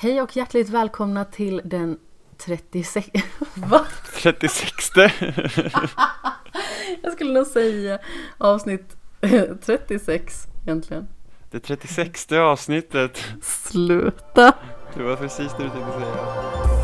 Hej och hjärtligt välkomna till den 36... Va? 36 Jag skulle nog säga avsnitt 36 egentligen. Det 36 avsnittet. Sluta! Det var precis det du tänkte säga.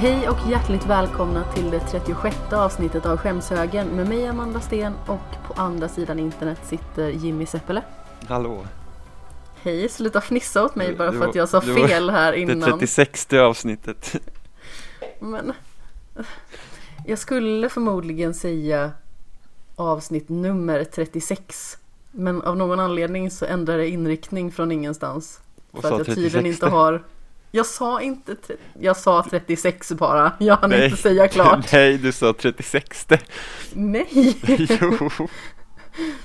Hej och hjärtligt välkomna till det 36 avsnittet av Skämshögen med mig Amanda Sten och på andra sidan internet sitter Jimmy Seppele. Hallå. Hej, sluta fnissa åt mig bara Det för att jag sa det fel här Det innan. 36 avsnittet. Men jag skulle förmodligen säga avsnitt nummer 36. Men av någon anledning så ändrar det inriktning från ingenstans. Och För att jag tydligen 36. inte har Jag sa inte Jag sa 36 bara. Jag hann Nej. inte säga klart. Nej, du sa 36 Nej, Jo,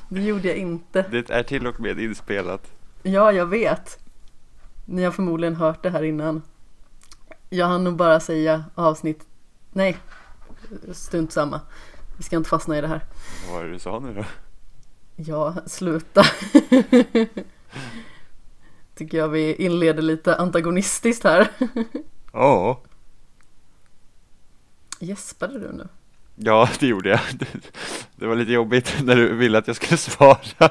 det gjorde jag inte. det är till och med inspelat. Ja, jag vet. Ni har förmodligen hört det här innan. Jag hann nog bara säga avsnitt Nej, strunt samma. Vi ska inte fastna i det här. Vad var det du sa nu då? Ja, sluta. Tycker jag vi inleder lite antagonistiskt här. Ja. Gäspade du nu? Ja, det gjorde jag. Det, var lite jobbigt när du ville att jag skulle svara.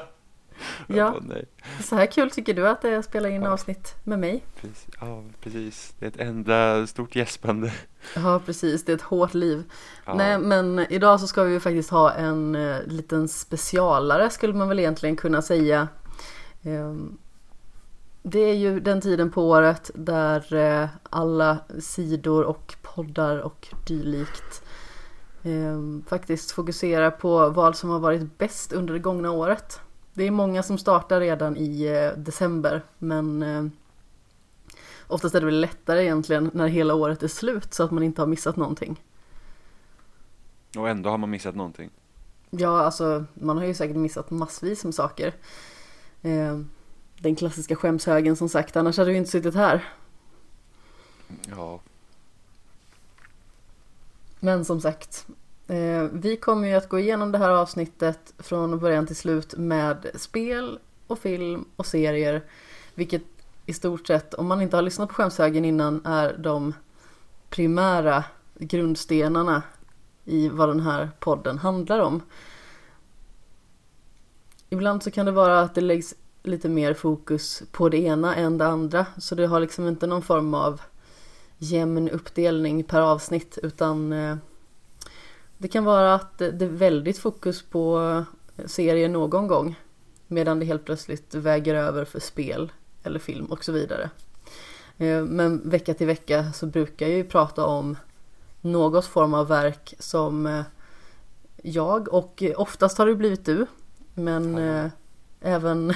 Ja. nej. Så här kul tycker du att det är att spela in avsnitt med mig? Precis. Ja, precis. Det är ett enda stort gäspande. Ja, precis. Det är ett hårt liv. Ja. Nej, men idag så ska vi ju faktiskt ha en eh, liten specialare skulle man väl egentligen kunna säga. Ehm, det är ju den tiden på året där eh, alla sidor och poddar och dylikt ehm, faktiskt fokuserar på vad som har varit bäst under det gångna året. Det är många som startar redan i eh, december men eh, oftast är det väl lättare egentligen när hela året är slut så att man inte har missat någonting. Och ändå har man missat någonting. Ja, alltså man har ju säkert missat massvis med saker. Den klassiska skämshögen som sagt, annars hade du inte suttit här. Ja. Men som sagt, eh, vi kommer ju att gå igenom det här avsnittet från början till slut med spel och film och serier. Vilket i stort sett, om man inte har lyssnat på skämshögen innan, är de primära grundstenarna i vad den här podden handlar om. Ibland så kan det vara att det läggs lite mer fokus på det ena än det andra. Så det har liksom inte någon form av jämn uppdelning per avsnitt utan eh, det kan vara att det är väldigt fokus på serier någon gång medan det helt plötsligt väger över för spel eller film och så vidare. Eh, Men vecka till vecka så brukar jag ju prata om något form av verk som eh, jag och oftast har det blivit du men eh, även,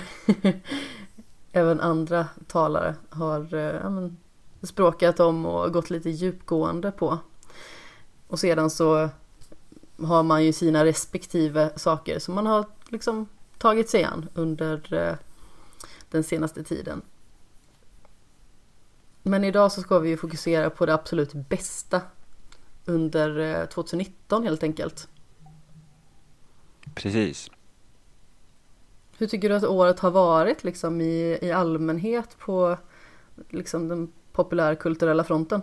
även andra talare har eh, ja, men, språkat om och gått lite djupgående på. Och sedan så har man ju sina respektive saker som man har liksom tagit sig an under eh, den senaste tiden. Men idag så ska vi ju fokusera på det absolut bästa under eh, 2019 helt enkelt. Precis. Hur tycker du att året har varit liksom i, i allmänhet på liksom den populärkulturella fronten?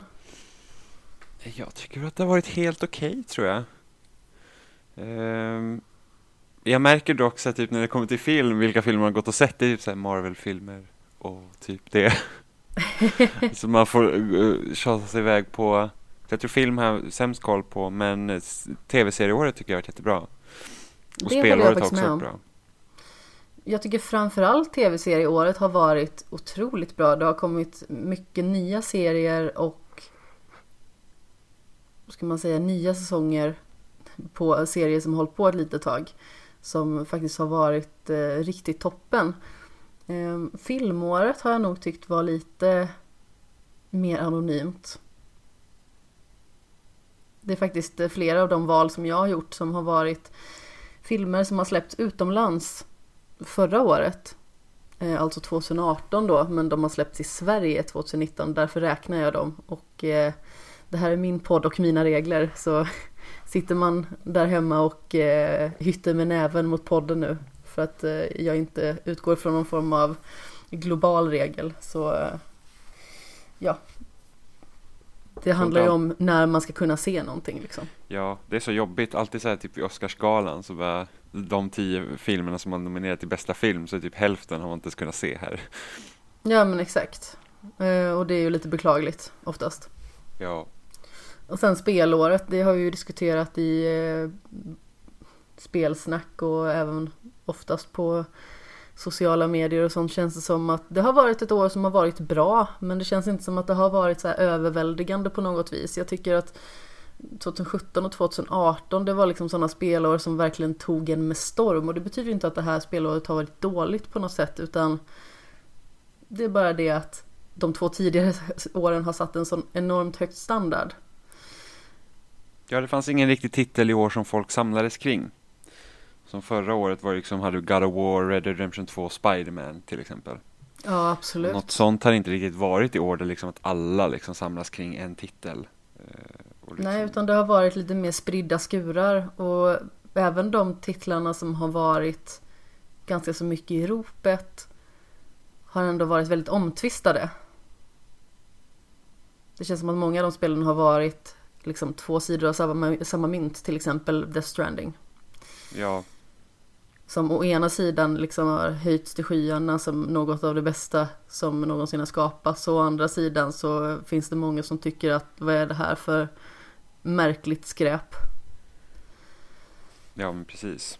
Jag tycker att det har varit helt okej, tror jag. Ehm, jag märker dock så att typ när det kommer till film, vilka filmer man gått och sett, det är typ så Marvel-filmer och typ det. så man får uh, tjata sig iväg på, jag tror film har jag sämst koll på, men tv-serieåret tycker jag har varit jättebra. Och Det spelåret har också varit bra. Jag tycker framförallt tv-serieåret har varit otroligt bra. Det har kommit mycket nya serier och vad ska man säga, nya säsonger på serier som hållit på ett litet tag. Som faktiskt har varit eh, riktigt toppen. Eh, filmåret har jag nog tyckt var lite mer anonymt. Det är faktiskt eh, flera av de val som jag har gjort som har varit filmer som har släppts utomlands förra året. Eh, alltså 2018 då, men de har släppts i Sverige 2019, därför räknar jag dem. Och eh, det här är min podd och mina regler, så sitter man där hemma och eh, hytter med näven mot podden nu för att eh, jag inte utgår från någon form av global regel så eh, ja. Det handlar ju om när man ska kunna se någonting liksom. Ja, det är så jobbigt. Alltid så här typ i Oscarsgalan så bara de tio filmerna som man nominerat till bästa film så är typ hälften har man inte kunnat se här. Ja men exakt. Eh, och det är ju lite beklagligt oftast. Ja. Och sen spelåret, det har vi ju diskuterat i eh, spelsnack och även oftast på sociala medier och sånt känns det som att det har varit ett år som har varit bra men det känns inte som att det har varit så här överväldigande på något vis. Jag tycker att 2017 och 2018 det var liksom sådana spelår som verkligen tog en med storm och det betyder inte att det här spelåret har varit dåligt på något sätt utan det är bara det att de två tidigare åren har satt en sån enormt högt standard. Ja, det fanns ingen riktig titel i år som folk samlades kring. Som förra året var liksom, hade du God of War, Red Dead Redemption 2, Spiderman till exempel. Ja, absolut. Något sånt har inte riktigt varit i år, där liksom att alla liksom samlas kring en titel. Eh, liksom... Nej, utan det har varit lite mer spridda skurar och även de titlarna som har varit ganska så mycket i ropet har ändå varit väldigt omtvistade. Det känns som att många av de spelen har varit liksom två sidor av samma, samma mynt, till exempel Death Stranding. Ja, som å ena sidan liksom har höjts till skyarna som något av det bästa som någonsin har skapats och å andra sidan så finns det många som tycker att vad är det här för märkligt skräp? Ja men precis.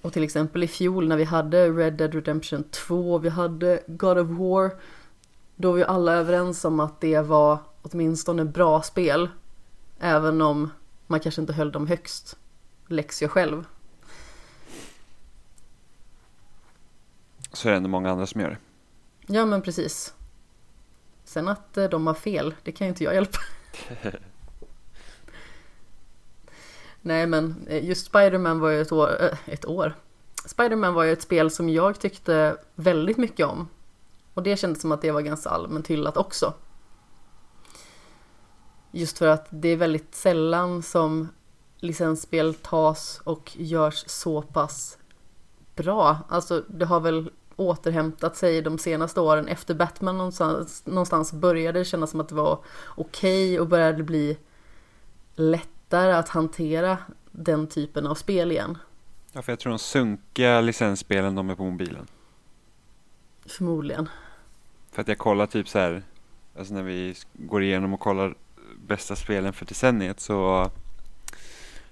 Och till exempel i fjol när vi hade Red Dead Redemption 2, vi hade God of War då var ju alla överens om att det var åtminstone bra spel även om man kanske inte höll dem högst läxor jag själv. Så är det ändå många andra som gör det. Ja men precis. Sen att eh, de har fel, det kan ju inte jag hjälpa. Nej men eh, just Spiderman var ju ett år, eh, ett år. Spiderman var ju ett spel som jag tyckte väldigt mycket om. Och det kändes som att det var ganska allmänt hyllat också. Just för att det är väldigt sällan som licensspel tas och görs så pass bra. Alltså det har väl återhämtat sig de senaste åren. Efter Batman någonstans, någonstans började det kännas som att det var okej okay och började bli lättare att hantera den typen av spel igen. Ja, för jag tror de sunkiga licensspelen de är på mobilen. Förmodligen. För att jag kollar typ så här, alltså när vi går igenom och kollar bästa spelen för decenniet så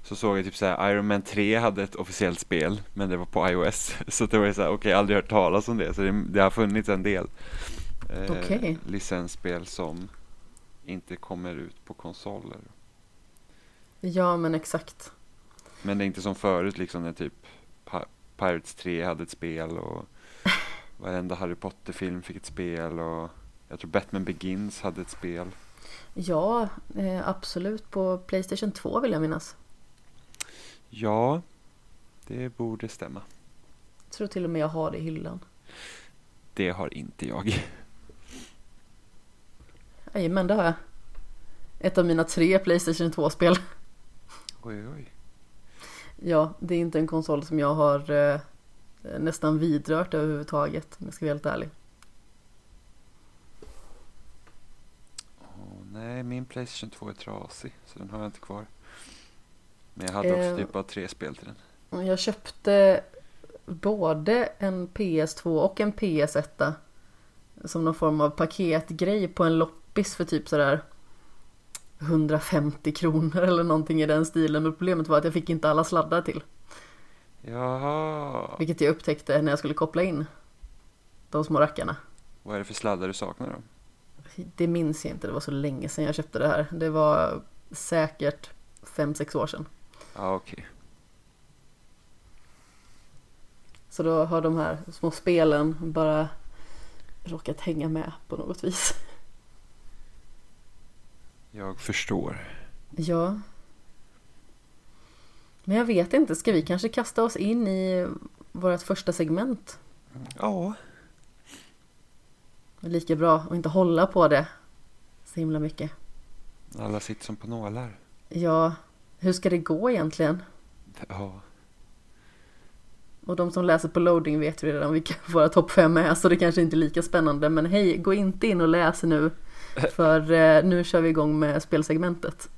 så såg jag typ såhär Iron Man 3 hade ett officiellt spel men det var på iOS så det var ju såhär okej okay, aldrig hört talas om det så det, det har funnits en del eh, okay. licensspel som inte kommer ut på konsoler. Ja men exakt. Men det är inte som förut liksom när typ Pirates 3 hade ett spel och varenda Harry Potter-film fick ett spel och jag tror Batman Begins hade ett spel. Ja, eh, absolut på Playstation 2 vill jag minnas. Ja, det borde stämma. Jag tror till och med jag har det i hyllan. Det har inte jag. Jajamän, det har jag. Ett av mina tre Playstation 2-spel. Oj, oj. Ja, det är inte en konsol som jag har eh, nästan vidrört överhuvudtaget, om jag ska vara helt ärlig. Oh, nej, min Playstation 2 är trasig, så den har jag inte kvar. Men jag hade också eh, typ bara tre spel till den. Jag köpte både en PS2 och en PS1 som någon form av paketgrej på en loppis för typ sådär 150 kronor eller någonting i den stilen. Men problemet var att jag fick inte alla sladdar till. Jaha. Vilket jag upptäckte när jag skulle koppla in de små rackarna. Vad är det för sladdar du saknar då? Det minns jag inte, det var så länge sedan jag köpte det här. Det var säkert 5-6 år sedan. Ja, okej. Okay. Så då har de här små spelen bara råkat hänga med på något vis. Jag förstår. Ja. Men jag vet inte, ska vi kanske kasta oss in i vårt första segment. Ja. Lika bra att inte hålla på det så himla mycket. Alla sitter som på nålar. Ja, hur ska det gå egentligen? Ja. Och de som läser på loading vet ju redan vilka våra topp fem är så det kanske inte är lika spännande. Men hej, gå inte in och läs nu. För eh, nu kör vi igång med spelsegmentet.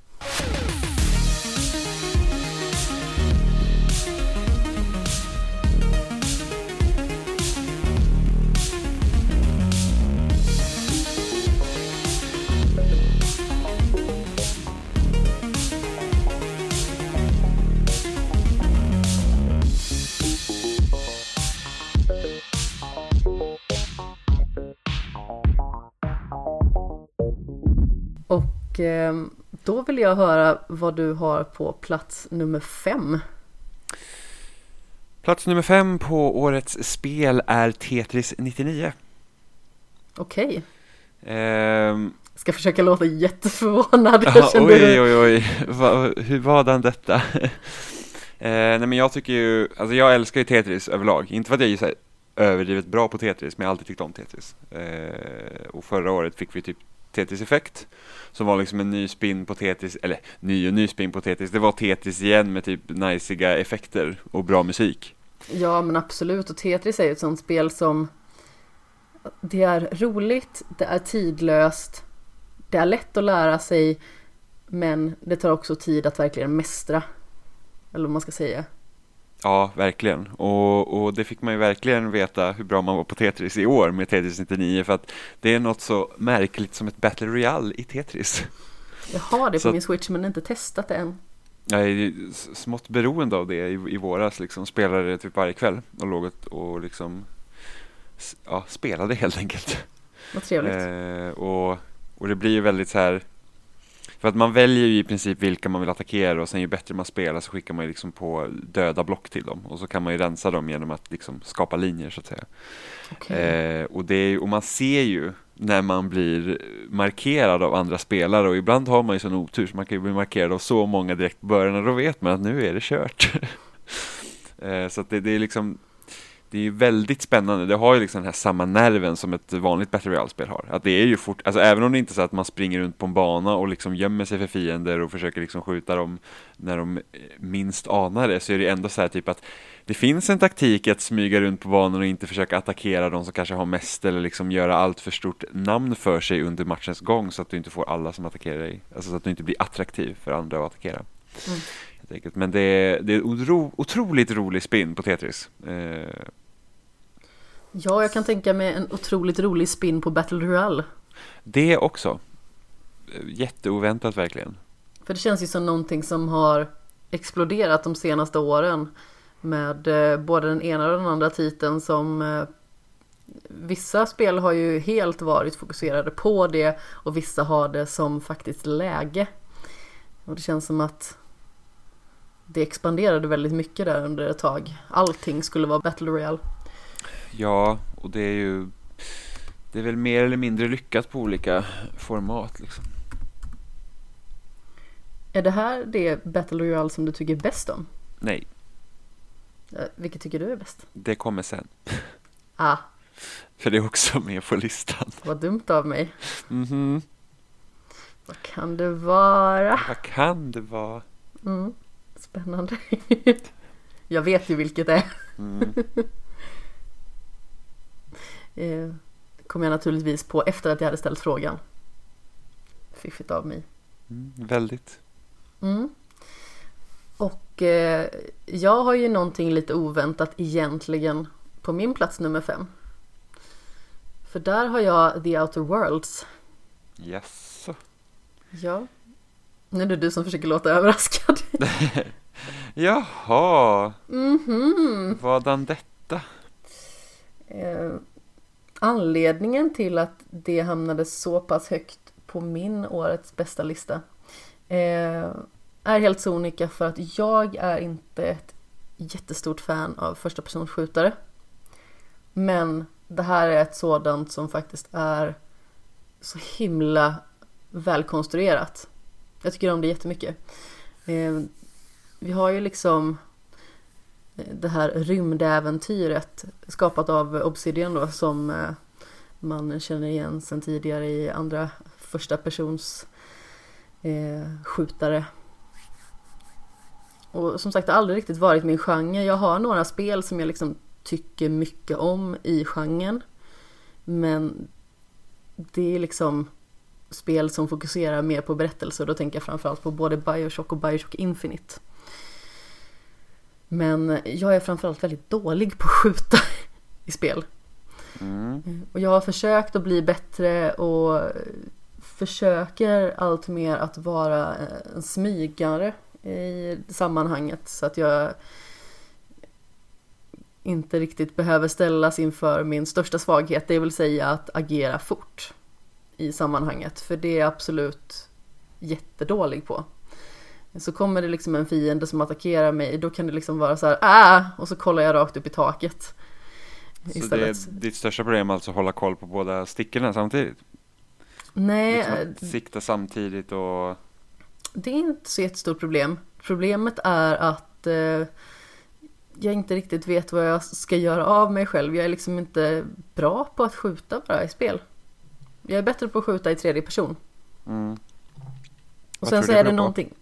Och eh, då vill jag höra vad du har på plats nummer fem. Plats nummer fem på årets spel är Tetris 99. Okej. Ehm, Ska försöka låta jätteförvånad. ja, oj, oj, oj. Va, hur var den detta? eh, nej, men jag tycker ju, alltså jag älskar ju Tetris överlag. Inte för att jag är så överdrivet bra på Tetris, men jag har alltid tyckt om Tetris. Eh, och förra året fick vi typ Tetris Effect, som var liksom en ny spin på Tetris, eller ny och ny spin på Tetris. Det var Tetris igen med typ najsiga effekter och bra musik. Ja men absolut och Tetris är ju ett sånt spel som Det är roligt, det är tidlöst Det är lätt att lära sig Men det tar också tid att verkligen mästra Eller vad man ska säga Ja, verkligen. Och, och det fick man ju verkligen veta hur bra man var på Tetris i år med Tetris 99 för att det är något så märkligt som ett Battle Royale i Tetris. Jag har det på Så- min switch men inte testat det än Jag är smått beroende av det i, i våras, liksom spelade det typ varje kväll och låg och, liksom ja, spelade helt enkelt. Vad trevligt Eh, och, och det blir ju väldigt så här för att man väljer ju i princip vilka man vill attackera och sen ju bättre man spelar så skickar man ju liksom på döda block till dem och så kan man ju rensa dem genom att liksom skapa linjer så att säga. Okej. Eh, och, det är, och man ser ju när man blir markerad av andra spelare och ibland har man ju sån otur så man kan ju bli markerad av så många direkt på början och då vet man att nu är det kört. eh, så att det, det är liksom det är ju väldigt spännande. Det har ju liksom den här samma nerven som ett vanligt Battle Royale-spel har. Att det är ju fort, alltså även om det inte är så att man springer runt på en bana och liksom gömmer sig för fiender och försöker liksom skjuta dem när de eh, minst anar det så är det ändå så här typ att det finns en taktik att smyga runt på banan och inte försöka attackera de som kanske har mest eller liksom göra allt för stort namn för sig under matchens gång så att du inte får alla som attackerar dig. Alltså så att du inte blir attraktiv för andra att attackera. Mm. Helt enkelt. Men det är, det är otro, otroligt rolig spin på Tetris. Eh, Ja, jag kan tänka mig en otroligt rolig spin på Battle Royale det också. Jätteoväntat verkligen. För det känns ju som någonting som har exploderat de senaste åren med eh, både den ena och den andra titeln som eh, Vissa spel har ju helt varit fokuserade på det och vissa har det som faktiskt läge. Och det känns som att det expanderade väldigt mycket där under ett tag. Allting skulle vara Battle Royale. Ja, och det är ju det är väl mer eller mindre lyckat på olika format liksom. Är det här det Battle Royale som du tycker bäst om? Nej, Eh, Vilket tycker du är bäst? det kommer sen. Ah, För det är också med på listan. vad dumt av mig. Mhm, Vad kan det vara? vad kan det vara? Mm, spännande. Jag vet ju vilket det är. Mm. Eh, kom jag naturligtvis på efter att jag hade ställt frågan. Fiffigt av mig. Mm, väldigt. Mm. Och eh, jag har ju någonting lite oväntat egentligen på min plats nummer fem. För där har jag The Outer Worlds. Yes. Ja. Nu är det du som försöker låta överraskad. Jaha, Mhm. vadan detta? Eh, anledningen till att det hamnade så pass högt på min årets bästa lista eh, är helt sonika för att jag är inte ett jättestort fan av första personsskjutare. Men det här är ett sådant som faktiskt är så himla välkonstruerat. Jag tycker om det jättemycket. Eh, vi har ju liksom eh, det här rymdäventyret skapat av Obsidian då som eh, man känner igen sedan tidigare i andra första persons eh, skjutare. Och som sagt, det har aldrig riktigt varit min genre. Jag har några spel som jag liksom tycker mycket om i genren. Men det är liksom spel som fokuserar mer på berättelser. Då tänker jag framförallt på både Bioshock och Bioshock Infinite. Men jag är framförallt väldigt dålig på att skjuta i spel. Mm. Och jag har försökt att bli bättre och försöker allt mer att vara en smygare i sammanhanget så att jag inte riktigt behöver ställas inför min största svaghet, det vill säga att agera fort i sammanhanget, för det är jag absolut jättedålig på. Så kommer det liksom en fiende som attackerar mig, då kan det liksom vara så här ah! och så kollar jag rakt upp i taket. Så istället. det är ditt största problem alltså att hålla koll på båda stickorna samtidigt? Nej. Liksom sikta samtidigt och... Det är inte så jättestort problem. Problemet är att eh, jag inte riktigt vet vad jag ska göra av mig själv. Jag är liksom inte bra på att skjuta bara i spel. Jag är bättre på att skjuta i tredje person. Mm. Och sen så är det någonting.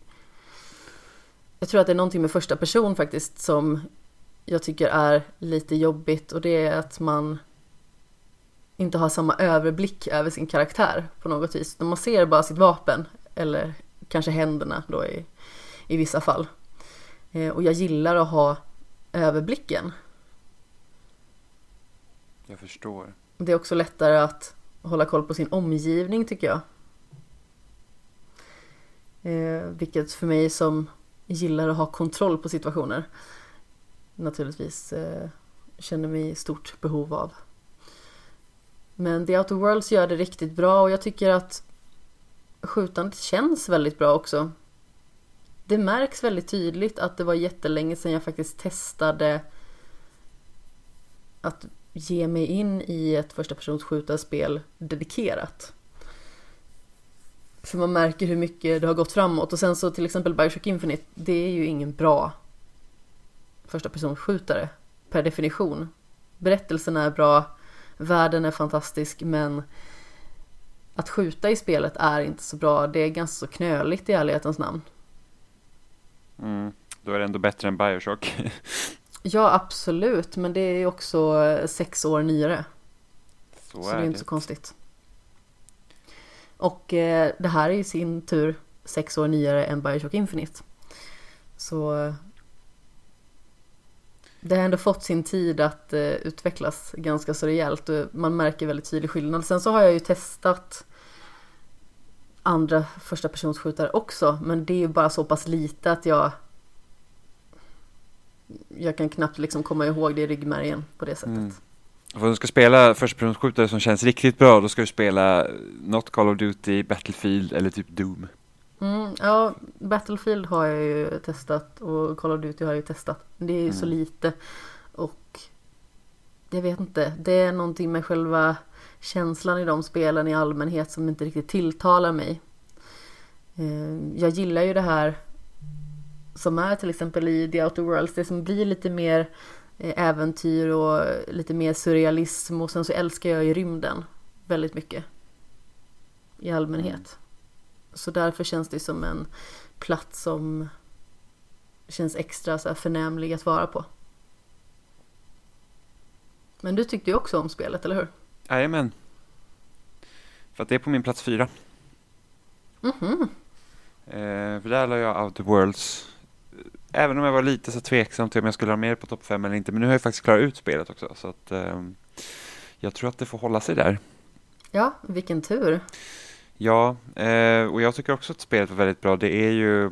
Jag tror att det är någonting med första person faktiskt som jag tycker är lite jobbigt och det är att man inte har samma överblick över sin karaktär på något vis. Man ser bara sitt vapen eller kanske händerna då i, i vissa fall. Eh, och jag gillar att ha överblicken. Jag förstår. Det är också lättare att hålla koll på sin omgivning tycker jag. Eh, vilket för mig som gillar att ha kontroll på situationer naturligtvis eh, känner mig i stort behov av. Men The Outer Worlds gör det riktigt bra och jag tycker att skjutandet känns väldigt bra också. Det märks väldigt tydligt att det var jättelänge sedan jag faktiskt testade att ge mig in i ett första persons skjutarspel dedikerat. För man märker hur mycket det har gått framåt och sen så till exempel Bioshock Infinite, det är ju ingen bra första persons skjutare per definition. Berättelsen är bra, världen är fantastisk men att skjuta i spelet är inte så bra. Det är ganska så knöligt i ärlighetens namn. Mm, då är det ändå bättre än Bioshock. ja, absolut, men det är ju också sex år nyare. Så, så är det är inte så konstigt. Och eh, det här är i sin tur sex år nyare än Bioshock Infinite. Så det har ändå fått sin tid att eh, utvecklas ganska så rejält och man märker väldigt tydlig skillnad. Sen så har jag ju testat andra första personsskjutare också men det är ju bara så pass lite att jag jag kan knappt liksom komma ihåg det i ryggmärgen på det sättet. Mm. Om du ska spela första personsskjutare som känns riktigt bra då ska du spela något Call of Duty, Battlefield eller typ Doom. Mm, ja, Battlefield har jag ju testat och Call of Duty har jag ju testat. Det är ju mm. så lite. Och jag vet inte, det är någonting med själva känslan i de spelen i allmänhet som inte riktigt tilltalar mig. Eh, jag gillar ju det här som är till exempel i The Outer Worlds, det som blir lite mer eh, äventyr och lite mer surrealism och sen så älskar jag ju rymden väldigt mycket. I allmänhet. Så därför känns det som en plats som känns extra så här förnämlig att vara på. Men du tyckte ju också om spelet, eller hur? Jajamän. För att det är på min plats fyra. Mhm. Eh, för där la jag Out of Worlds. Även om jag var lite så tveksam till om jag skulle ha med på topp fem eller inte. Men nu har jag faktiskt klarat ut spelet också. Så att eh, jag tror att det får hålla sig där. Ja, vilken tur. Ja, eh, och jag tycker också att spelet var väldigt bra. Det är ju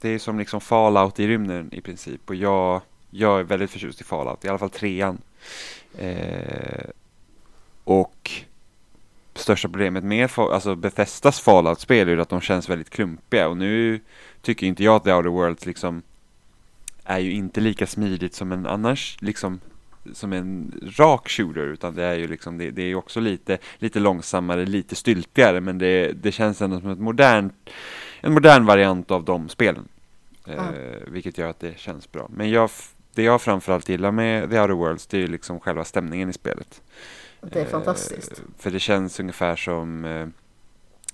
det är som liksom Fallout i rymden i princip och jag, jag är väldigt förtjust i Fallout, i alla fall trean. Eh, och största problemet med alltså Bethesdas Fallout-spel är att de känns väldigt klumpiga och nu tycker inte jag att The Outer Worlds liksom är ju inte lika smidigt som en annars liksom som en rak shooter utan det är ju liksom det, det är också lite, lite långsammare, lite styltigare men det, det känns ändå som ett modernt, en modern variant av de spelen. Mm. Eh, vilket gör att det känns bra. Men jag det jag framförallt gillar med The Outer Worlds det är liksom själva stämningen i spelet. Det är fantastiskt. Eh, för det känns ungefär som eh,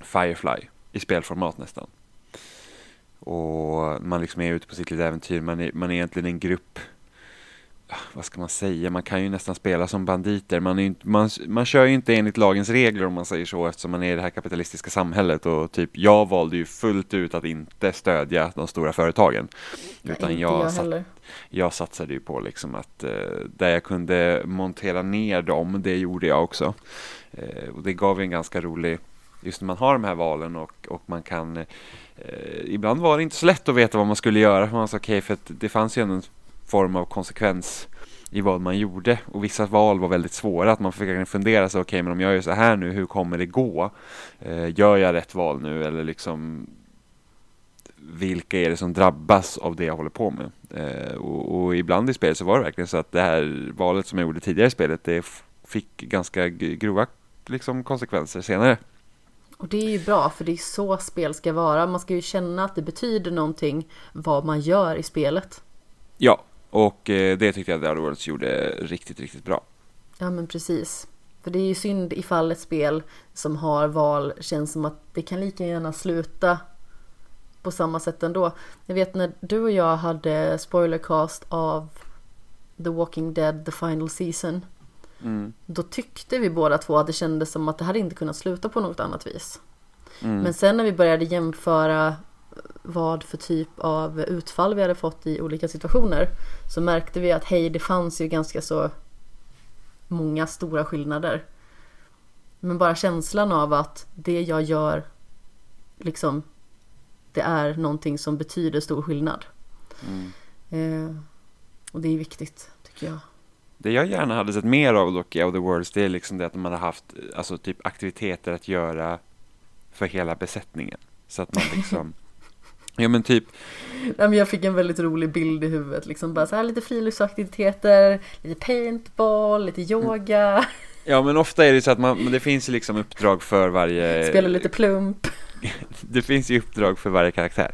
Firefly i spelformat nästan. Och man liksom är ute på sitt lilla äventyr, man är, man är egentligen en grupp vad ska man säga, man kan ju nästan spela som banditer. Man, är inte, man, man kör ju inte enligt lagens regler om man säger så eftersom man är i det här kapitalistiska samhället och typ jag valde ju fullt ut att inte stödja de stora företagen. Utan jag, jag sat, jag satsade ju på liksom att eh, där jag kunde montera ner dem, det gjorde jag också. Eh, och det gav ju en ganska rolig, just när man har de här valen och, och man kan eh, ibland var det inte så lätt att veta vad man skulle göra. Man sa, okay, för det fanns ju ändå en form av konsekvens i vad man gjorde och vissa val var väldigt svåra att man fick fundera sig, okej okay, men om jag gör så här nu, hur kommer det gå? Eh, gör jag rätt val nu eller liksom vilka är det som drabbas av det jag håller på med? Eh, och, och, ibland i spelet så var det verkligen så att det här valet som jag gjorde tidigare i spelet, det fick ganska grova liksom, konsekvenser senare. Och det är ju bra för det är så spel ska vara. Man ska ju känna att det betyder någonting vad man gör i spelet. Ja, och eh, det tyckte jag The Outer Worlds gjorde riktigt, riktigt bra. Ja men precis. För det är ju synd ifall ett spel som har val känns som att det kan lika gärna sluta på samma sätt ändå. Jag vet när du och jag hade spoilercast av The Walking Dead The Final Season. Mm. Då tyckte vi båda två att det kändes som att det hade inte kunnat sluta på något annat vis. Mm. Men sen när vi började jämföra vad för typ av utfall vi hade fått i olika situationer så märkte vi att hej, det fanns ju ganska så många stora skillnader. Men bara känslan av att det jag gör liksom det är någonting som betyder stor skillnad. Mm. Eh, och det är viktigt tycker jag. Det jag gärna hade sett mer av dock i Outer Worlds det är liksom det att man hade haft alltså typ aktiviteter att göra för hela besättningen. Så att man liksom Ja men typ Jag fick en väldigt rolig bild i huvudet liksom bara så här lite friluftsaktiviteter, lite paintball, lite yoga. Ja men ofta är det så att man, det finns liksom uppdrag för varje Spela lite plump. Det finns ju uppdrag för varje karaktär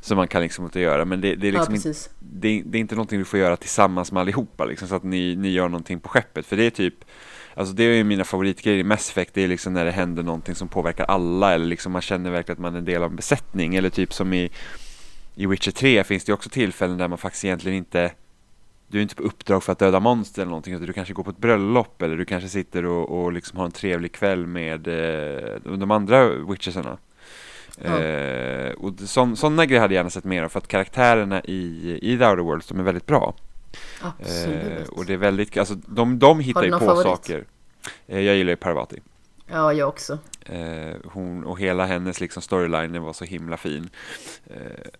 Som man kan liksom inte göra men det, det är liksom ja, inte, det, det, är inte någonting du får göra tillsammans med allihopa liksom så att ni, ni gör någonting på skeppet för det är typ Alltså det är ju mina favoritgrejer i Mass Effect, det är liksom när det händer någonting som påverkar alla eller liksom man känner verkligen att man är en del av en besättning eller typ som i i Witcher 3 finns det också tillfällen där man faktiskt egentligen inte du är inte på uppdrag för att döda monster eller någonting utan du kanske går på ett bröllop eller du kanske sitter och, och liksom har en trevlig kväll med eh, de andra witchersarna. Ja. Eh, och sådana grejer hade jag gärna sett mer av för att karaktärerna i, i The Outer Worlds de är väldigt bra. Absolut. Eh, och det är väldigt, alltså de, de hittar ju på favorit? saker. Eh, jag gillar ju Parvati. Ja, jag också. Eh, hon och hela hennes liksom storyline var så himla fin. Eh,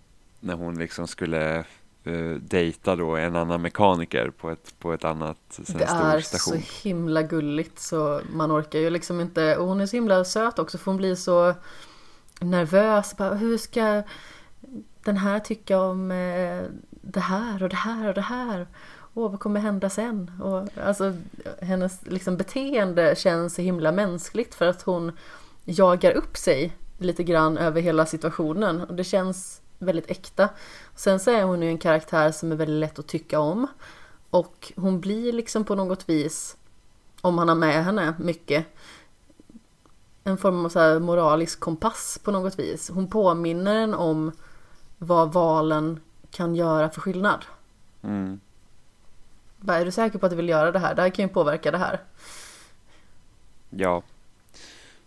när hon liksom skulle uh, dejta då en annan mekaniker på ett, på ett annat Det är så himla gulligt så man orkar ju liksom inte och hon är så himla söt också för hon blir så nervös. Bara, hur ska den här tycka om eh, det här och det här och det här? Åh, vad kommer hända sen? Och, alltså, hennes liksom, beteende känns så himla mänskligt för att hon jagar upp sig lite grann över hela situationen. Och det känns väldigt äkta. Sen så är hon ju en karaktär som är väldigt lätt att tycka om. Och hon blir liksom på något vis, om han har med henne mycket, en form av så moralisk kompass på något vis. Hon påminner en om vad valen kan göra för skillnad. Mm. Bara, är du säker på att du vill göra det här? Det här kan ju påverka det här. Ja.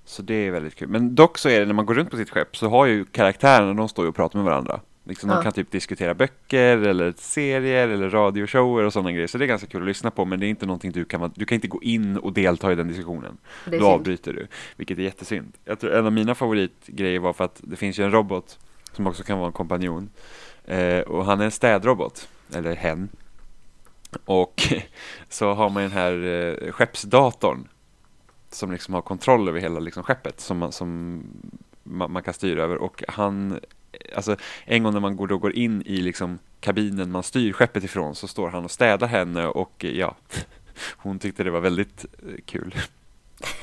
Så det är väldigt kul. Men dock så är det när man går runt på sitt skepp så har ju karaktärerna, de står ju och pratar med varandra. Liksom ja. De kan typ diskutera böcker eller serier eller radioshower och sådana grejer. Så det är ganska kul att lyssna på men det är inte någonting du kan, du kan inte gå in och delta i den diskussionen. Då synd. avbryter du, vilket är jättesynd. Jag tror en av mina favoritgrejer var för att det finns ju en robot som också kan vara en kompanjon. Eh, och han är en städrobot, eller hen. Och så har man den här eh, skeppsdatorn som liksom har kontroll över hela liksom skeppet som, man, som man, man, kan styra över och han eh, Alltså en gång när man går, då går in i liksom kabinen man styr skeppet ifrån så står han och städar henne och eh, ja Hon tyckte det var väldigt eh, kul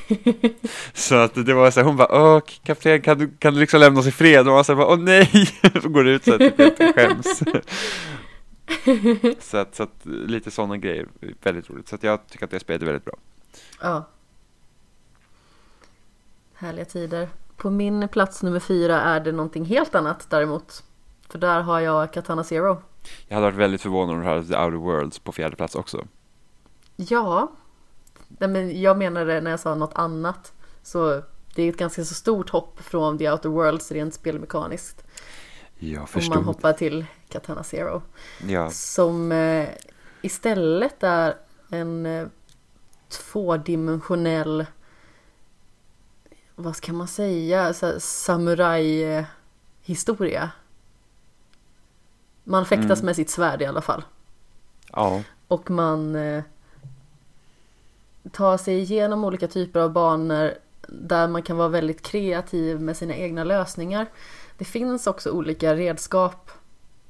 Så att det var så här, hon bara Åh kapten kan du, kan du liksom lämna oss i fred? Och man så bara Åh nej! Går ut så här, typ skäms så, att, så att lite sådana grejer väldigt roligt. Så att jag tycker att det spelet är väldigt bra. Ja. Härliga tider. På min plats nummer fyra är det någonting helt annat däremot. För där har jag Katana Zero. Jag hade varit väldigt förvånad om du hade The Outer Worlds på fjärde plats också. Ja, Nej, men jag menade när jag sa något annat. Så det är ett ganska så stort hopp från The Outer Worlds rent spelmekaniskt. Jag Om förstod. man hoppar till Katana Zero. Ja, Som eh, istället är en eh, tvådimensionell vad ska man säga, samurai-historia. Man fäktas Mm. med sitt svärd i alla fall. ja, Och man eh, ta sig igenom olika typer av banor där man kan vara väldigt kreativ med sina egna lösningar. Det finns också olika redskap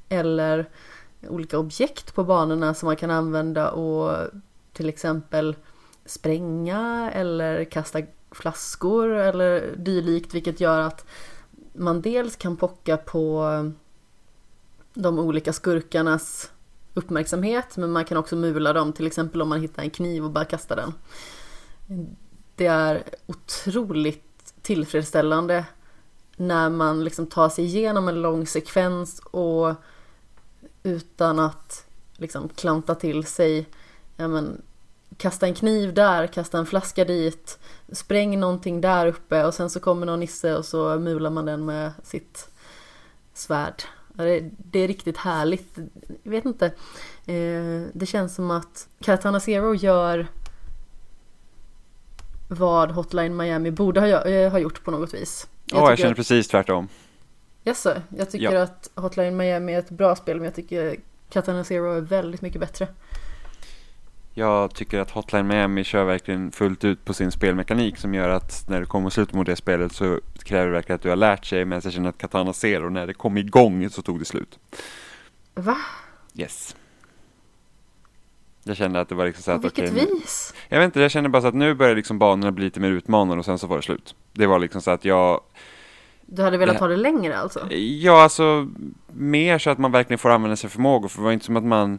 eller olika objekt på banorna som man kan använda och till exempel spränga eller kasta flaskor eller dylikt vilket gör att man dels kan pocka på de olika skurkarnas uppmärksamhet men man kan också mula dem till exempel om man hittar en kniv och bara kastar den. Det är otroligt tillfredsställande när man liksom tar sig igenom en lång sekvens och utan att liksom klanta till sig ja, men, kasta en kniv där, kasta en flaska dit, spräng någonting där uppe och sen så kommer någon nisse och så mular man den med sitt svärd. Det, det är riktigt härligt. Jag vet inte. Eh, det känns som att Katana Zero gör vad Hotline Miami borde ha, eh, ha gjort på något vis. ja jag tycker känner att, precis tvärtom. Jaså, jag tycker Ja. att Hotline Miami är ett bra spel men jag tycker Katana Zero är väldigt mycket bättre. Jag tycker att Hotline Miami kör verkligen fullt ut på sin spelmekanik som gör att när du kommer slut mot det spelet så kräver det verkligen att du har lärt sig medan jag känner att Katana Zero när det kom igång så tog det slut. Va? Yes. Jag kände att det var liksom så På att vilket okej, nu- vis? Jag vet inte, jag kände bara så att nu börjar liksom banorna bli lite mer utmanande och sen så var det slut. Det var liksom så att jag, Du hade velat Det- ha det längre alltså? ja alltså mer så att man verkligen får använda sig förmågor för det var inte som att man,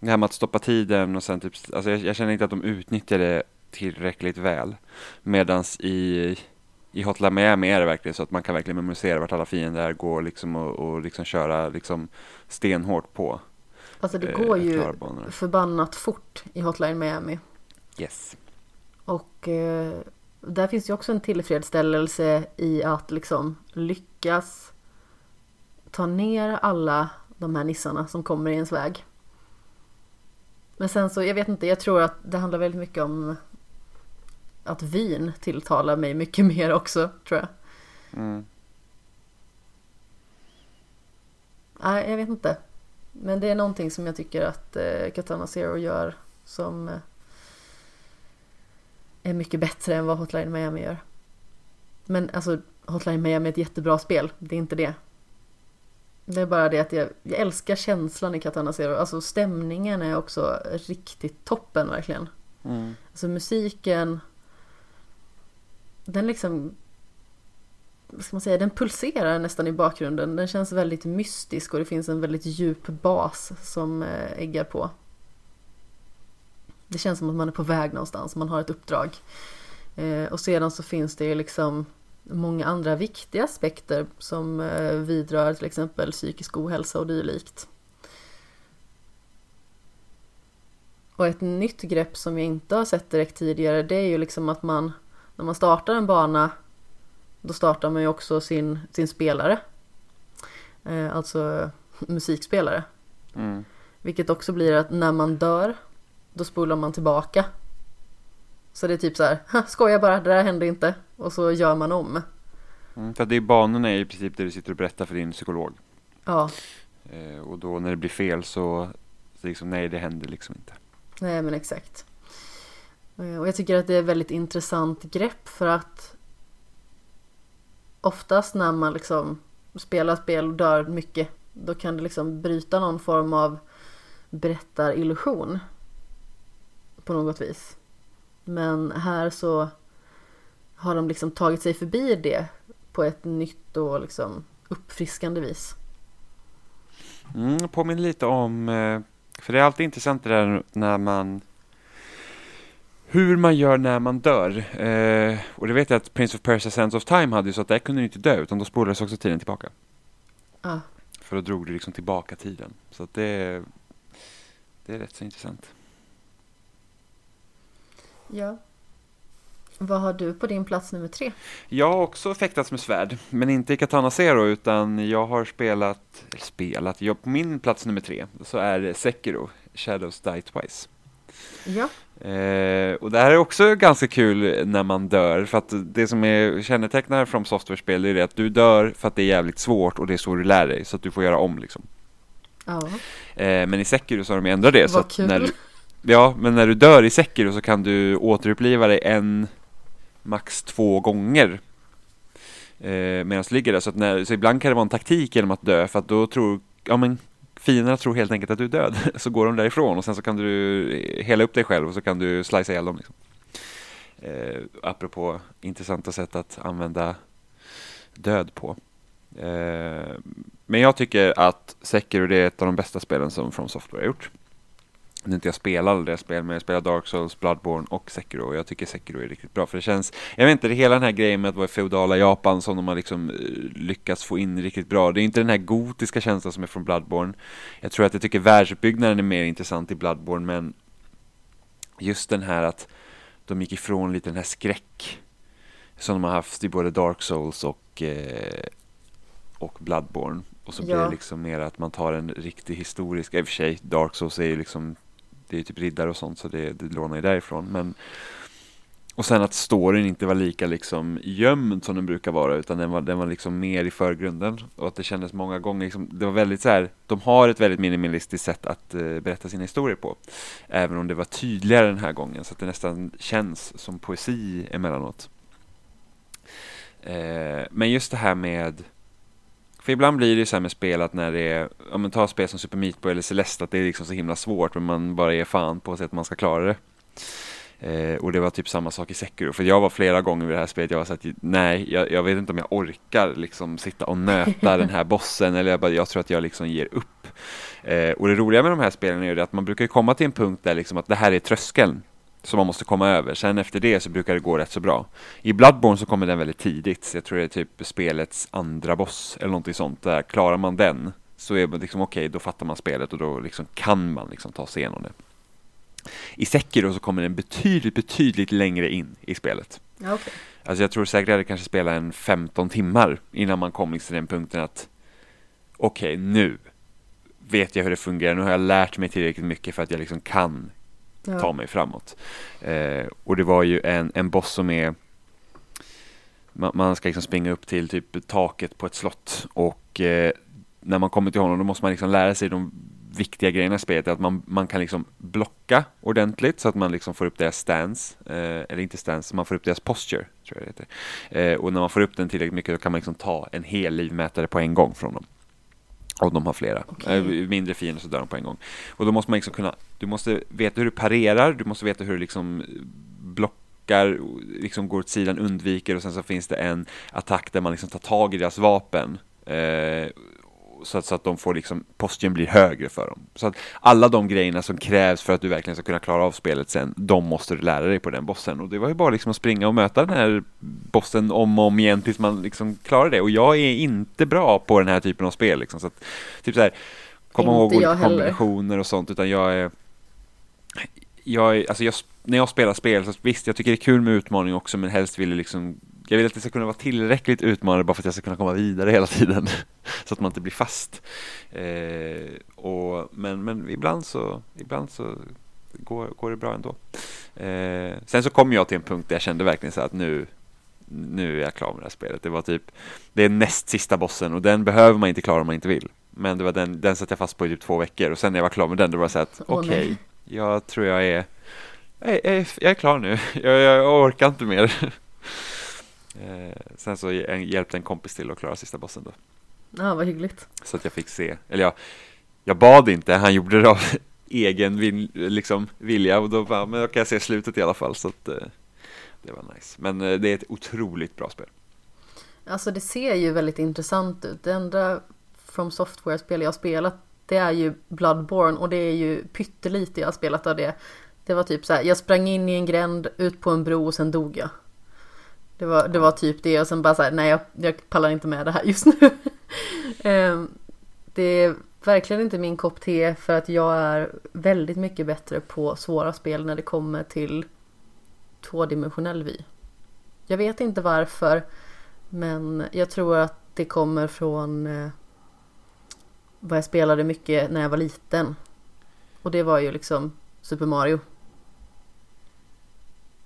det här med att stoppa tiden och sen typ, alltså jag, jag känner inte att de utnyttjade tillräckligt väl. Medans i, i Hotline Miami är det verkligen så att man kan verkligen memorisera vart alla fiender är, gå liksom och, och liksom köra liksom stenhårt på. Alltså det eh, går att ju förbannat fort i Hotline Miami. Yes. Och eh, där finns ju också en tillfredsställelse i att liksom lyckas ta ner alla de här nissarna som kommer i ens väg. Men sen så, jag vet inte, jag tror att det handlar väldigt mycket om att vin tilltalar mig mycket mer också, tror jag. Mm. Nej, jag vet inte. Men det är någonting som jag tycker att eh, Katana Zero gör som eh, är mycket bättre än vad Hotline Miami gör. Men alltså, Hotline Miami är ett jättebra spel, det är inte det. Det är bara det att jag, jag älskar känslan i Katana Zero. Alltså stämningen är också riktigt toppen verkligen. Mm. Alltså musiken, den liksom, vad ska man säga, den pulserar nästan i bakgrunden. Den känns väldigt mystisk och det finns en väldigt djup bas som eh, äggar på. Det känns som att man är på väg någonstans, man har ett uppdrag. Eh, och sedan så finns det ju liksom många andra viktiga aspekter som eh, vidrör till exempel psykisk ohälsa och dylikt. Och ett nytt grepp som jag inte har sett direkt tidigare det är ju liksom att man när man startar en bana då startar man ju också sin, sin spelare. Eh, alltså musikspelare. Mm. Vilket också blir att när man dör då spolar man tillbaka. Så det är typ så här, "Ha, skoja bara, det där hände inte. Och så gör man om. Mm. För att det är banorna är i princip det du sitter och berättar för din psykolog. Ja, Eh, och då när det blir fel så, så liksom, nej det händer liksom inte. nej men exakt. Eh, Och jag tycker att det är ett väldigt intressant grepp för att oftast när man liksom spelar spel och dör mycket då kan det liksom bryta någon form av berättarillusion på något vis. Men här så har de liksom tagit sig förbi det på ett nytt och liksom uppfriskande vis. Mm, påminner lite om, eh, för det är alltid intressant det där när man hur man gör när man dör. Eh, och det vet jag att Prince of Persia Sense of Time hade ju så att där kunde du inte dö utan då spolades också tiden tillbaka. Ah. För då drog du liksom tillbaka tiden. Så att det, det är rätt så intressant. Ja. Vad har du på din plats nummer tre? Jag har också fäktats med svärd, men inte i Katana Zero utan jag har spelat, eller spelat, jag, på min plats nummer tre så är Sekiro, Shadows Die Twice. Ja. Eh, och det här är också ganska kul när man dör, för att det som är kännetecknar från software-spel är att du dör för att det är jävligt svårt och det är så du lär dig, så att du får göra om liksom. Ja. Eh, men i Sekiro så har de ändrat det. Vad så kul. När du, ja, men när du dör i Sekiro så kan du återuppliva dig en, max två gånger. Eh, Medan du ligger där, så, att när, så ibland kan det vara en taktik genom att dö, för att då tror, ja men fienderna tror helt enkelt att du är död. Så går de därifrån och sen så kan du eh, hela upp dig själv och så kan du slicea ihjäl dem. Liksom. Eh, apropå intressanta sätt att använda död på. Eh, men jag tycker att Sekiro det är ett av de bästa spelen som From Software har gjort. Nu inte jag spelar alla deras spel, men jag spelar Dark Souls, Bloodborne och Sekiro. Och jag tycker Sekiro är riktigt bra, för det känns... Jag vet inte, det hela den här grejen med att vara i feodala Japan som de har liksom eh, lyckats få in riktigt bra. Det är inte den här gotiska känslan som är från Bloodborne. Jag tror att jag tycker världsuppbyggnaden är mer intressant i Bloodborne, men just den här att de gick ifrån lite den här skräck som de har haft i både Dark Souls och, eh, och Bloodborne. Och så blir Ja. det liksom mer att man tar en riktig historisk, i och för sig Dark Souls är ju liksom det är ju typ riddare och sånt så det, det lånar ju därifrån. Men, och sen att storyn inte var lika liksom gömd som den brukar vara utan den var, den var liksom mer i förgrunden. Och att det kändes många gånger, liksom, det var väldigt så här, de har ett väldigt minimalistiskt sätt att eh, berätta sina historier på. Även om det var tydligare den här gången så att det nästan känns som poesi emellanåt. Eh, men just det här med för ibland blir det ju så här med spel att när det är, om man tar spel som Super Meat Boy eller Celeste, att det är liksom så himla svårt men man bara är fan på sig att man ska klara det. Eh, och det var typ samma sak i Sekiro, för jag var flera gånger vid det här spelet, jag var så att typ, nej, jag, jag vet inte om jag orkar liksom sitta och nöta den här bossen, eller jag, bara, jag tror att jag liksom ger upp. Eh, och det roliga med de här spelen är ju det att man brukar ju komma till en punkt där liksom att det här är tröskeln som man måste komma över. Sen efter det så brukar det gå rätt så bra. I Bloodborne så kommer den väldigt tidigt. Så jag tror det är typ spelets andra boss eller någonting sånt. Där klarar man den så är man liksom okej, då fattar man spelet och då liksom kan man liksom ta sig igenom det. I Sekiro så kommer den betydligt, betydligt längre in i spelet. Okej. Alltså jag tror säkert att jag kanske spelar en 15 timmar innan man kommer till den punkten att okej, nu vet jag hur det fungerar. Nu har jag lärt mig tillräckligt mycket för att jag liksom kan Ja. ta mig framåt. Eh, och det var ju en, en boss som är man, man ska liksom springa upp till typ taket på ett slott och eh, när man kommer till honom då måste man liksom lära sig de viktiga grejerna i spelet. Att man, man kan liksom blocka ordentligt så att man liksom får upp deras stance, eh, eller inte stance, man får upp deras posture, tror jag det heter. Eh, och när man får upp den tillräckligt mycket då kan man liksom ta en hel livmätare på en gång från dem. Och de har flera. Okej. Eh, mindre fiender så dör de på en gång. Och då måste man liksom kunna, du måste veta hur du parerar, du måste veta hur du liksom blockar, liksom går åt sidan, undviker och sen så finns det en attack där man liksom tar tag i deras vapen. Eh, så att, så att de får liksom, posturen blir högre för dem. Så att alla de grejerna som krävs för att du verkligen ska kunna klara av spelet sen, de måste du lära dig på den bossen. Och det var ju bara liksom att springa och möta den här bossen om och om igen tills man liksom klarar det. Och jag är inte bra på den här typen av spel liksom. Så att, typ så här, komma ihåg olika kombinationer och sånt, utan jag är jag, är- alltså jag, när jag spelar spel, så visst jag tycker det är kul med utmaning också men helst vill jag liksom Jag vill att det ska kunna vara tillräckligt utmanande bara för att jag ska kunna komma vidare hela tiden. Så att man inte blir fast. Eh, och, men, men ibland så, ibland så går, går det bra ändå. Eh, Sen så kom jag till en punkt där jag kände verkligen så att nu Nu är jag klar med det här spelet. Det var typ Det är näst sista bossen och den behöver man inte klara om man inte vill. Men det var den, den satt jag fast på i typ två veckor och sen när jag var klar med den då var det så att okej nej. jag tror jag är jag är, jag är klar nu, jag, jag orkar inte mer. eh, sen så hj- hjälpte en kompis till att klara sista bossen då. Ja, vad hyggligt. Så att jag fick se, eller jag, jag bad inte, han gjorde det av egen vil, liksom, vilja och då bara, men då kan jag se slutet i alla fall. Så att, eh, det var nice. Men eh, det är ett otroligt bra spel. Alltså det ser ju väldigt intressant ut. Det enda From Software-spel jag har spelat det är ju Bloodborne och det är ju pyttelite jag har spelat av det. Det var typ så här, jag sprang in i en gränd, ut på en bro och sen dog jag. Det var, det var typ det och sen bara såhär, nej jag, jag pallar inte med det här just nu. Ehm, det är verkligen inte min kopp te för att jag är väldigt mycket bättre på svåra spel när det kommer till tvådimensionell vy. Jag vet inte varför men jag tror att det kommer från eh, vad jag spelade mycket när jag var liten. Och det var ju liksom Super Mario.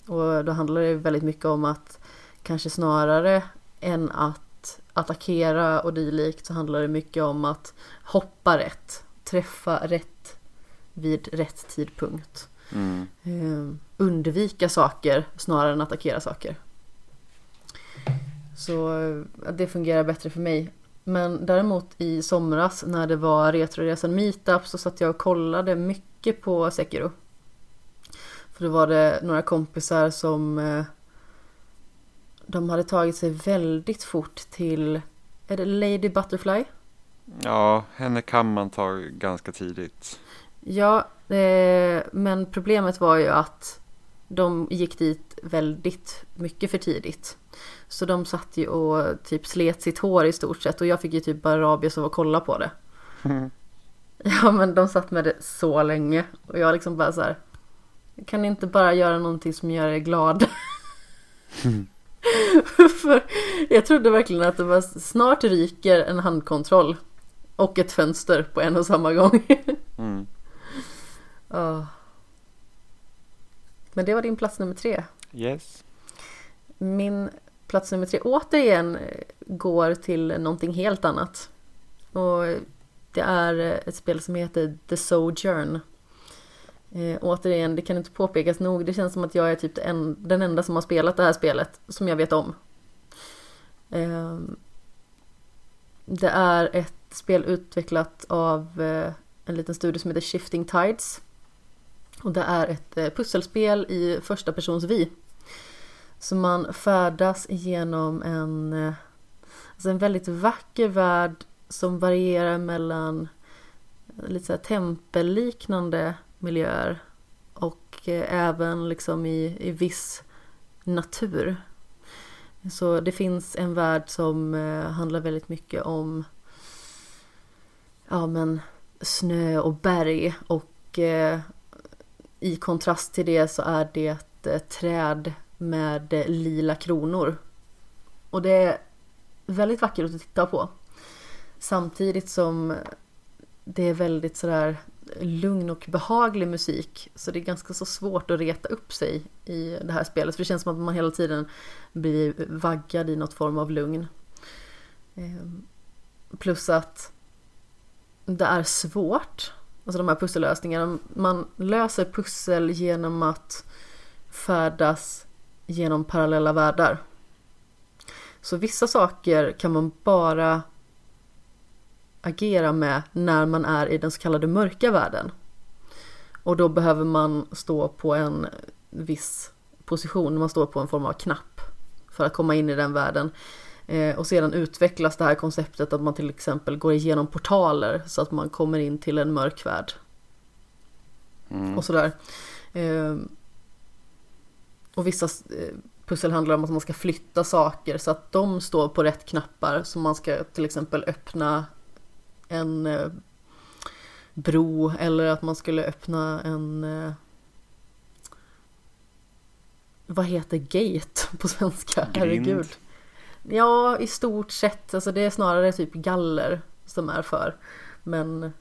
Och då handlar det väldigt mycket om att kanske snarare än att attackera och dylikt så handlar det mycket om att hoppa rätt, träffa rätt vid rätt tidpunkt. Mm. Eh, undvika saker snarare än attackera saker. Så eh, det fungerar bättre för mig. Men däremot i somras när det var Retroresan Meetup så satt jag och kollade mycket på Sekiro. För då var det några kompisar som eh, de hade tagit sig väldigt fort till, är det Lady Butterfly? Ja, henne kan man ta ganska tidigt. Ja, eh, men problemet var ju att de gick dit väldigt mycket för tidigt. Så de satt ju och typ slet sitt hår i stort sett och jag fick ju typ bara rabies av att kolla på det. Ja men de satt med det så länge och jag liksom bara så här. Kan ni inte bara göra någonting som gör er glad? För jag trodde verkligen att det var snart ryker en handkontroll och ett fönster på en och samma gång. Mm. Ja. Men det var din plats nummer tre. Yes. Min plats nummer tre återigen går till någonting helt annat. Och det är ett spel som heter The Sojourn. Eh, återigen, det kan inte påpekas nog. Det känns som att jag är typ en, den enda som har spelat det här spelet som jag vet om. Eh, det är ett spel utvecklat av eh, en liten studio som heter Shifting Tides. Och det är ett eh, pusselspel i första persons vi. Så man färdas genom en, eh, alltså en väldigt vacker värld som varierar mellan eh, lite så här tempelliknande miljöer och eh, även liksom i, i viss natur. Så det finns en värld som eh, handlar väldigt mycket om ja men snö och berg och eh, i kontrast till det så är det ett eh, träd med eh, lila kronor. Och det är väldigt vackert att titta på. Samtidigt som det är väldigt sådär lugn och behaglig musik. Så det är ganska så svårt att reta upp sig i det här spelet. För det känns som att man hela tiden blir vaggad i något form av lugn. Ehm, plus att det är svårt. Alltså de här pussellösningarna. Man löser pussel genom att färdas genom parallella världar. Så vissa saker kan man bara agera med när man är i den så kallade mörka världen. Och då behöver man stå på en viss position, man står på en form av knapp för att komma in i den världen. Eh, och sedan utvecklas det här konceptet att man till exempel går igenom portaler så att man kommer in till en mörk värld. Mm. Och sådär. Eh, och vissa eh, pussel handlar om att man ska flytta saker så att de står på rätt knappar. Så man ska till exempel öppna en eh, bro eller att man skulle öppna en eh, vad heter gate på svenska? Grind. Herregud. Ja, i stort sett. Alltså det är snarare typ galler som är för. Men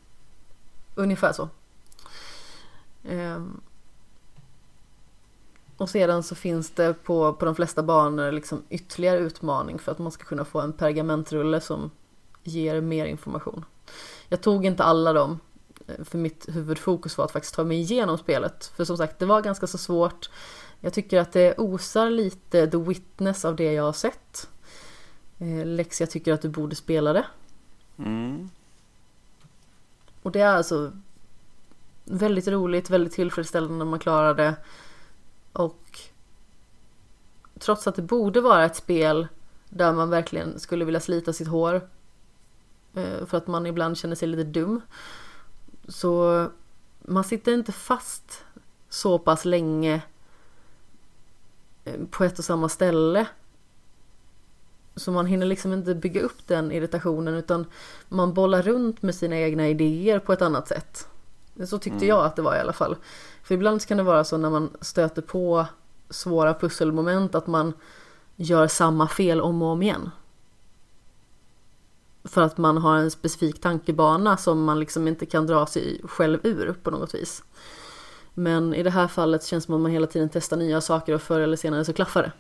ungefär så. Ehm. Och sedan så finns det på, på de flesta banor liksom ytterligare utmaning för att man ska kunna få en pergamentrulle som ger mer information. Jag tog inte alla dem eh, för mitt huvudfokus var att faktiskt ta mig igenom spelet. För som sagt, det var ganska så svårt. Jag tycker att det osar lite The Witness av det jag har sett. Eh, Lex, jag tycker att du borde spela det. Mm. Och det är alltså väldigt roligt, väldigt tillfredsställande när man klarar det. Och trots att det borde vara ett spel där man verkligen skulle vilja slita sitt hår för att man ibland känner sig lite dum Så man sitter inte fast så pass länge eh, på ett och samma ställe. Så man hinner liksom inte bygga upp den irritationen utan man bollar runt med sina egna idéer på ett annat sätt. Så tyckte mm. jag att det var i alla fall. För ibland kan det vara så när man stöter på svåra pusselmoment att man gör samma fel om och om igen. För att man har en specifik tankebana som man liksom inte kan dra sig själv ur på något vis. Men i det här fallet känns det som att man hela tiden testar nya saker och förr eller senare så klaffar det.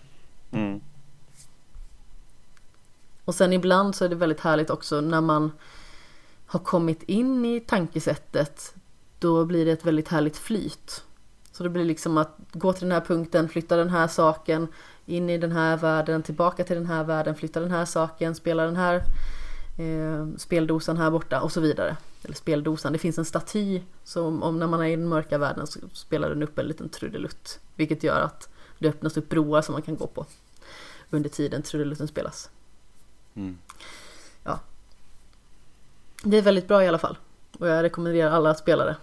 Mm. Och sen ibland så är det väldigt härligt också när man har kommit in i tankesättet. Då blir det ett väldigt härligt flyt. Så det blir liksom att gå till den här punkten, flytta den här saken, in i den här världen, tillbaka till den här världen, flytta den här saken, spela den här eh, speldosan här borta och så vidare. Eller speldosan, det finns en staty som om när man är i den mörka världen så spelar den upp en liten trudelutt. Vilket gör att det öppnas upp broar som man kan gå på under tiden trudelutten spelas. Mm. Ja. Det är väldigt bra i alla fall. Och jag rekommenderar alla att spela det.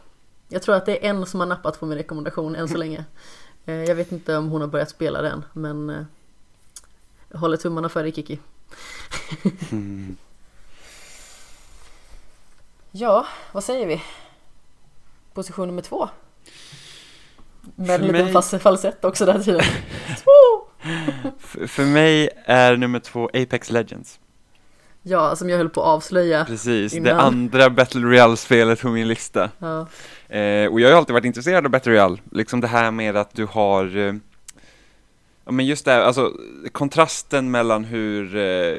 Jag tror att det är en som har nappat på min rekommendation än så länge. Eh, jag vet inte om hon har börjat spela den men eh, jag håller tummarna för dig Kiki. mm. Ja, vad säger vi? Position nummer två. Med en liten mig... falsett också där tiden. för, mig är nummer två Apex Legends. Ja, som jag höll på att avslöja Precis, innan. det andra Battle Royale-spelet på min lista. Ja. Eh, och jag har alltid varit intresserad av Battle Royale, liksom det här med att du har eh, Ja men just det här, alltså kontrasten mellan hur eh,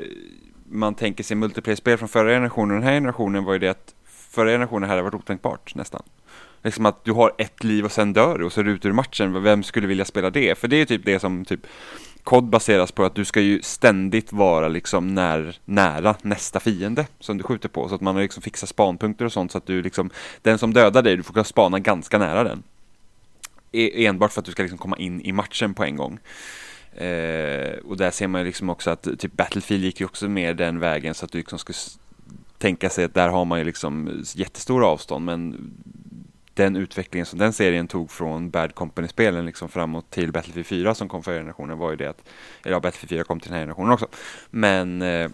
man tänker sig multiplayer-spel från förra generationen och den här generationen var ju det att förra generationen hade varit otänkbart nästan. Liksom att du har ett liv och sen dör du och så är du ute ur matchen. Vem skulle vilja spela det? För det är typ det som typ kod baseras på att du ska ju ständigt vara liksom när, nära nästa fiende som du skjuter på. Så att man har liksom fixat spanpunkter och sånt så att du liksom, den som dödar dig, du får kunna spana ganska nära den. E enbart för att du ska liksom komma in i matchen på en gång. Eh, och där ser man ju liksom också att typ Battlefield gick ju också mer den vägen så att du liksom skulle tänka sig att där har man ju liksom jättestora avstånd men den utvecklingen som den serien tog från Bad Company-spelen liksom framåt till Battlefield 4 som kom förra generationen var ju det att, eller ja, Battlefield 4 kom till den här generationen också. Men eh,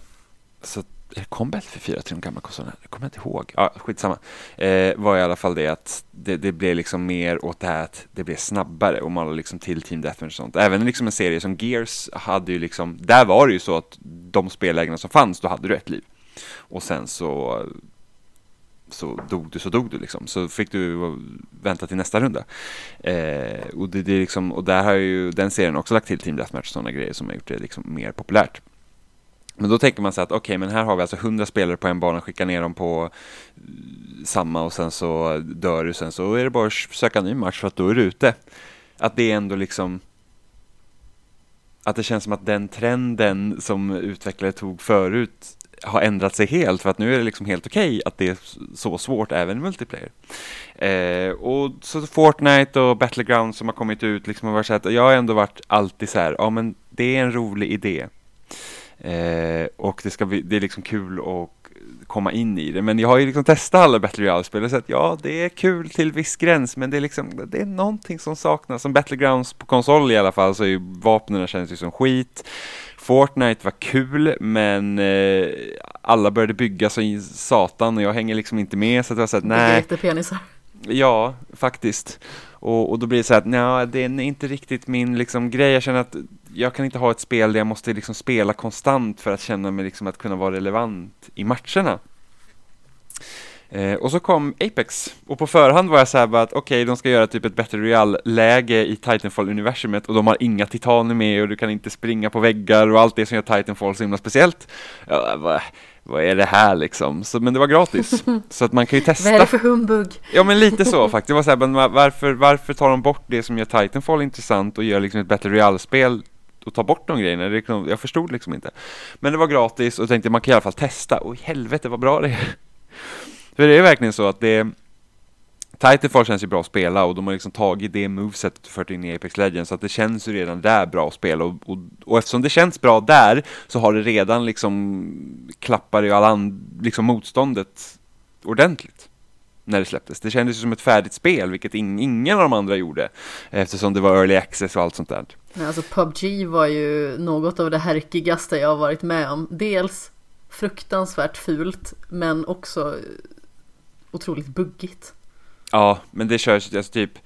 så kom Battlefield 4 till de gamla konsolerna? Det kommer jag inte ihåg. Ja, skitsamma. Eh, var i alla fall det att det, det blev liksom mer åt det här att det blev snabbare och man liksom till Team Deathmatch och sånt. Även liksom en serie som Gears hade ju liksom, där var det ju så att de spelägarna som fanns, då hade du ett liv. Och sen så så dog du så dog du liksom. Så fick du vänta till nästa runda. Eh, och, det, det liksom, och där har ju den serien också lagt till Team Deathmatch och sådana grejer som har gjort det liksom mer populärt. Men då tänker man sig att okej, okay, men här har vi alltså 100 spelare på en bana, skickar ner dem på samma och sen så dör du, sen så är det bara att söka en ny match för att då är du ute. Att det är ändå liksom att det känns som att den trenden som utvecklare tog förut har ändrat sig helt för att nu är det liksom helt okej okay att det är så svårt även i multiplayer. Eh, och så Fortnite och Battlegrounds som har kommit ut liksom har varit så att jag har ändå varit alltid så här, ja men det är en rolig idé. Eh, och det, ska bli, det är liksom kul att komma in i det. Men jag har ju liksom testat alla Battle Royale-spel och sett ja, det är kul till viss gräns, men det är liksom, det är någonting som saknas. Som Battlegrounds på konsol i alla fall så är ju vapnen känns ju som skit. Fortnite var kul, men eh, alla började bygga som satan och jag hänger liksom inte med så att jag sa att nej. penisar. Ja, faktiskt. Och, och då blir det så att nej, det är inte riktigt min liksom, grej. Jag känner att jag kan inte ha ett spel där jag måste liksom spela konstant för att känna mig liksom att kunna vara relevant i matcherna. Eh, och så kom Apex, och på förhand var jag så här bara att okej, okay, de ska göra typ ett Battle Royale-läge i Titanfall-universumet och de har inga titaner med och du kan inte springa på väggar och allt det som gör Titanfall så himla speciellt. Ja, vad, vad är det här liksom? Så, men det var gratis, så att man kan ju testa. Vad är det för humbug? Ja, men lite så faktiskt. Det var så här, men varför, varför tar de bort det som gör Titanfall intressant och gör liksom ett Battle Royale-spel och ta bort de grejerna. Liksom, jag förstod liksom inte. Men det var gratis och tänkte man kan i alla fall testa. Och helvete vad bra det är. För det är verkligen så att det Titanfall känns ju bra att spela och de har liksom tagit det moveset och fört in i Apex Legends så att det känns ju redan där bra att spela och, och, och eftersom det känns bra där så har det redan liksom klappar i alla liksom motståndet ordentligt. när det släpptes. Det kändes ju som ett färdigt spel, vilket ingen av de andra gjorde, eftersom det var early access och allt sånt där. Nej, alltså PubG var ju något av det härkigaste jag har varit med om. Dels fruktansvärt fult, men också otroligt buggigt. Ja, men det körs alltså typ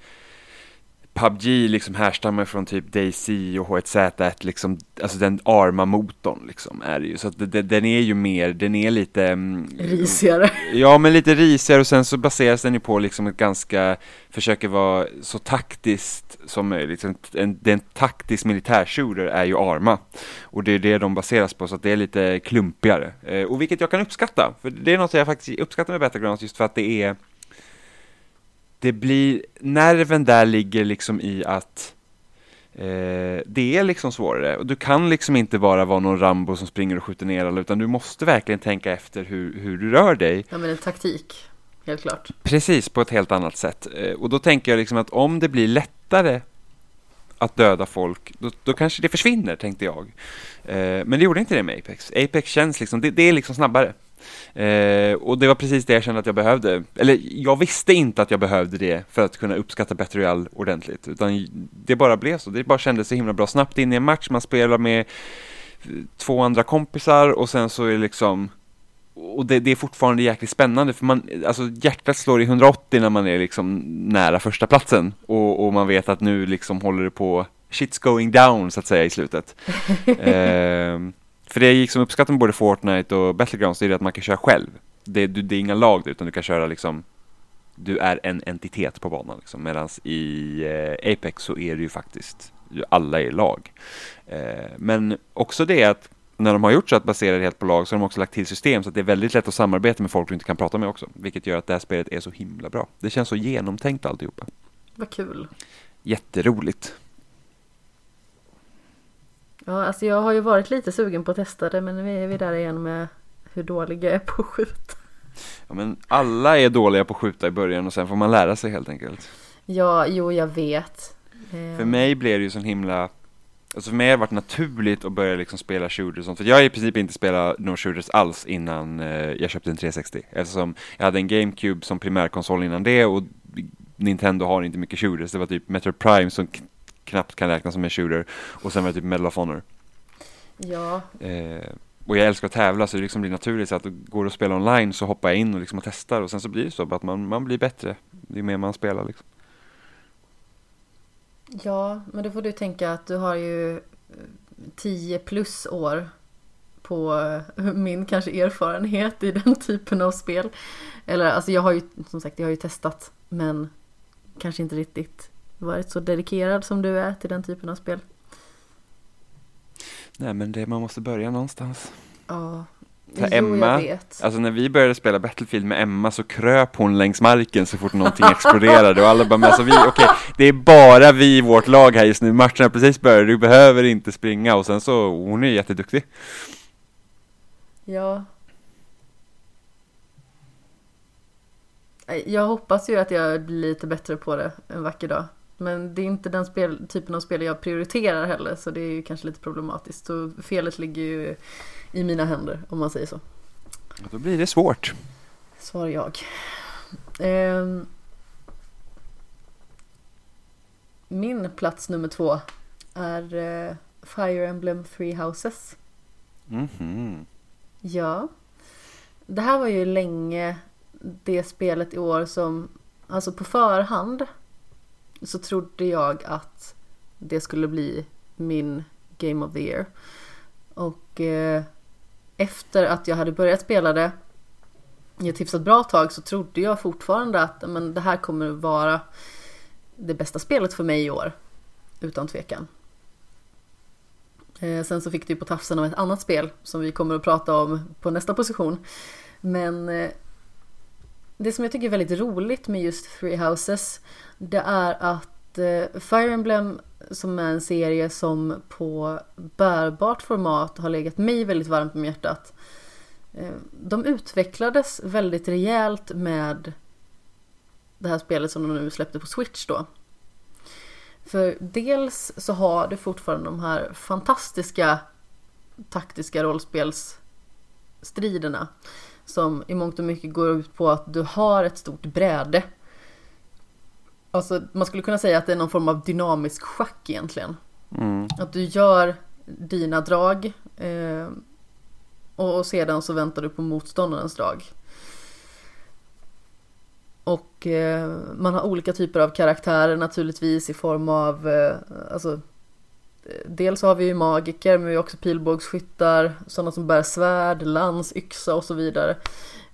PubG liksom härstammar från typ DayZ och H1Z1 liksom, alltså den Arma-motorn liksom är det ju, så att det, den är ju mer, den är lite mm, Risigare. Ja, men lite risigare och sen så baseras den ju på liksom ett ganska, försöker vara så taktiskt som möjligt. En, en, en taktisk militärshooter är ju Arma och det är det de baseras på så att det är lite klumpigare eh, och vilket jag kan uppskatta, för det är något jag faktiskt uppskattar med Battlegrounds just för att det är det blir, nerven där ligger liksom i att eh, det är liksom svårare och du kan liksom inte bara vara någon Rambo som springer och skjuter ner alla utan du måste verkligen tänka efter hur, hur du rör dig. Ja men en taktik, helt klart. Precis, på ett helt annat sätt. Eh, och då tänker jag liksom att om det blir lättare att döda folk, då, då kanske det försvinner, tänkte jag. Eh, men det gjorde inte det med Apex. Apex känns liksom, det, det är liksom snabbare. Eh, och det var precis det jag kände att jag behövde. Eller jag visste inte att jag behövde det för att kunna uppskatta Battle Royale ordentligt. Utan det bara blev så. Det bara kändes så himla bra. Snabbt in i en match, man spelar med två andra kompisar och sen så är det liksom och det, det, är fortfarande jäkligt spännande för man, alltså hjärtat slår i 180 när man är liksom nära första platsen och, och man vet att nu liksom håller det på shit's going down så att säga i slutet. eh, för det jag gick som uppskattar med både Fortnite och Battlegrounds, det är att man kan köra själv. Det, det, det är inga lag utan du kan köra liksom du är en entitet på banan liksom. Medan i eh, Apex så är det ju faktiskt alla är lag. Eh, men också det att när de har gjort så att basera det helt på lag så har de också lagt till system så att det är väldigt lätt att samarbeta med folk du inte kan prata med också. Vilket gör att det här spelet är så himla bra. Det känns så genomtänkt alltihopa. Vad kul. Jätteroligt. Ja, alltså jag har ju varit lite sugen på att testa det men nu är vi där igen med hur dålig jag är på att skjuta. Ja, men alla är dåliga på att skjuta i början och sen får man lära sig helt enkelt. Ja, jo jag vet. För mig blev det ju sån himla Alltså för mig har det varit naturligt att börja liksom spela shooters och sånt. För jag har i princip inte spelat några shooters alls innan eh, jag köpte en 360. Eftersom jag hade en GameCube som primärkonsol innan det och Nintendo har inte mycket shooters. Det var typ Metro Prime som knappt kan räknas som en shooter. Och sen var det typ Medal of Honor. Ja. Eh, och jag älskar att tävla så det liksom blir naturligt så att går det att spela online så hoppar jag in och, liksom och testar och sen så blir det så att man, man blir bättre ju mer man spelar liksom. Ja, men då får du tänka att du har ju 10 plus år på min kanske erfarenhet i den typen av spel. Eller alltså jag har ju som sagt jag har ju testat men kanske inte riktigt varit så dedikerad som du är till den typen av spel? Nej men det, man måste börja någonstans. Ja, jo, Emma, jag vet. alltså när vi började spela Battlefield med Emma så kröp hon längs marken så fort någonting exploderade och alla bara, men alltså vi, okej, okay, det är bara vi i vårt lag här just nu, matchen har precis börjat, du behöver inte springa och sen så, hon är jätteduktig. Ja. Jag hoppas ju att jag blir lite bättre på det en vacker dag. Men det är inte den spel, typen av spel jag prioriterar heller så det är ju kanske lite problematiskt. Så felet ligger ju i mina händer om man säger så. Ja, då blir det svårt. Svar jag. Eh, min plats nummer två är eh, Fire Emblem Three Houses. Mm -hmm. Ja. Det här var ju länge det spelet i år som, alltså på förhand så trodde jag att det skulle bli min Game of the Year. Och eh, efter att jag hade börjat spela det i ett hyfsat bra tag så trodde jag fortfarande att men, det här kommer vara det bästa spelet för mig i år. Utan tvekan. Eh, sen så fick det ju på tafsen av ett annat spel som vi kommer att prata om på nästa position. Men eh, det som jag tycker är väldigt roligt med just Three Houses det är att eh, Fire Emblem som är en serie som på bärbart format har legat mig väldigt varmt om hjärtat. Eh, de utvecklades väldigt rejält med det här spelet som de nu släppte på Switch då. För dels så har du fortfarande de här fantastiska taktiska rollspelsstriderna som i mångt och mycket går ut på att du har ett stort bräde. Alltså man skulle kunna säga att det är någon form av dynamisk schack egentligen. Mm. Att du gör dina drag eh, och sedan så väntar du på motståndarens drag. Och eh, man har olika typer av karaktärer naturligtvis i form av, eh, alltså Dels har vi ju magiker men vi har också pilbågsskyttar, sådana som bär svärd, lans, yxa och så vidare.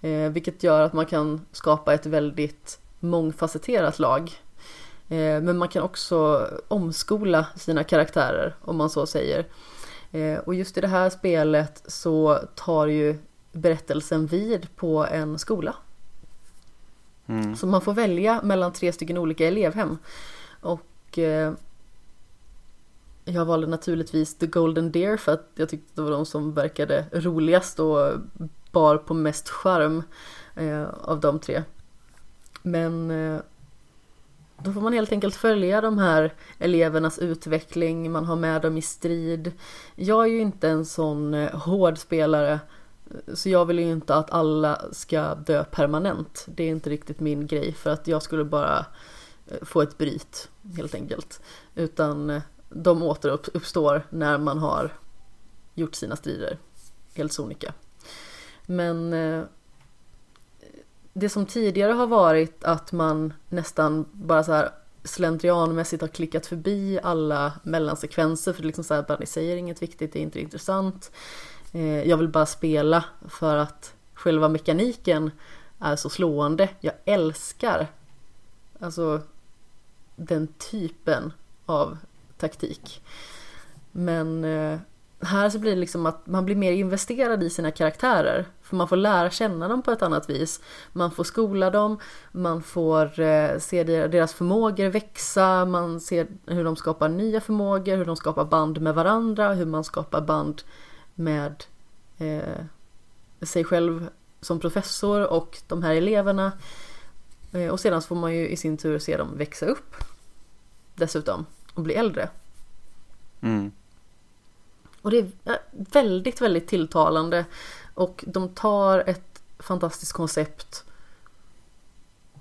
Eh, vilket gör att man kan skapa ett väldigt mångfacetterat lag. Eh, men man kan också omskola sina karaktärer om man så säger. Eh, och just i det här spelet så tar ju berättelsen vid på en skola. Mm. Så man får välja mellan tre stycken olika elevhem. Och eh, jag valde naturligtvis The Golden Deer för att jag tyckte det var de som verkade roligast och bar på mest charm eh, av de tre. Men eh, då får man helt enkelt följa de här elevernas utveckling, man har med dem i strid. Jag är ju inte en sån eh, hård spelare eh, så jag vill ju inte att alla ska dö permanent. Det är inte riktigt min grej för att jag skulle bara eh, få ett bryt helt enkelt. Utan de återuppstår när man har gjort sina strider. Helt sonika. Men det som tidigare har varit att man nästan bara så här slentrianmässigt har klickat förbi alla mellansekvenser för det är liksom så här, ni säger inget viktigt, det är inte intressant. Eh, jag vill bara spela för att själva mekaniken är så slående. Jag älskar alltså den typen av taktik. Men eh, här så blir det liksom att man blir mer investerad i sina karaktärer. För man får lära känna dem på ett annat vis. Man får skola dem, man får eh, se deras förmågor växa, man ser hur de skapar nya förmågor, hur de skapar band med varandra, hur man skapar band med eh, sig själv som professor och de här eleverna. Eh, och sedan så får man ju i sin tur se dem växa upp dessutom och bli äldre. Mm. Och det är väldigt, väldigt tilltalande och de tar ett fantastiskt koncept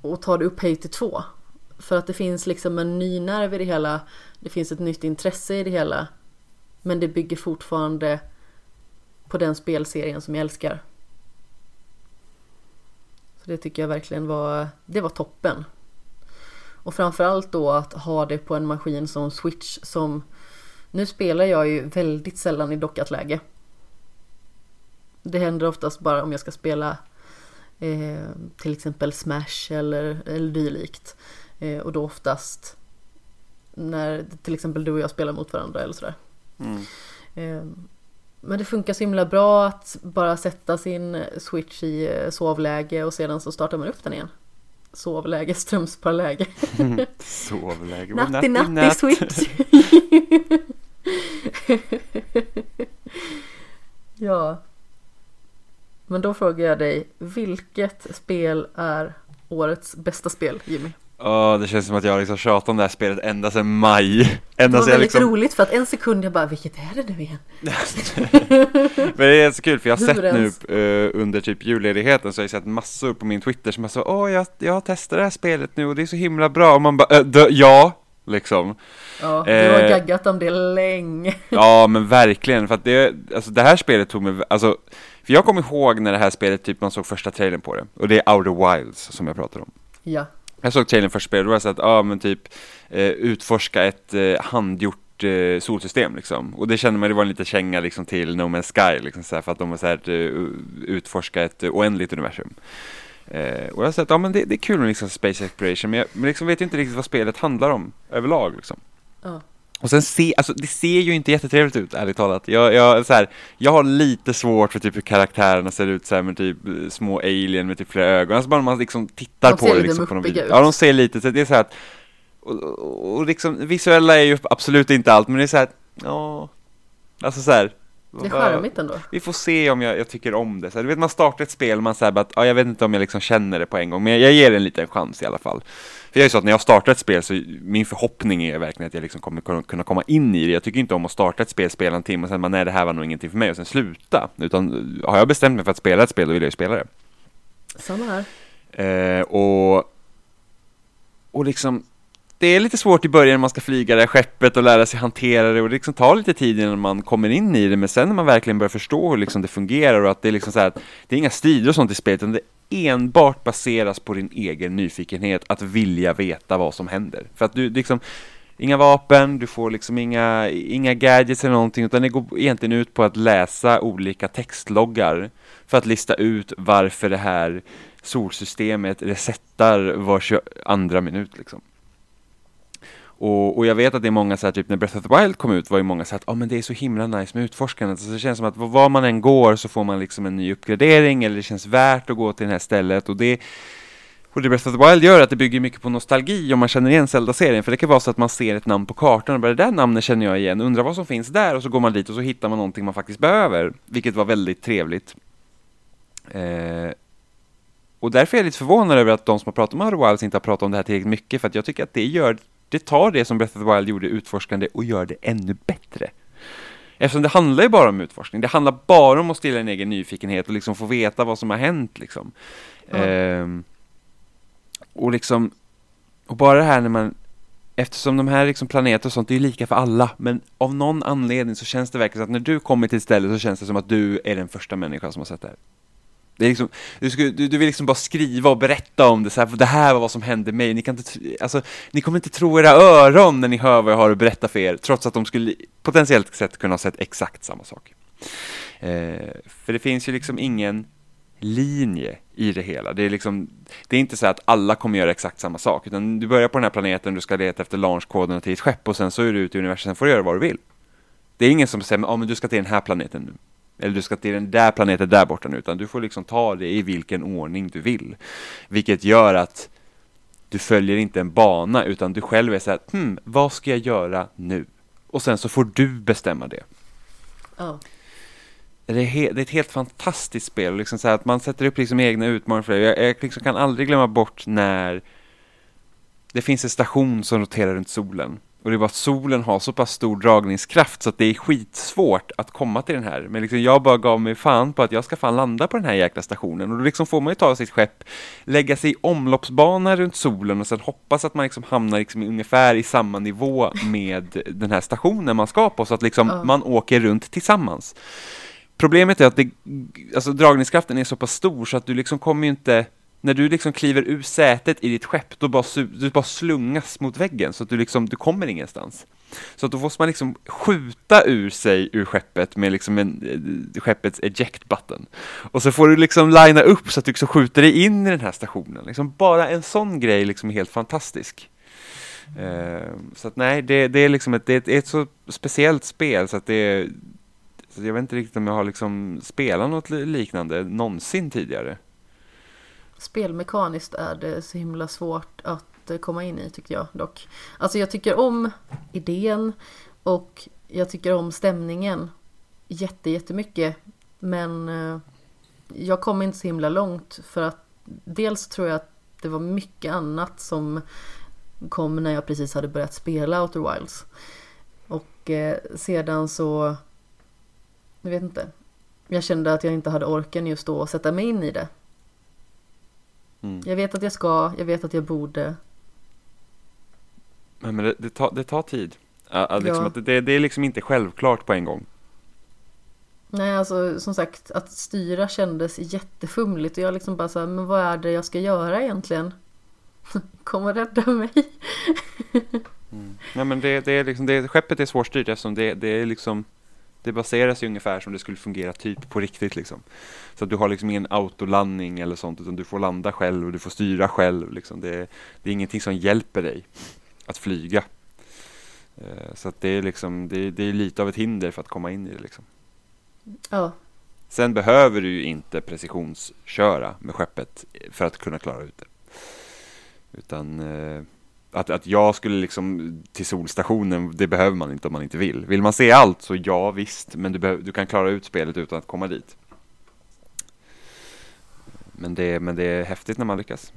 och tar det upphöjt till två. För att det finns liksom en ny nerv i det hela, det finns ett nytt intresse i det hela. Men det bygger fortfarande på den spelserien som jag älskar. Så det tycker jag verkligen var, det var toppen. Och framförallt då att ha det på en maskin som Switch som nu spelar jag ju väldigt sällan i dockat läge. Det händer oftast bara om jag ska spela eh, till exempel Smash eller, eller dylikt. Eh, och då oftast när till exempel du och jag spelar mot varandra eller sådär. Mm. Eh, men det funkar så himla bra att bara sätta sin switch i eh, sovläge och sedan så startar man upp den igen. Sovläge, strömsparläge. Sovläge. Natti natti switch. ja. Men då frågar jag dig, vilket spel är årets bästa spel, Jimmy? Ja, det känns som att jag liksom tjatat om det här spelet ända sedan maj. Ända Det var väldigt liksom... roligt för att en sekund jag bara, vilket är det nu igen? Men det är så kul för jag har Hur sett ens? nu eh, under typ julledigheten så har jag sett massor på min Twitter som har så åh jag, jag har testat det här spelet nu och det är så himla bra och man bara äh, ja liksom. Ja, du har Eh. gaggat om det länge. Ja men verkligen för att det, alltså det här spelet tog mig, alltså för jag kommer ihåg när det här spelet typ man såg första trailern på det och det är Outer Wilds som jag pratar om. Ja, Jag såg trailern första spelet och då var jag så att, ja men typ eh, utforska ett eh, handgjort eh, solsystem liksom. Och det kände man, det var en liten känga liksom till No Man's Sky liksom så här, för att de var så här utforska ett oändligt universum. Eh, och jag har sett, ja men det, det är kul med liksom space exploration men jag men liksom vet inte riktigt vad spelet handlar om överlag liksom. ja. Och sen se, alltså det ser ju inte jättetrevligt ut ärligt talat. Jag, jag, så här, jag har lite svårt för typ hur karaktärerna ser ut så här med typ eh, små alien med typ flera ögon. Alltså bara när man liksom tittar De på det liksom på video. ut. Ja de ser lite, så det är så här att och, och, och liksom visuella är ju absolut inte allt men det är så här, ja, alltså så här. Det är charmigt ändå. vi får se om jag, jag tycker om det. Så här, du vet, man startar ett spel och man säger att ja, jag vet inte om jag liksom känner det på en gång, men jag, jag ger det en liten chans i alla fall. För jag är så att när jag startar ett spel så min förhoppning är verkligen att jag liksom kommer kunna- kunna komma in i det. Jag tycker inte om att starta ett spel, spela en timme och sen bara nej, det här var nog ingenting för mig och sen sluta. Utan har jag bestämt mig för att spela ett spel, då vill jag ju spela det. Samma här. Eh, och, och liksom, det är lite svårt i början när man ska flyga det här skeppet och lära sig hantera det och det liksom tar lite tid innan man kommer in i det, men sen när man verkligen börjar förstå hur liksom det fungerar och att det är liksom så här att det är inga strider och sånt i spelet, utan det enbart baseras på din egen nyfikenhet att vilja veta vad som händer. För att du liksom, inga vapen, du får liksom inga, inga gadgets eller någonting, utan det går egentligen ut på att läsa olika textloggar för att lista ut varför det här solsystemet resettar var 22 minut liksom. Och, och, jag vet att det är många så här, typ när Breath of the Wild kom ut var ju många så att ah, men det är så himla nice med utforskandet. Så det känns som att var man än går så får man liksom en ny uppgradering eller det känns värt att gå till det här stället. Och det, och det Breath of the Wild gör att det bygger mycket på nostalgi om man känner igen Zelda-serien. För det kan vara så att man ser ett namn på kartan och bara det där namnet känner jag igen, undrar vad som finns där och så går man dit och så hittar man någonting man faktiskt behöver. Vilket var väldigt trevligt. Eh, och därför är jag lite förvånad över att de som har pratat om Outer Wilds inte har pratat om det här tillräckligt mycket, för att jag tycker att det gör, det tar det som Breath of the Wild gjorde utforskande och gör det ännu bättre. Eftersom det handlar ju bara om utforskning, det handlar bara om att stilla en egen nyfikenhet och liksom få veta vad som har hänt liksom. Mm. Ehm, och liksom, och bara det här när man, eftersom de här liksom planeter och sånt är ju lika för alla, men av någon anledning så känns det verkligen som att när du kommer till ett ställe så känns det som att du är den första människan som har sett det här. Det är liksom, du, skulle, du, du, vill liksom bara skriva och berätta om det, så här, det här var vad som hände mig. Ni, kan inte, alltså, ni kommer inte tro era öron när ni hör vad jag har att berätta för er, trots att de skulle potentiellt sett kunna ha sett exakt samma sak. Eh, för det finns ju liksom ingen linje i det hela. Det är, liksom, det är inte så att alla kommer göra exakt samma sak, utan du börjar på den här planeten, du ska leta efter launchkoderna till ett skepp och sen så är du ute i universum, sen får du göra vad du vill. Det är ingen som säger, ja men du ska till den här planeten nu eller du ska till den där planeten där borta nu, utan du får liksom ta det i vilken ordning du vill. Vilket gör att du följer inte en bana, utan du själv är så här, hmm, vad ska jag göra nu? Och sen så får du bestämma det. Oh. Det, är det är ett helt fantastiskt spel, liksom så att man sätter upp liksom egna utmaningar för det. Jag, jag liksom kan aldrig glömma bort när det finns en station som roterar runt solen. Och det bara att solen har så pass stor dragningskraft så att det är skitsvårt att komma till den här. Men liksom jag bara gav mig fan på att jag ska fan landa på den här jäkla stationen. Och då liksom får man ju ta sitt skepp, lägga sig i omloppsbana runt solen och sen hoppas att man liksom hamnar liksom ungefär i samma nivå med den här stationen man ska på. Så att liksom uh. man åker runt tillsammans. Problemet är att det, alltså dragningskraften är så pass stor så att du liksom kommer ju inte när du liksom kliver ur sätet i ditt skepp, då bara, du bara slungas mot väggen så att du liksom, du kommer ingenstans. Så att då måste man liksom skjuta ur sig ur skeppet med liksom en, eh, skeppets eject button. Och så får du liksom linea upp så att du liksom skjuter dig in i den här stationen. Liksom bara en sån grej liksom är helt fantastisk. Uh, så att nej, det, det är liksom ett, det är ett, så speciellt spel så att det är, så jag vet inte riktigt om jag har liksom spelat något liknande någonsin tidigare spelmekaniskt är det så himla svårt att komma in i tycker jag dock. Alltså jag tycker om idén och jag tycker om stämningen jätte, jättemycket. Men eh, jag kom inte så himla långt för att dels tror jag att det var mycket annat som kom när jag precis hade börjat spela Outer Wilds. Och eh, sedan så, jag vet inte, jag kände att jag inte hade orken just då att sätta mig in i det. Mm. Jag vet att jag ska, jag vet att jag borde. Men, men det, det, tar, det tar tid. Att, liksom, ja. att det, det är liksom inte självklart på en gång. Nej, alltså som sagt att styra kändes jättefumligt och jag liksom bara så här, men vad är det jag ska göra egentligen? Kom och rädda mig. mm. Nej men det, det är liksom, det, skeppet är svårstyrt eftersom det, det är liksom det baseras ju ungefär som det skulle fungera typ på riktigt liksom. Så att du har liksom ingen autolandning eller sånt utan du får landa själv och du får styra själv liksom. Det, det är ingenting som hjälper dig att flyga. Eh, så att det är liksom, det, det, är lite av ett hinder för att komma in i det liksom. Ja. Sen behöver du ju inte precisionsköra med skeppet för att kunna klara ut det. Utan eh, att, att jag skulle liksom till solstationen, det behöver man inte om man inte vill. Vill man se allt så ja visst, men du, du kan klara ut spelet utan att komma dit. Men det, men det är häftigt när man lyckas.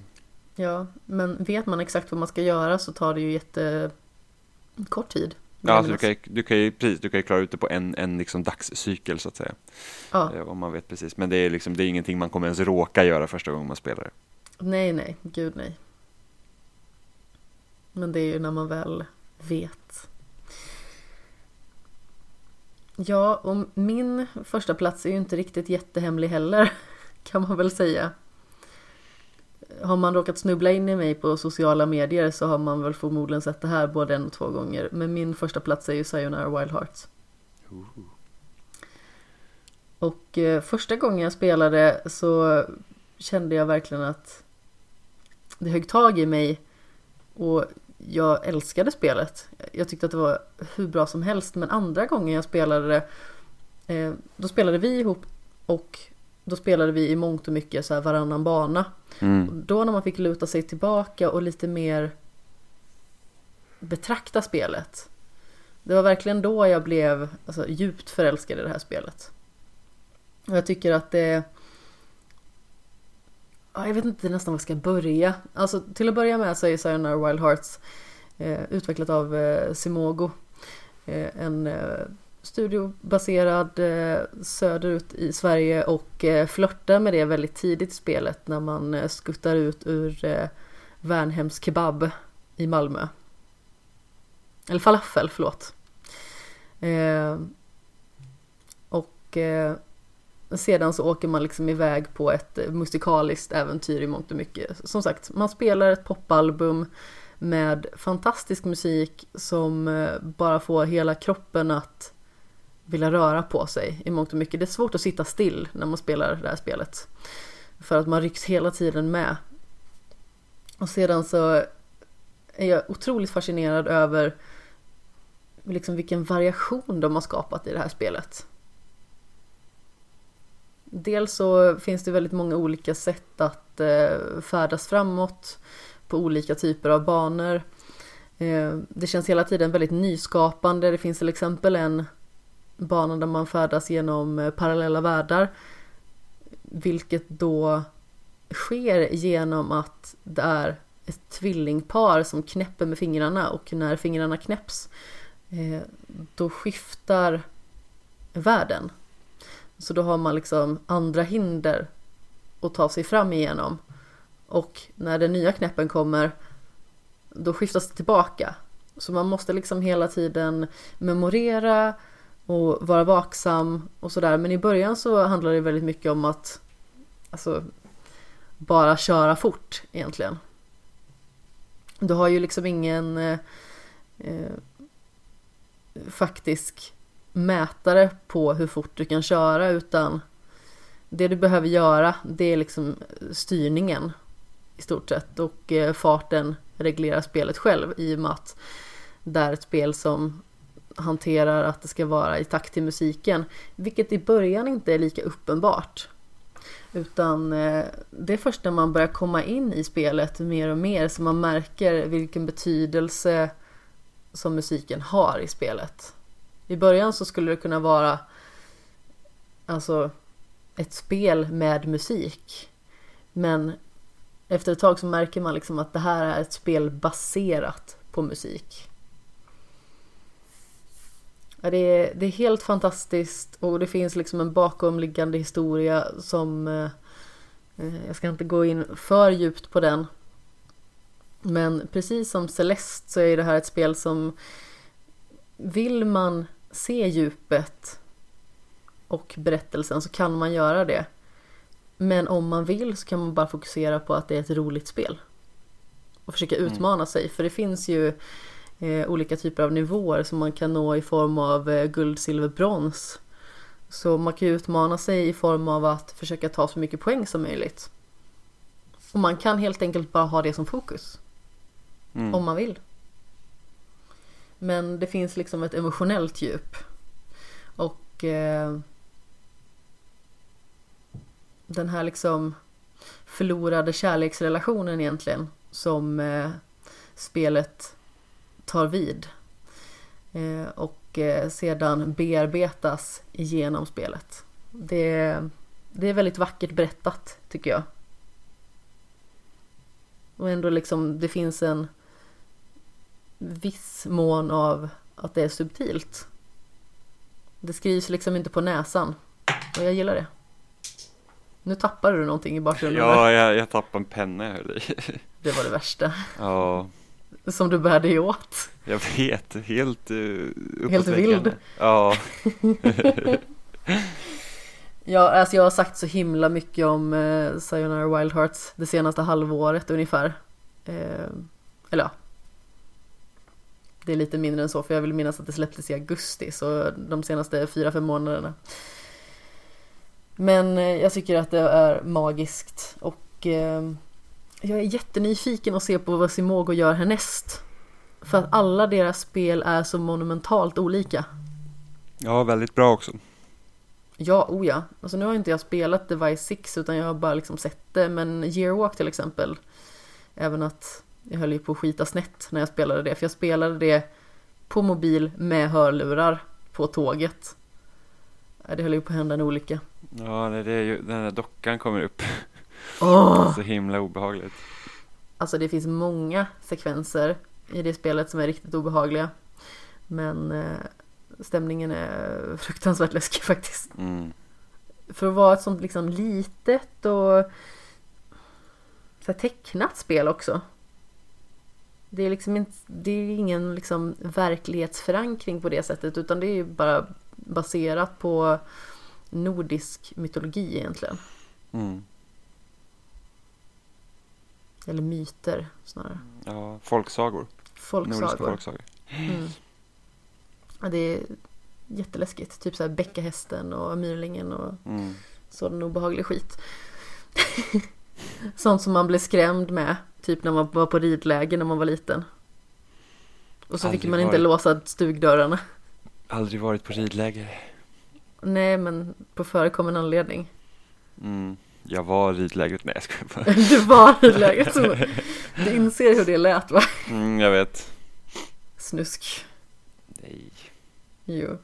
Ja, men vet man exakt vad man ska göra så tar det ju jättekort tid. Ja, alltså du, kan ju, du, kan ju, precis, du kan ju klara ut det på en, en liksom dagscykel så att säga. Ja. Eh, om man vet precis. Men det är, liksom, det är ingenting man kommer ens råka göra första gången man spelar. Nej, nej, gud nej. Men det är ju när man väl vet. Ja, och min första plats är ju inte riktigt jättehemlig heller, kan man väl säga. Har man råkat snubbla in i mig på sociala medier så har man väl förmodligen sett det här både en och två gånger. Men min första plats är ju Sayonara Wild Hearts. Ooh. Och eh, första gången jag spelade så kände jag verkligen att det högg tag i mig och jag älskade spelet. Jag tyckte att det var hur bra som helst men andra gången jag spelade det eh, då spelade vi ihop och då spelade vi i mångt och mycket så här varannan bana. Mm. Och då när man fick luta sig tillbaka och lite mer betrakta spelet. Det var verkligen då jag blev alltså, djupt förälskad i det här spelet. Och jag tycker att det... Jag vet inte nästan var jag ska börja. Alltså till att börja med så är Sayonara Wild Hearts eh, utvecklat av eh, Simogo. Eh, en eh, studiobaserad eh, söderut i Sverige och eh, flörtar med det väldigt tidigt i spelet när man eh, skuttar ut ur eh, Värnhems kebab i Malmö. Eller falafel, förlåt. Eh, och eh, sedan så åker man liksom iväg på ett musikaliskt äventyr i mångt och mycket. Som sagt, man spelar ett popalbum med fantastisk musik som eh, bara får hela kroppen att vilja röra på sig i mångt och mycket. Det är svårt att sitta still när man spelar det här spelet. För att man rycks hela tiden med. Och sedan så är jag otroligt fascinerad över liksom vilken variation de har skapat i det här spelet. Dels så finns det väldigt många olika sätt att eh, färdas framåt på olika typer av banor. Eh, det känns hela tiden väldigt nyskapande. Det finns till exempel en bana där man färdas genom eh, parallella världar. Vilket då sker genom att det är ett tvillingpar som knäpper med fingrarna och när fingrarna knäpps eh, då skiftar världen. Så då har man liksom andra hinder att ta sig fram igenom. Och när den nya knäppen kommer då skiftas det tillbaka. Så man måste liksom hela tiden memorera och vara vaksam och sådär. Men i början så handlar det väldigt mycket om att alltså, bara köra fort egentligen. Du har ju liksom ingen eh, eh faktisk mätare på hur fort du kan köra utan det du behöver göra det är liksom styrningen i stort sett och eh, farten reglerar spelet själv i och med att det är ett spel som hanterar att det ska vara i takt till musiken vilket i början inte är lika uppenbart utan eh, det är först när man börjar komma in i spelet mer och mer som man märker vilken betydelse som musiken har i spelet. I början så skulle det kunna vara alltså ett spel med musik. Men efter ett tag så märker man liksom att det här är ett spel baserat på musik. Ja, det, är, det är helt fantastiskt och det finns liksom en bakomliggande historia som eh, eh jag ska inte gå in för djupt på den. Men precis som Celeste så är det här ett spel som vill man se djupet och berättelsen så kan man göra det. Men om man vill så kan man bara fokusera på att det är ett roligt spel. Och försöka utmana mm. sig för det finns ju eh, olika typer av nivåer som man kan nå i form av eh, guld, silver, brons. Så man kan utmana sig i form av att försöka ta så mycket poäng som möjligt. Och man kan helt enkelt bara ha det som fokus. Mm. Om man vill. Men det finns liksom ett emotionellt djup. Och eh, den här liksom förlorade kärleksrelationen egentligen som eh, spelet tar vid. Eh, och eh, sedan bearbetas genom spelet. Det, det är väldigt vackert berättat tycker jag. Och ändå liksom det finns en viss mån av att det är subtilt. Det skrivs liksom inte på näsan. Och jag gillar det. Nu tappade du någonting i bakgrunden. Ja, jag, jag tappade en penna jag höll i. Det var det värsta. Ja, Som du började ge åt. jag vet. Helt uh, Helt vild. Ja, Ja, alltså jag har sagt så himla mycket om eh, Sayonara Wild Hearts det senaste halvåret ungefär. Eh, eller ja. Det är lite mindre än så för jag vill minnas att det släpptes i augusti så de senaste fyra fem månaderna. Men eh, jag tycker att det är magiskt och eh, jag är jättenyfiken att se på vad Simogo gör härnäst. För att alla deras spel är så monumentalt olika. ja, väldigt bra också. Ja, oh ja. Alltså nu har inte jag spelat Device 6 utan jag har bara liksom sett det. Men Yearwalk till exempel. Även att jag höll ju på att skita snett när jag spelade det. För jag spelade det på mobil med hörlurar på tåget. Det höll ju på att hända en olycka. Ja, det är ju, den där dockan kommer upp. Åh! Så himla obehagligt. Alltså det finns många sekvenser i det spelet som är riktigt obehagliga. Men eh, stämningen är fruktansvärt läskig faktiskt. Mm. för att vara ett sånt liksom litet och så tecknat spel också. Det är liksom inte, det är ingen liksom verklighetsförankring på det sättet utan det är ju bara baserat på nordisk mytologi egentligen. Mm. Eller myter snarare. Ja, folksagor. Nordiska Folksagor. folksagor. Mm. Ja, det är jätteläskigt. Typ så här bäckahästen och myrlingen och Mm. sådan obehaglig skit. Sånt som man blev skrämd med, typ när man var på ridläger när man var liten. Och så fick Aldrig man inte varit. låsa stugdörrarna. Aldrig varit på ridläger. Nej, men på förekommen anledning. Mm. Jag var ridlägret. Nej, jag skojar bara. Du var ridlägret. Du inser hur det lät va? Mm, jag vet. Snusk. Nej. Jo.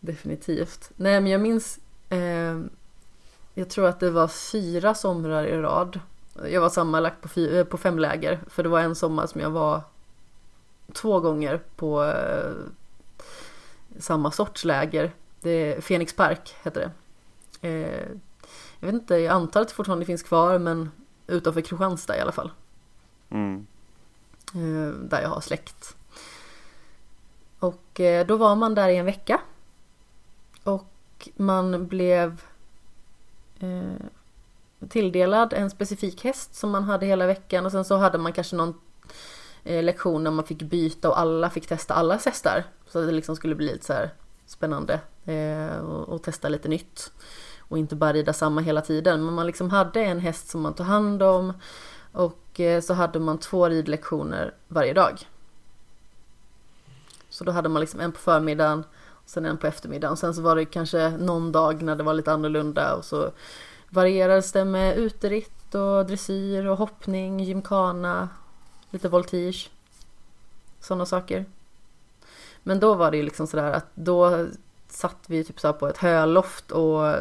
Definitivt. Nej, men jag minns. Eh, jag tror att det var fyra somrar i rad. Jag var sammanlagt på, fy- eh, på fem läger. För det var en sommar som jag var två gånger på eh, samma sorts läger. Det, Phoenix Park heter det. Eh, jag vet inte, jag antar att det fortfarande finns kvar men utanför Kristianstad i alla fall. Mm. Eh, där jag har släkt. Och eh, då var man där i en vecka. Och man blev eh, tilldelad en specifik häst som man hade hela veckan och sen så hade man kanske någon eh, lektion där man fick byta och alla fick testa allas hästar. Så att det liksom skulle bli lite så här spännande eh, och, och testa lite nytt. Och inte bara rida samma hela tiden. Men man liksom hade en häst som man tog hand om och eh, så hade man två ridlektioner varje dag. Så då hade man liksom en på förmiddagen sen en på eftermiddagen. Sen så var det kanske någon dag när det var lite annorlunda och så varierades det med uteritt och dressyr och hoppning, gymkana, lite voltige. Sådana saker. Men då var det ju liksom sådär att då satt vi typ så på ett höloft och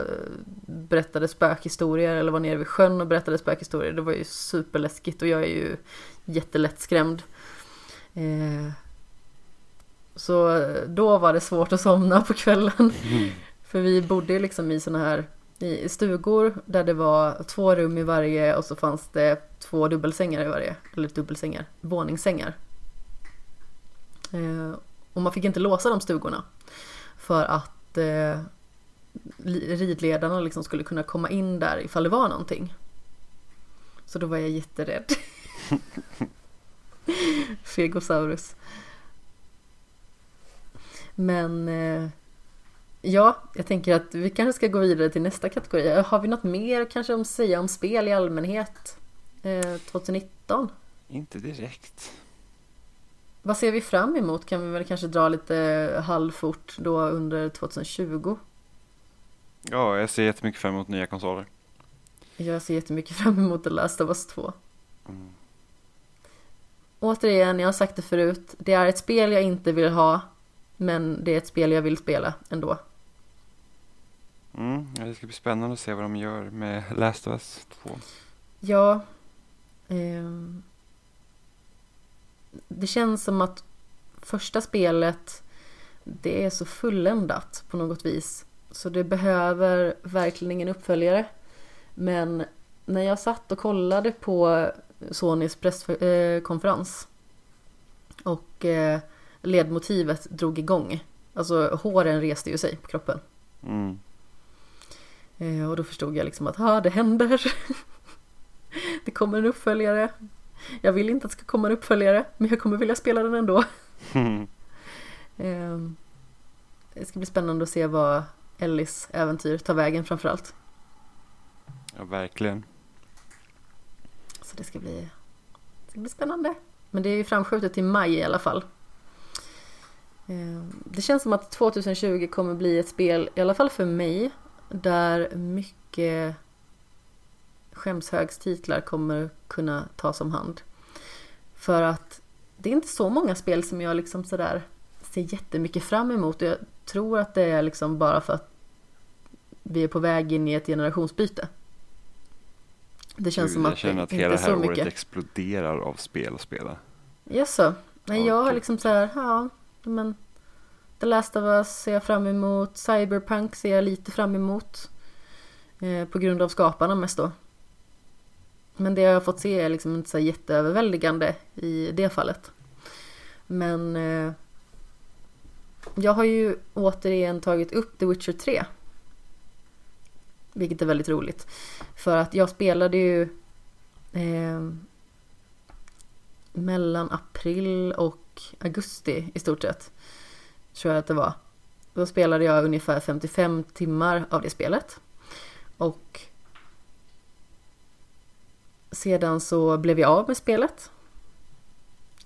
berättade spökhistorier eller var nere vid sjön och berättade spökhistorier. Det var ju superläskigt och jag är ju jättelättskrämd. Eh, så då var det svårt att somna på kvällen. För vi bodde liksom i såna här i stugor där det var två rum i varje och så fanns det två dubbelsängar i varje. Eller dubbelsängar, våningssängar. Eh, och man fick inte låsa de stugorna. För att eh, ridledarna liksom skulle kunna komma in där ifall det var någonting. Så då var jag jätterädd. Fegosaurus. Men eh, ja, jag tänker att vi kanske ska gå vidare till nästa kategori. Har vi något mer kanske att säga om spel i allmänhet eh, 2019? Inte direkt. Vad ser vi fram emot? Kan vi väl kanske dra lite halvfort då under 2020? Ja, jag ser jättemycket fram emot nya konsoler. Jag ser jättemycket fram emot The Last of Us 2. Mm. Återigen, jag har sagt det förut. Det är ett spel jag inte vill ha. Men det är ett spel jag vill spela ändå. Mm, det ska bli spännande att se vad de gör med Last of Us 2. Ja. ehm, det känns som att första spelet, det är så fulländat på något vis. Så det behöver verkligen ingen uppföljare. Men när jag satt och kollade på Sonys presskonferens och eh, ledmotivet drog igång. Alltså håren reste ju sig på kroppen. Mm. Eh, och då förstod jag liksom att ah, det händer. det kommer en uppföljare. Jag vill inte att det ska komma en uppföljare, men jag kommer vilja spela den ändå. eh, det ska bli spännande att se vad Ellis äventyr tar vägen framförallt. Ja, verkligen. Så det ska bli, det ska bli spännande. Men det är ju framskjutet till maj i alla fall. Ehm, det känns som att 2020 kommer bli ett spel, i alla fall för mig, där mycket skämshögstitlar kommer kunna tas om hand. För att det är inte så många spel som jag liksom sådär ser jättemycket fram emot. Jag tror att det är liksom bara för att vi är på väg in i ett generationsbyte. Det känns Gud, som jag att känner det att inte hela är det här så året mycket. exploderar av spel att spela. Jaså? Nej, Ja, jag har gud. liksom så här, ja, men The Last of Us ser jag fram emot, Cyberpunk ser jag lite fram emot. Eh, på grund av skaparna mest då. Men det jag har fått se är liksom inte så jätteöverväldigande i det fallet. Men eh, jag har ju återigen tagit upp The Witcher 3. Vilket är väldigt roligt. För att jag spelade ju eh, mellan april och augusti i stort sett. Tror jag att det var. Då spelade jag ungefär 55 timmar av det spelet. Och sedan så blev jag av med spelet.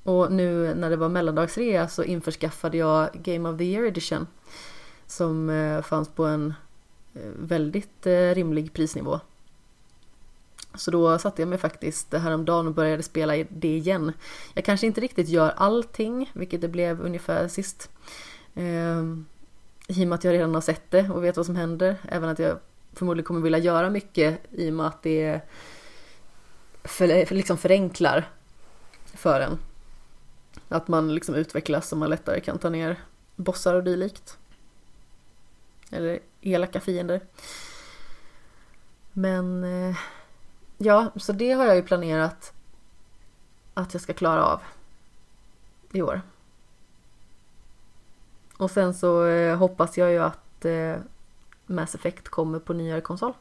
Och nu när det var mellandagsrea så införskaffade jag Game of the Year Edition. Som eh, fanns på en eh, väldigt eh, rimlig prisnivå. Så då satte jag mig faktiskt häromdagen och började spela det igen. Jag kanske inte riktigt gör allting, vilket det blev ungefär sist. Ehm, I och med att jag redan har sett det och vet vad som händer. Även att jag förmodligen kommer vilja göra mycket i och med att det för, för liksom förenklar för en. Att man liksom utvecklas och man lättare kan ta ner bossar och dylikt. Eller elaka fiender. Men eh, ja, så det har jag ju planerat att jag ska klara av i år. Och sen så eh, hoppas jag ju att eh, Mass Effect kommer på nyare konsol.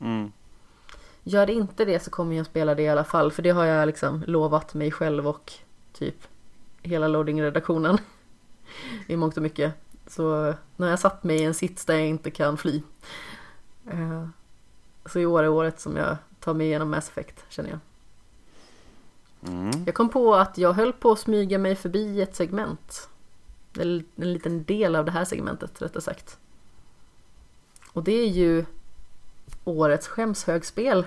Mm. Gör det inte det så kommer jag spela det i alla fall för det har jag liksom lovat mig själv och typ hela loading-redaktionen i mångt och mycket. Så nu har jag satt mig i en sits där jag inte kan fly. Eh, Så i år är året som jag tar mig igenom Mass Effect känner jag. Mm. Jag kom på att jag höll på att smyga mig förbi ett segment. Eller en liten del av det här segmentet rättare sagt. Och det är ju årets skämshögspel.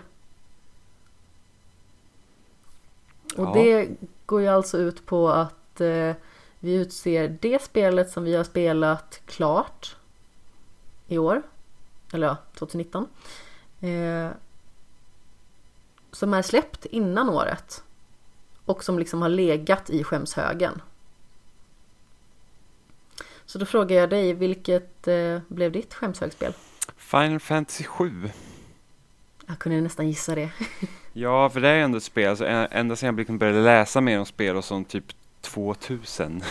Och Ja. det går ju alltså ut på att eh, vi utser det spelet som vi har spelat klart i år. Eller ja, 2019. Eh, som är släppt innan året. Och som liksom har legat i skämshögen. Så då frågar jag dig, vilket eh, blev ditt skämshögspel? Final Fantasy 7. Jag kunde nästan gissa det. Ja, för det är ju ändå ett spel, alltså, ända sedan jag liksom började läsa mer om spel och sånt typ 2000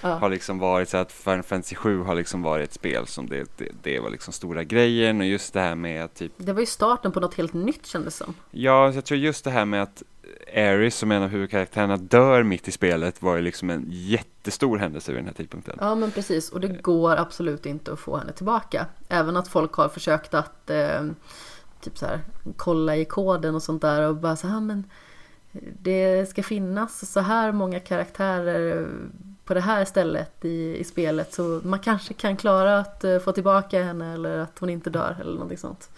har Ja, liksom varit så att Final Fantasy 7 har liksom varit ett spel som det, det, det var liksom stora grejen och just det här med typ det var ju starten på något helt nytt kändes som. Ja, jag tror just det här med att Ares som en av huvudkaraktärerna dör mitt i spelet var ju liksom en jättestor händelse vid den här tidpunkten. Ja men precis och det går absolut inte att få henne tillbaka. Även att folk har försökt att eh, typ så här, kolla i koden och sånt där och bara så här men det ska finnas så här många karaktärer på det här stället i, i spelet så man kanske kan klara att eh, få tillbaka henne eller att hon inte dör eller någonting sånt.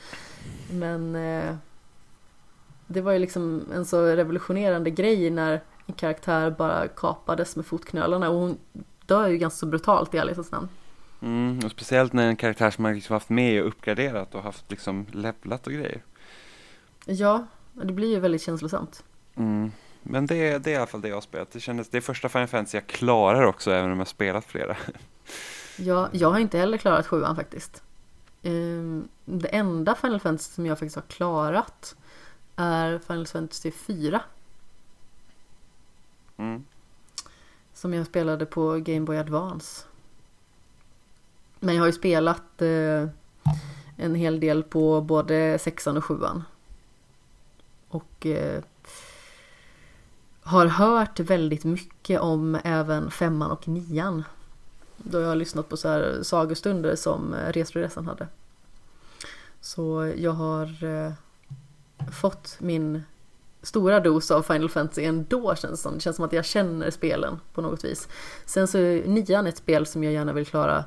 Men eh, det var ju liksom en så revolutionerande grej när en karaktär bara kapades med fotknölarna och hon dör ju ganska så brutalt i ärlighetens namn. Mm, och speciellt när en karaktär som man liksom haft med och uppgraderat och haft liksom levlat och grejer. Ja, det blir ju väldigt känslosamt. Mm. Men det, det är i alla fall det jag har spelat. Det, kändes, det är första Final Fantasy jag klarar också, även om jag spelat flera. Ja, jag har inte heller klarat sjuan faktiskt. Ehm, det enda Final Fantasy som jag faktiskt har klarat är Final Fantasy 4. Mm. Som jag spelade på Game Boy Advance. Men jag har ju spelat eh, en hel del på både sexan och sjuan. Och eh, har hört väldigt mycket om även femman och nian. Då jag har lyssnat på så här sagostunder som eh, hade. Så jag har eh, fått min stora dos av Final Fantasy ändå känns det som. Det känns som att jag känner spelen på något vis. Sen så är nian ett spel som jag gärna vill klara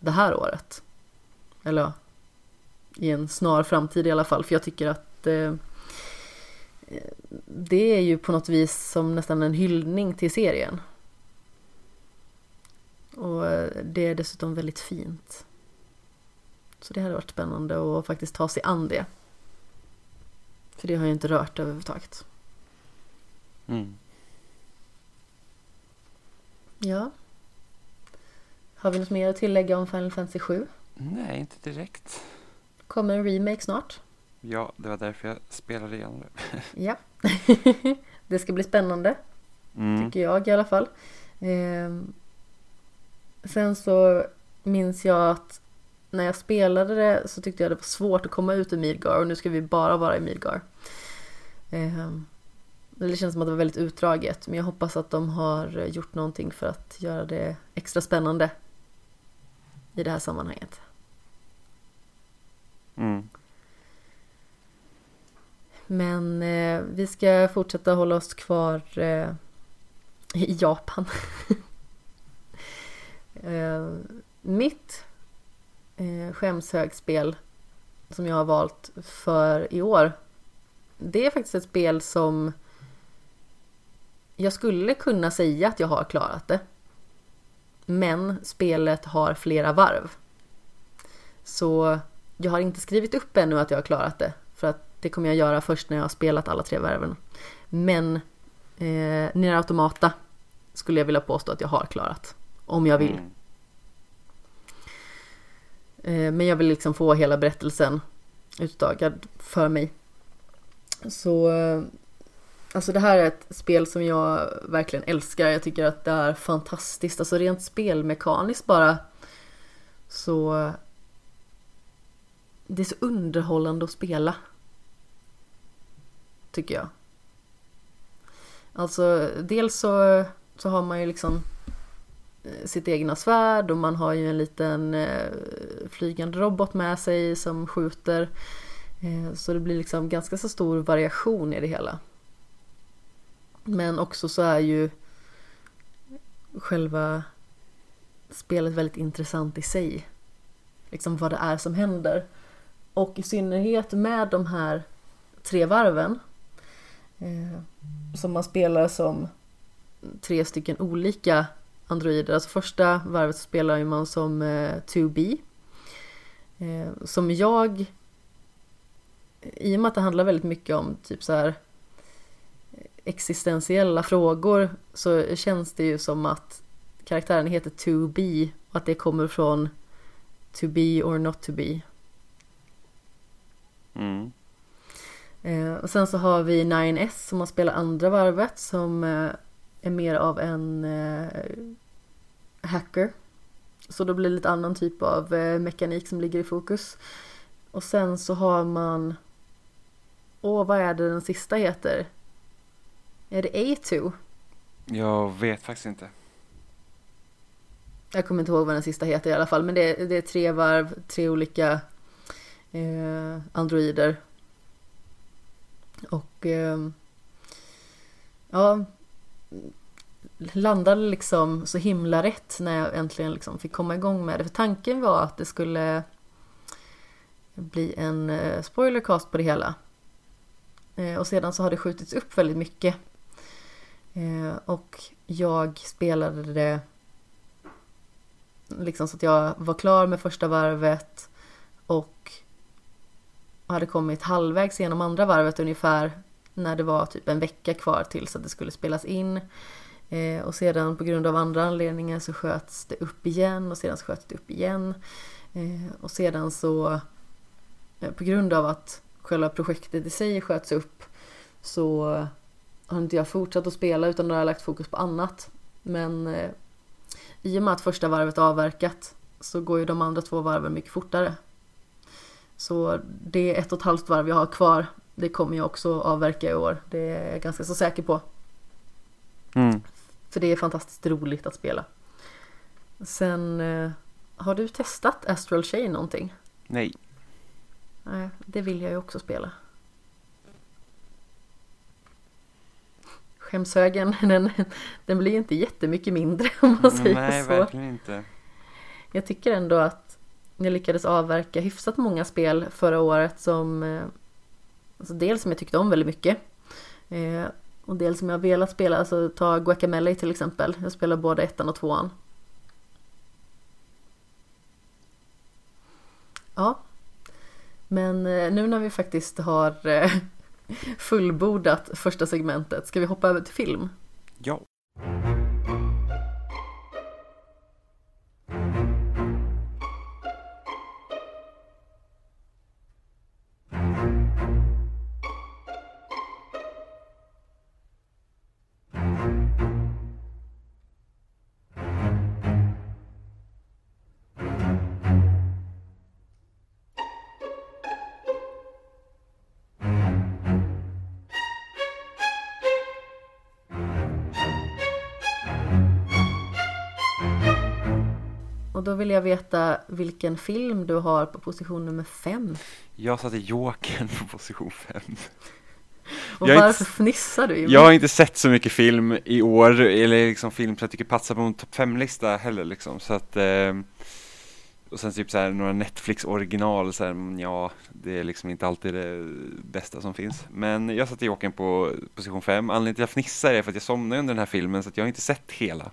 det här året. Eller i en snar framtid i alla fall. För jag tycker att eh, det är ju på något vis som nästan en hyllning till serien. Och eh, det är dessutom väldigt fint. Så det hade varit spännande att faktiskt ta sig an det. För det har jag inte rört överhuvudtaget. Mm. Ja. Har vi något mer att tillägga om Final Fantasy 7? Nej, inte direkt. Kommer en remake snart? Ja, det var därför jag spelade igenom det. Ja. det ska bli spännande. Mm. Tycker jag i alla fall. Ehm, sen så minns jag att när jag spelade det så tyckte jag det var svårt att komma ut ur Midgar och nu ska vi bara vara i Midgar. Ehm, det känns som att det var väldigt utdraget men jag hoppas att de har gjort någonting för att göra det extra spännande i det här sammanhanget. Mm. Men eh, vi ska fortsätta hålla oss kvar eh, i Japan. eh, mitt eh, skämshögspel som jag har valt för i år. Det är faktiskt ett spel som jag skulle kunna säga att jag har klarat det. Men spelet har flera varv. Så jag har inte skrivit upp ännu att jag har klarat det. För att det kommer jag göra först när jag har spelat alla tre varven. Men eh, Nier Automata skulle jag vilja påstå att jag har klarat. Om jag vill. Mm. Eh, men jag vill liksom få hela berättelsen utdagad för mig. Så eh, Alltså det här är ett spel som jag verkligen älskar. Jag tycker att det är fantastiskt. Alltså rent spelmekaniskt bara så det är så underhållande att spela. Tycker jag. Alltså dels så, så har man ju liksom eh, sitt egna svärd och man har ju en liten eh, flygande robot med sig som skjuter. Eh, så det blir liksom ganska så stor variation i det hela. Men också så är ju själva spelet väldigt intressant i sig. Liksom vad det är som händer. Och i synnerhet med de här tre varven eh, som man spelar som tre stycken olika androider. Alltså första varvet spelar man som eh, 2B. Eh, som jag, i och med att det handlar väldigt mycket om typ så här eh, existentiella frågor så känns det ju som att karaktären heter 2B och att det kommer från to be or not to be. Mm. Eh, och sen så har vi 9S som man spelar andra varvet som eh, är mer av en eh, hacker. Så då blir det lite annan typ av eh, mekanik som ligger i fokus. Och sen så har man Åh, vad är det den sista heter? Är det A2? Jag vet faktiskt inte. Jag kommer inte ihåg vad den sista heter i alla fall, men det, det är tre varv, tre olika eh, androider. Och eh, ja, landade liksom så himla rätt när jag äntligen liksom fick komma igång med det. För tanken var att det skulle bli en eh, spoilercast på det hela. Eh, och sedan så har det skjutits upp väldigt mycket. Eh, och jag spelade det liksom så att jag var klar med första varvet och hade kommit halvvägs genom andra varvet ungefär när det var typ en vecka kvar tills att det skulle spelas in. Eh, och sedan på grund av andra anledningar så sköts det upp igen och sedan så sköts det upp igen. Eh, och sedan så eh, på grund av att själva projektet i sig sköts upp så har inte jag fortsatt att spela utan då har jag lagt fokus på annat. Men eh, i och med att första varvet avverkat så går ju de andra två varven mycket fortare. Så det är ett och ett halvt varv jag har kvar. Det kommer jag också avverka i år. Det är jag ganska så säker på. Mm. För det är fantastiskt roligt att spela. Sen, eh, har du testat Astral Chain någonting? Nej. Nej, det vill jag ju också spela. Skämshögen, den, den blir inte jättemycket mindre om man säger Nej, så. verkligen inte. Jag tycker ändå att jag lyckades avverka hyfsat många spel förra året som eh, alltså dels som jag tyckte om väldigt mycket eh, och dels som jag velat spela, alltså ta Guacamele till exempel. Jag spelar både ettan och tvåan. Ja. Men eh, nu när vi faktiskt har fullbordat första segmentet, ska vi hoppa över till film? Ja. Vill jag veta vilken film du har på position nummer fem. Jag satte Jokern på position 5. Och Jag varför inte- fnissar du? Jag har inte sett så mycket film i år, eller liksom film som jag tycker passar på en topp 5-lista heller liksom, så att eh, och sen typ så här några Netflix original så här, ja, det är liksom inte alltid det bästa som finns. Men jag satte Jokern på position 5. Anledningen till att jag fnissar är för att jag somnade under den här filmen så att jag har inte sett hela.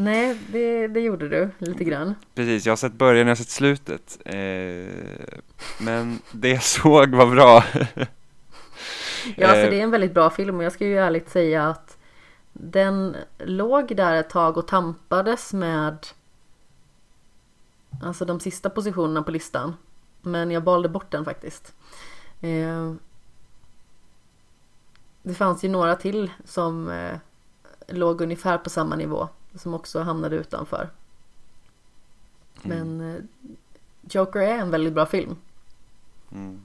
Nej, det, det gjorde du lite grann. Precis, jag har sett början, jag har sett slutet. Eh, men det jag såg var bra. Ja, alltså Eh, det är en väldigt bra film och jag ska ju ärligt säga att den låg där ett tag och tampades med alltså de sista positionerna på listan. Men jag valde bort den faktiskt. Eh, det fanns ju några till som eh, låg ungefär på samma nivå som också hamnade utanför. Men eh, Joker är en väldigt bra film. Mm.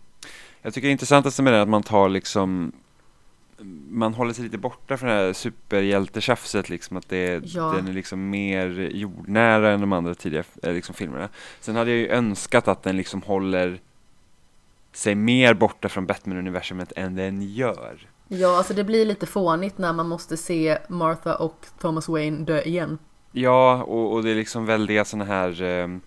Jag tycker det intressantast med det är att man tar liksom man håller sig lite borta från det här superhjältetjafset liksom att det, Ja. den är liksom mer jordnära än de andra tidigare eh, liksom, filmerna. Sen hade jag ju önskat att den liksom håller sig mer borta från Batman-universumet än den gör. Ja, alltså det blir lite fånigt när man måste se Martha och Thomas Wayne dö igen. Ja, och, och det är liksom väldiga sådana här um,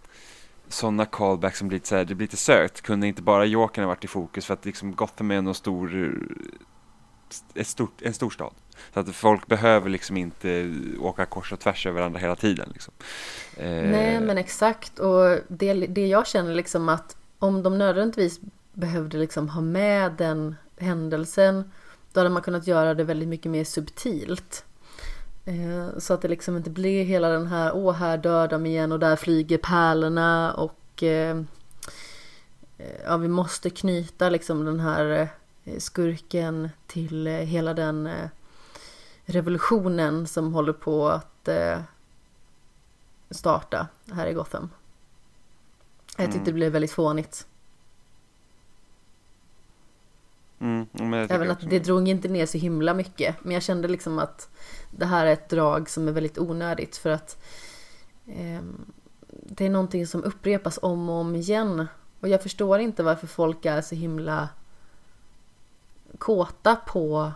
sådana callbacks som blir lite så här, det blir lite sökt. Kunde inte bara Jokern ha varit i fokus för att liksom Gotham är en stor, eh, ett stort, en stor stad. Så att folk behöver liksom inte åka kors och tvärs över varandra hela tiden. Liksom. Eh, Nej, men exakt. Och det, det jag känner liksom att om de nödvändigtvis behövde liksom ha med den händelsen då hade man kunnat göra det väldigt mycket mer subtilt. Eh, Så att det liksom inte blir hela den här, åh här dör de igen och där flyger pärlorna och eh, eh, ja, vi måste knyta liksom den här skurken till hela den revolutionen som håller på att starta här i Gotham. Jag tyckte Mm. det blev väldigt fånigt. Mm, Även att det drog inte ner så himla mycket. Men jag kände liksom att det här är ett drag som är väldigt onödigt för att ehm, det är någonting som upprepas om och om igen. Och jag förstår inte varför folk är så himla kåta på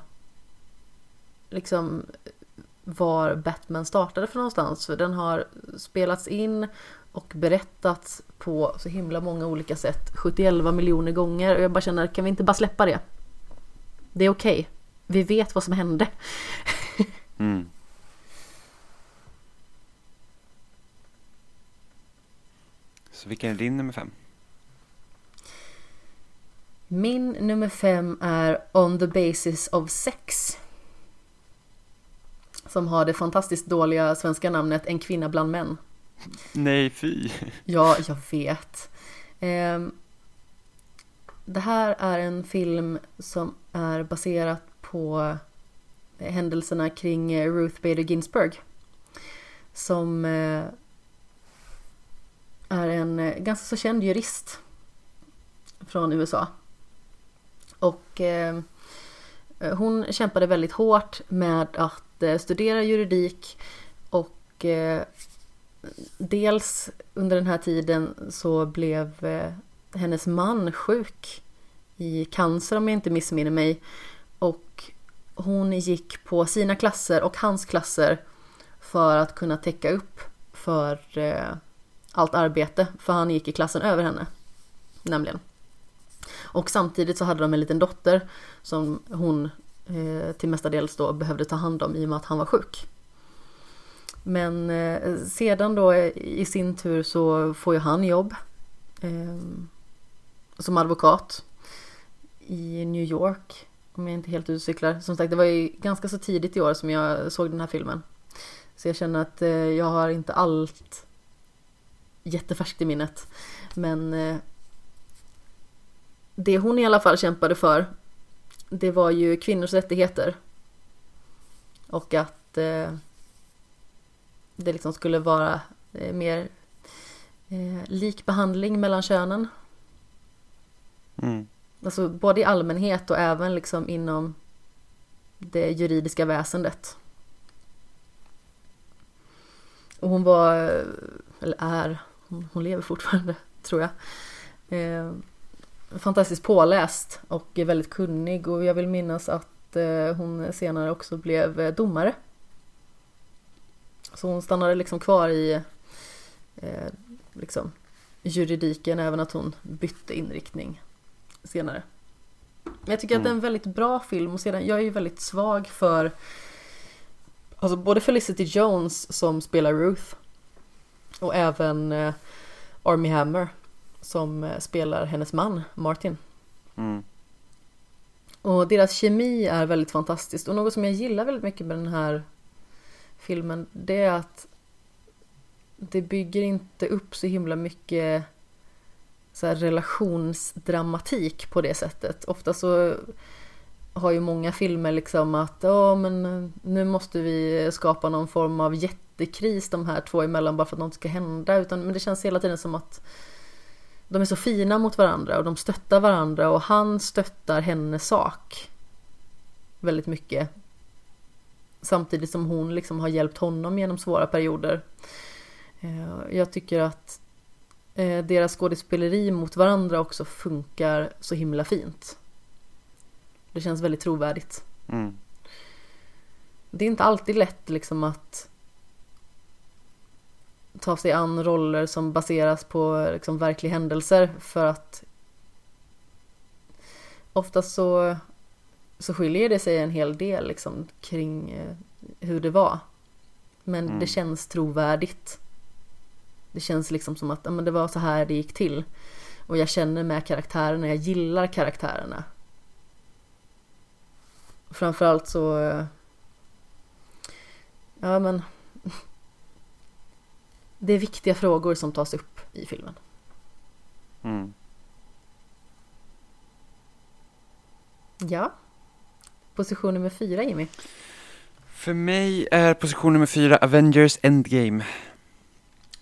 liksom var Batman startade för någonstans. För den har spelats in och berättats på så himla många olika sätt. 71 miljoner gånger och jag bara känner, kan vi inte bara släppa det? Det är okej. Vi vet vad som hände. Mm. Så vilken är din nummer fem? Min nummer fem är On the basis of sex. Som har det fantastiskt dåliga svenska namnet En kvinna bland män. Nej, fy. Ja, jag vet. Ehm, det här är en film som är baserat på händelserna kring eh, Ruth Bader Ginsburg. Som eh, är en eh, ganska så känd jurist från USA. Och ehm, hon kämpade väldigt hårt med att studera juridik och dels under den här tiden så blev eh, hennes man sjuk i cancer om jag inte missminner mig. Och hon gick på sina klasser och hans klasser för att kunna täcka upp för eh, allt arbete. För han gick i klassen över henne. Nämligen. Och samtidigt så hade de en liten dotter som hon eh, till mestadels då behövde ta hand om i och med att han var sjuk. Men eh, sedan då i sin tur så får ju han jobb eh, som advokat i New York. Om jag inte helt utcyklar. Som sagt, det var ju ganska så tidigt i år som jag såg den här filmen. Så jag känner att eh, jag har inte allt jättefärskt i minnet. Men eh, det hon i alla fall kämpade för det var ju kvinnors rättigheter. Och att eh, det liksom skulle vara mer lik behandling mellan könen. Mm. Alltså både i allmänhet och även liksom inom det juridiska väsendet. Och hon var, eller är, hon, lever fortfarande tror jag. Eh, fantastiskt påläst och väldigt kunnig och jag vill minnas att eh, hon senare också blev eh, domare. Så hon stannade liksom kvar i eh, liksom, juridiken även att hon bytte inriktning senare. Men jag tycker mm. att det är en väldigt bra film och sedan, jag är ju väldigt svag för Alltså både Felicity Jones som spelar Ruth och även eh, Army Hammer som eh, spelar hennes man Martin. Mm. Och deras kemi är väldigt fantastiskt och något som jag gillar väldigt mycket med den här filmen det är att det bygger inte upp så himla mycket så här relationsdramatik på det sättet. Ofta så har ju många filmer liksom att ja men nu måste vi skapa någon form av jättekris de här två emellan bara för att något ska hända. Utan, men det känns hela tiden som att de är så fina mot varandra och de stöttar varandra och han stöttar hennes sak väldigt mycket. Samtidigt som hon liksom har hjälpt honom genom svåra perioder. Eh, jag tycker att eh, deras skådespeleri mot varandra också funkar så himla fint. Det känns väldigt trovärdigt. Mm. Det är inte alltid lätt liksom att ta sig an roller som baseras på liksom verkliga händelser för att oftast så, så skiljer det sig en hel del liksom kring eh, hur det var. Men mm. det känns trovärdigt. Det känns liksom som att men det var så här det gick till. Och jag känner med karaktärerna, jag gillar karaktärerna. Framförallt så... Ja men... Det är viktiga frågor som tas upp i filmen. Mm. Ja. Position nummer fyra Jimmy. För mig är position nummer fyra Avengers Endgame.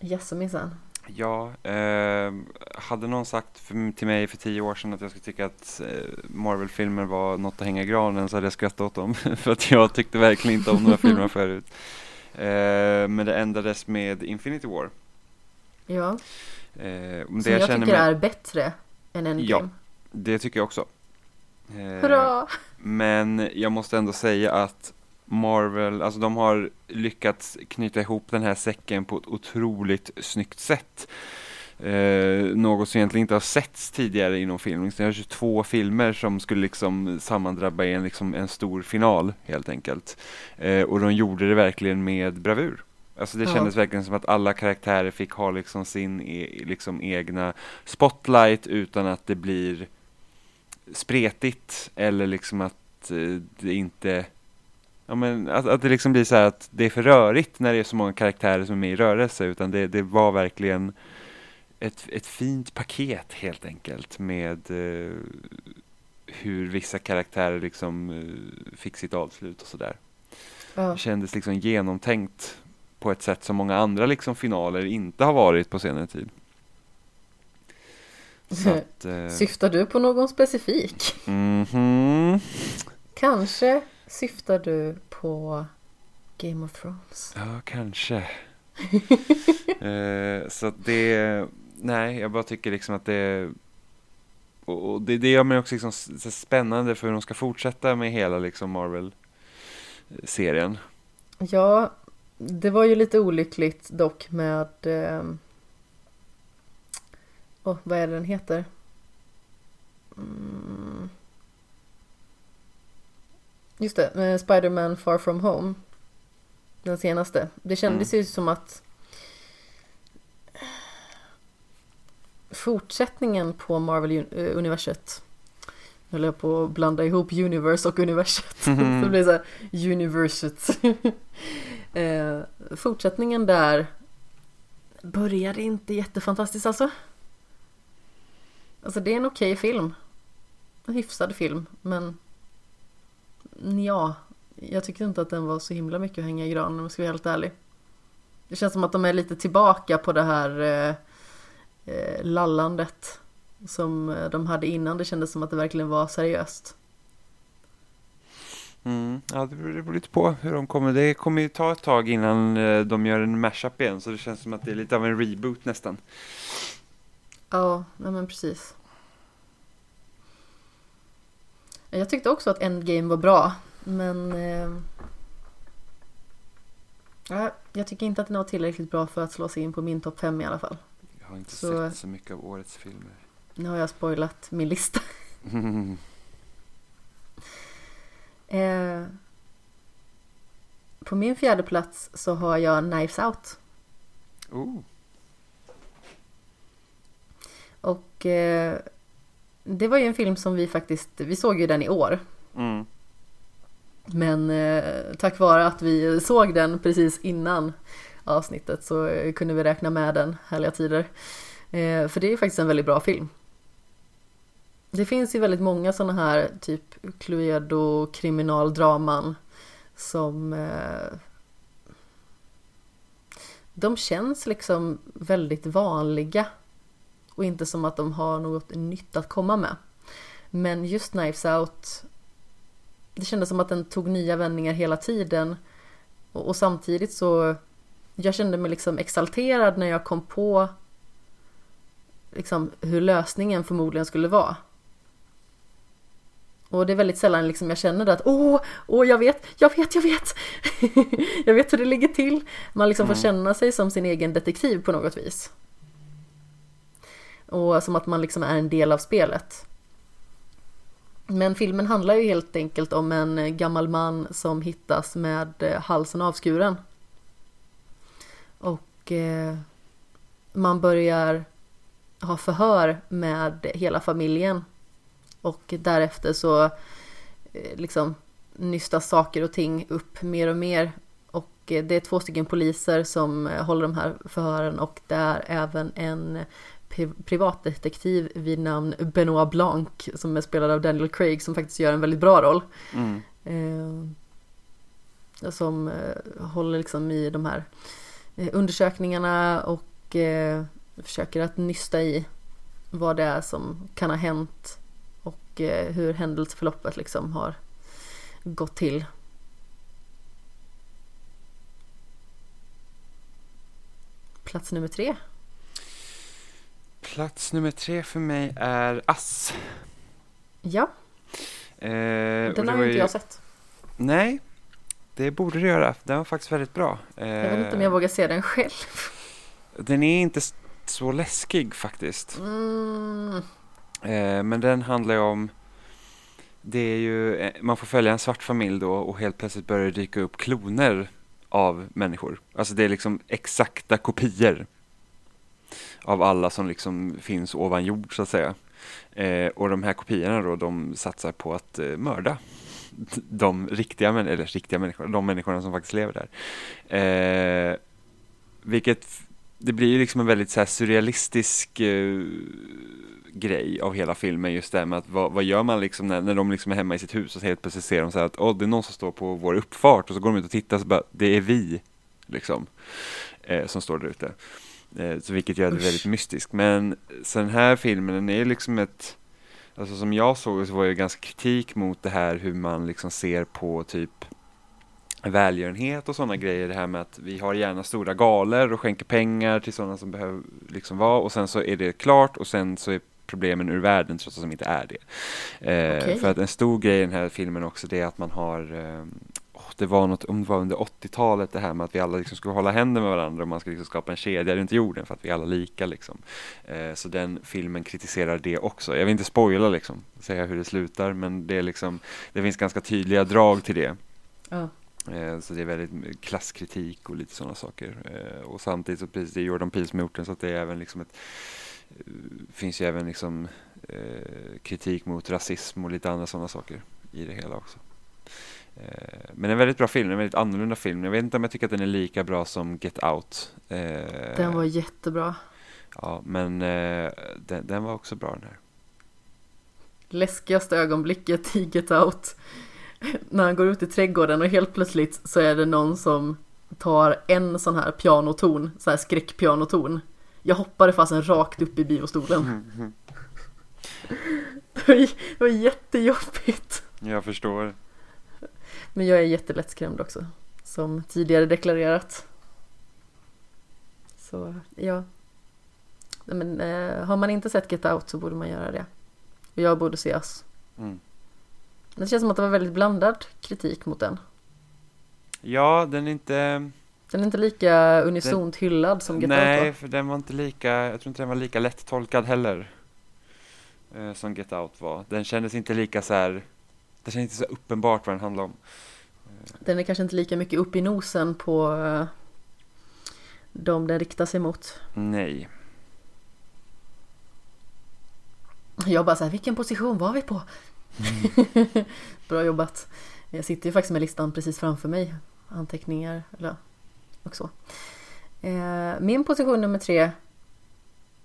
Jaså minsann. Ja, eh, hade någon sagt för, till mig för tio år sedan att jag skulle tycka att eh, Marvel-filmer var något att hänga i granen så hade jag skrattat åt dem. för att jag tyckte verkligen inte om några filmer förut. Eh, men det ändrades med Infinity War. Ja. Eh, Som jag, jag tycker med... är bättre än Endgame. Ja, det tycker jag också. Eh, Hurra! Men jag måste ändå säga att Marvel, alltså de har lyckats knyta ihop den här säcken på ett otroligt snyggt sätt. Eh, något som egentligen inte har setts tidigare inom film. Det är 22 filmer som skulle liksom sammandrabba i en, liksom en stor final helt enkelt. Eh, och de gjorde det verkligen med bravur. Alltså det ja. kändes verkligen som att alla karaktärer fick ha liksom sin e liksom egna spotlight utan att det blir spretigt eller liksom att eh, det inte Ja, men att, att det liksom blir så här att det är för rörigt när det är så många karaktärer som är med i rörelse utan det, det var verkligen ett, ett fint paket helt enkelt med eh, hur vissa karaktärer liksom eh, fick sitt avslut och sådär. Ja. Det kändes liksom genomtänkt på ett sätt som många andra liksom finaler inte har varit på senare tid. Att, eh, Syftar du på någon specifik? mhm. Kanske syftar du på Game of Thrones? Ja, kanske. eh, så att det, nej, jag bara tycker liksom att det, och det, det gör mig också liksom spännande för hur de ska fortsätta med hela liksom Marvel-serien. Ja, det var ju lite olyckligt dock med... Eh... Oh, vad är det den heter? Mm. Just det, eh, Spider-Man Far From Home. Den senaste. Det kändes ju som att fortsättningen på Marvel-universet nu höll jag på att blanda ihop universe och universet. Så det blir så här, universet. eh, fortsättningen där började inte jättefantastiskt alltså. Alltså det är en okej film. En hyfsad film, men ja, jag tyckte inte att den var så himla mycket att hänga i granen om jag ska vara helt ärlig. Det känns som att de är lite tillbaka på det här eh, eh, lallandet som eh, de hade innan. Det kändes som att det verkligen var seriöst. Mm, ja, det beror, lite på hur de kommer. Det kommer ju ta ett tag innan eh, de gör en mashup igen, så det känns som att det är lite av en reboot nästan. Ja, nej men precis. Jag tyckte också att Endgame var bra, men... Eh, ja, jag tycker inte att den var tillräckligt bra för att slå sig in på min topp 5 i alla fall. Jag har inte Så- sett så mycket av årets filmer. Nu har jag spoilat min lista. Eh, på min fjärde plats så har jag Knives Out. oh. Och eh, det var ju en film som vi faktiskt, vi såg ju den i år. mm. Men eh, tack vare att vi såg den precis innan avsnittet så eh, kunde vi räkna med den, härliga tider. Eh, för det är ju faktiskt en väldigt bra film. Det finns ju väldigt många sådana här typ Cluedo kriminaldraman som eh, de känns liksom väldigt vanliga och inte som att de har något nytt att komma med. Men just Knives Out det kändes som att den tog nya vändningar hela tiden. Och, och samtidigt så, jag kände mig liksom exalterad när jag kom på liksom hur lösningen förmodligen skulle vara. Och det är väldigt sällan liksom jag känner det att åh, åh jag vet, jag vet, jag vet. jag vet hur det ligger till. Man liksom får Mm. känna sig som sin egen detektiv på något vis. Och som att man liksom är en del av spelet. Men filmen handlar ju helt enkelt om en gammal man som hittas med eh, halsen avskuren. Och eh, man börjar ha förhör med hela familjen. Och därefter så eh, liksom nystas saker och ting upp mer och mer. Och eh, det är två stycken poliser som eh, håller de här förhören och det är även en privatdetektiv vid namn Benoit Blanc som är spelad av Daniel Craig som faktiskt gör en väldigt bra roll. Mm. Eh, som eh, håller liksom i de här eh, undersökningarna och eh, försöker att nysta i vad det är som kan ha hänt och eh, hur händelseförloppet liksom har gått till. Plats nummer tre. Plats nummer tre för mig är Ass. Ja, Eh, den har ju inte jag sett. Nej, det borde du göra. Den var faktiskt väldigt bra. Jag vet inte om Eh, jag vågar se den själv. Den är inte så läskig faktiskt. Mm, Eh, men den handlar ju om det är ju, eh, man får följa en svart familj då och helt plötsligt börjar det dyka upp kloner av människor. Alltså det är liksom exakta kopior av alla som liksom finns ovan jord så att säga. Eh, och de här kopiorna då, de satsar på att eh, mörda de riktiga, eller riktiga människorna, de människorna som faktiskt lever där. Eh, vilket, det blir ju liksom en väldigt så surrealistisk eh, grej av hela filmen just det här med att vad, vad gör man liksom när, när de liksom är hemma i sitt hus och helt plötsligt ser de så här att oh, det är någon som står på vår uppfart och så går de ut och tittar och så bara det är vi liksom eh, som står där ute. Eh, så vilket gör det väldigt mystiskt. Men så den här filmen den är liksom ett Alltså som jag såg så var det ganska kritik mot det här hur man liksom ser på typ välgörenhet och sådana grejer. Det här med att vi har gärna stora galer och skänker pengar till sådana som behöver liksom vara och sen så är det klart och sen så är problemen ur världen trots att de inte är det. Eh, okay. För att en stor grej i den här filmen också det är att man har eh, det var något, om det var under 80-talet det här med att vi alla liksom skulle hålla händer med varandra och man skulle liksom skapa en kedja runt jorden för att vi är alla lika liksom. Eh, så den filmen kritiserar det också. Jag vill inte spoila liksom, säga hur det slutar men det är liksom, det finns ganska tydliga drag till det. Ja. Eh, så det är väldigt klasskritik och lite sådana saker. Eh, och samtidigt så precis, det är Jordan Peele som har gjort den så att det är även liksom ett finns ju även liksom kritik mot rasism och lite andra sådana saker i det hela också. Men en väldigt bra film, en väldigt annorlunda film. Jag vet inte om jag tycker att den är lika bra som Get Out. Den var jättebra. Ja, men den, den var också bra den här. Läskigaste ögonblicket i Get Out när han går ut i trädgården och helt plötsligt så är det någon som tar en sån här pianoton, så här skräckpianoton. Jag hoppade fasen rakt upp i biostolen. Det var jättejobbigt. Jag förstår. Men jag är jättelättskrämd också. Som tidigare deklarerat. Så ja. Men eh, har man inte sett Get Out så borde man göra det. Och jag borde se Us. Mm. Det känns som att det var väldigt blandad kritik mot den. Ja, den är inte... Den är inte lika unisont den... hyllad som Get Nej, Out Nej, för den var inte lika, jag tror inte den var lika lätt-tolkad heller. Eh, som Get Out var. Den kändes inte lika så här, det kändes inte så uppenbart vad den handlade om. Den är kanske inte lika mycket upp i nosen på eh, de den riktar sig mot. Nej. Jag bara så här, vilken position var vi på? Mm. Bra jobbat. Jag sitter ju faktiskt med listan precis framför mig. Anteckningar eller och så. Eh, min position nummer tre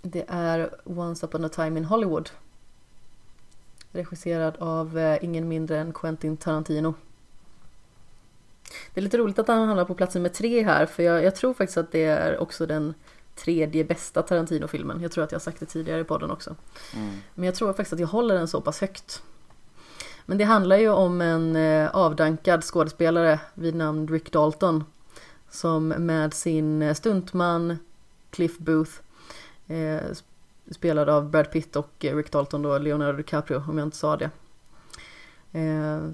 det är Once upon a time in Hollywood. Regisserad av eh, ingen mindre än Quentin Tarantino. Det är lite roligt att han hamnar på plats nummer tre här för jag, jag tror faktiskt att det är också den tredje bästa Tarantino-filmen. Jag tror att jag har sagt det tidigare i podden också. Mm. Men jag tror faktiskt att jag håller den så pass högt. Men det handlar ju om en eh, avdankad skådespelare vid namn Rick Dalton som med sin eh, stuntman Cliff Booth spelad av Brad Pitt och Rick Dalton då Leonardo DiCaprio om jag inte sa det. Eh,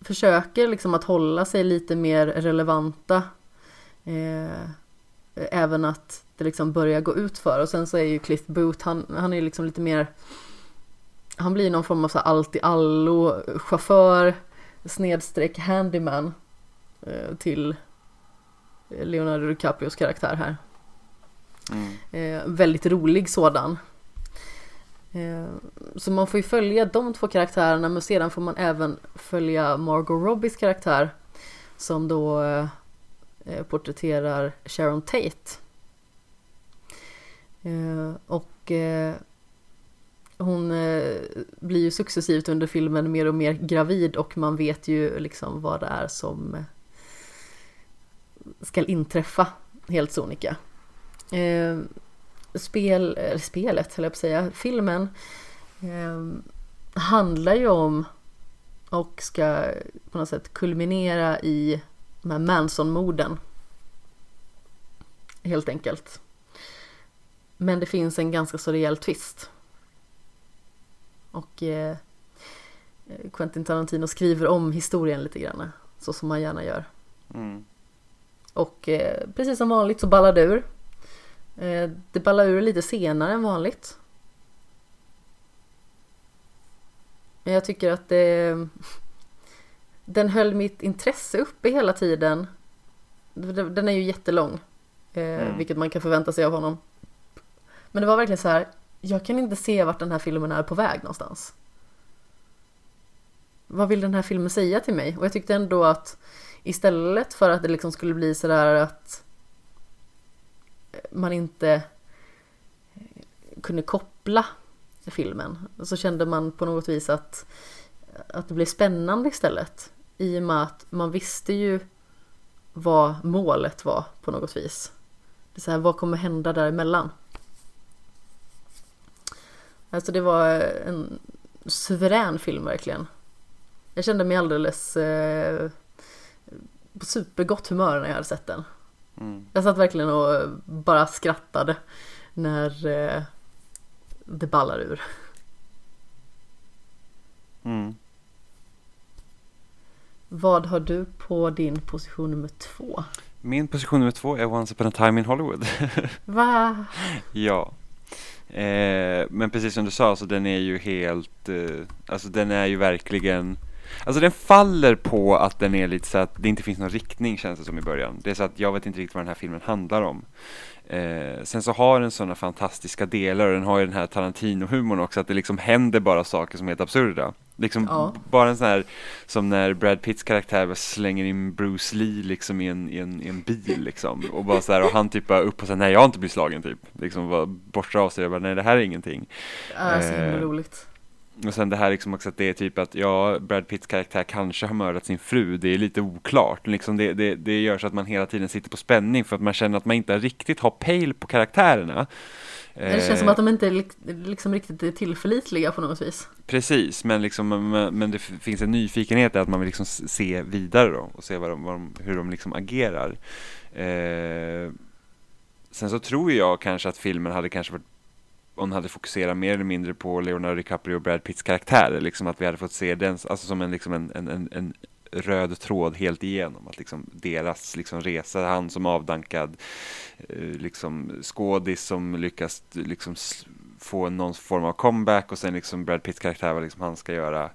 försöker liksom att hålla sig lite mer relevanta eh, även att det liksom börjar gå ut för och sen så är ju Cliff Booth han, han är ju liksom lite mer han blir någon form av så allt i allo chaufför snedstreck handyman eh, till Leonardo DiCaprios karaktär här. Mm. Eh, väldigt rolig sådan. Eh, så man får ju följa de två karaktärerna men sedan får man även följa Margot Robbies karaktär som då eh, porträtterar Sharon Tate. Eh, och eh, hon eh, blir ju successivt under filmen mer och mer gravid och man vet ju liksom vad det är som eh, ska inträffa helt sonika. Eh, spel, eller spelet höll jag på att säga, filmen eh, handlar ju om och ska på något sätt kulminera i de här Manson-morden. Helt enkelt. Men det finns en ganska så rejäl twist. Och eh, Quentin Tarantino skriver om historien lite grann, så som man gärna gör. Mm. Och eh, precis som vanligt så ballar det ur. Eh, det ballar ur lite senare än vanligt. Men jag tycker att det... Den höll mitt intresse uppe hela tiden. Den är ju jättelång. Eh, mm. Vilket man kan förvänta sig av honom. Men det var verkligen så här, jag kan inte se vart den här filmen är på väg någonstans. Vad vill den här filmen säga till mig? Och jag tyckte ändå att istället för att det liksom skulle bli sådär att man inte kunde koppla filmen så kände man på något vis att, att det blev spännande istället. I och med att man visste ju vad målet var på något vis. Det är så här, vad kommer hända däremellan? Alltså det var en suverän film verkligen. Jag kände mig alldeles eh, på supergott humör när jag hade sett den. Mm. Jag satt verkligen och bara skrattade när eh, det ballar ur. Mm. Vad har du på din position nummer två? Min position nummer två är Once upon a time in Hollywood. Va? ja. Eh, men precis som du sa, så den är ju helt, eh, alltså den är ju verkligen Alltså den faller på att den är lite så att det inte finns någon riktning känns det som i början. Det är så att jag vet inte riktigt vad den här filmen handlar om. Eh, sen så har den sådana fantastiska delar och den har ju den här Tarantino-humorn också, att det liksom händer bara saker som är helt absurda. Liksom ja. bara en sån här, som när Brad Pitts karaktär slänger in Bruce Lee liksom i en, i en, i en bil liksom. Och bara så här, och han typ bara upp och säger nej jag har inte blivit slagen typ. Liksom bara borstar av sig och bara nej det här är ingenting. Ja, så himla eh, roligt. Och sen det här liksom också att det är typ att ja, Brad Pitts karaktär kanske har mördat sin fru, det är lite oklart. Liksom det, det, det gör så att man hela tiden sitter på spänning för att man känner att man inte riktigt har pejl på karaktärerna. Det känns som att de inte är liksom riktigt är tillförlitliga på något vis. Precis, men, liksom, men det finns en nyfikenhet i att man vill liksom se vidare då och se vad de, vad de, hur de liksom agerar. Eh, sen så tror jag kanske att filmen hade kanske varit hon hade fokuserat mer eller mindre på Leonardo DiCaprio och Brad Pitts karaktärer, liksom att vi hade fått se den, alltså som en, liksom en, en, en, en röd tråd helt igenom. Att liksom deras liksom resa, han som avdankad eh, liksom skådis som lyckas liksom få någon form av comeback och sen liksom Brad Pitts karaktär vad liksom han ska göra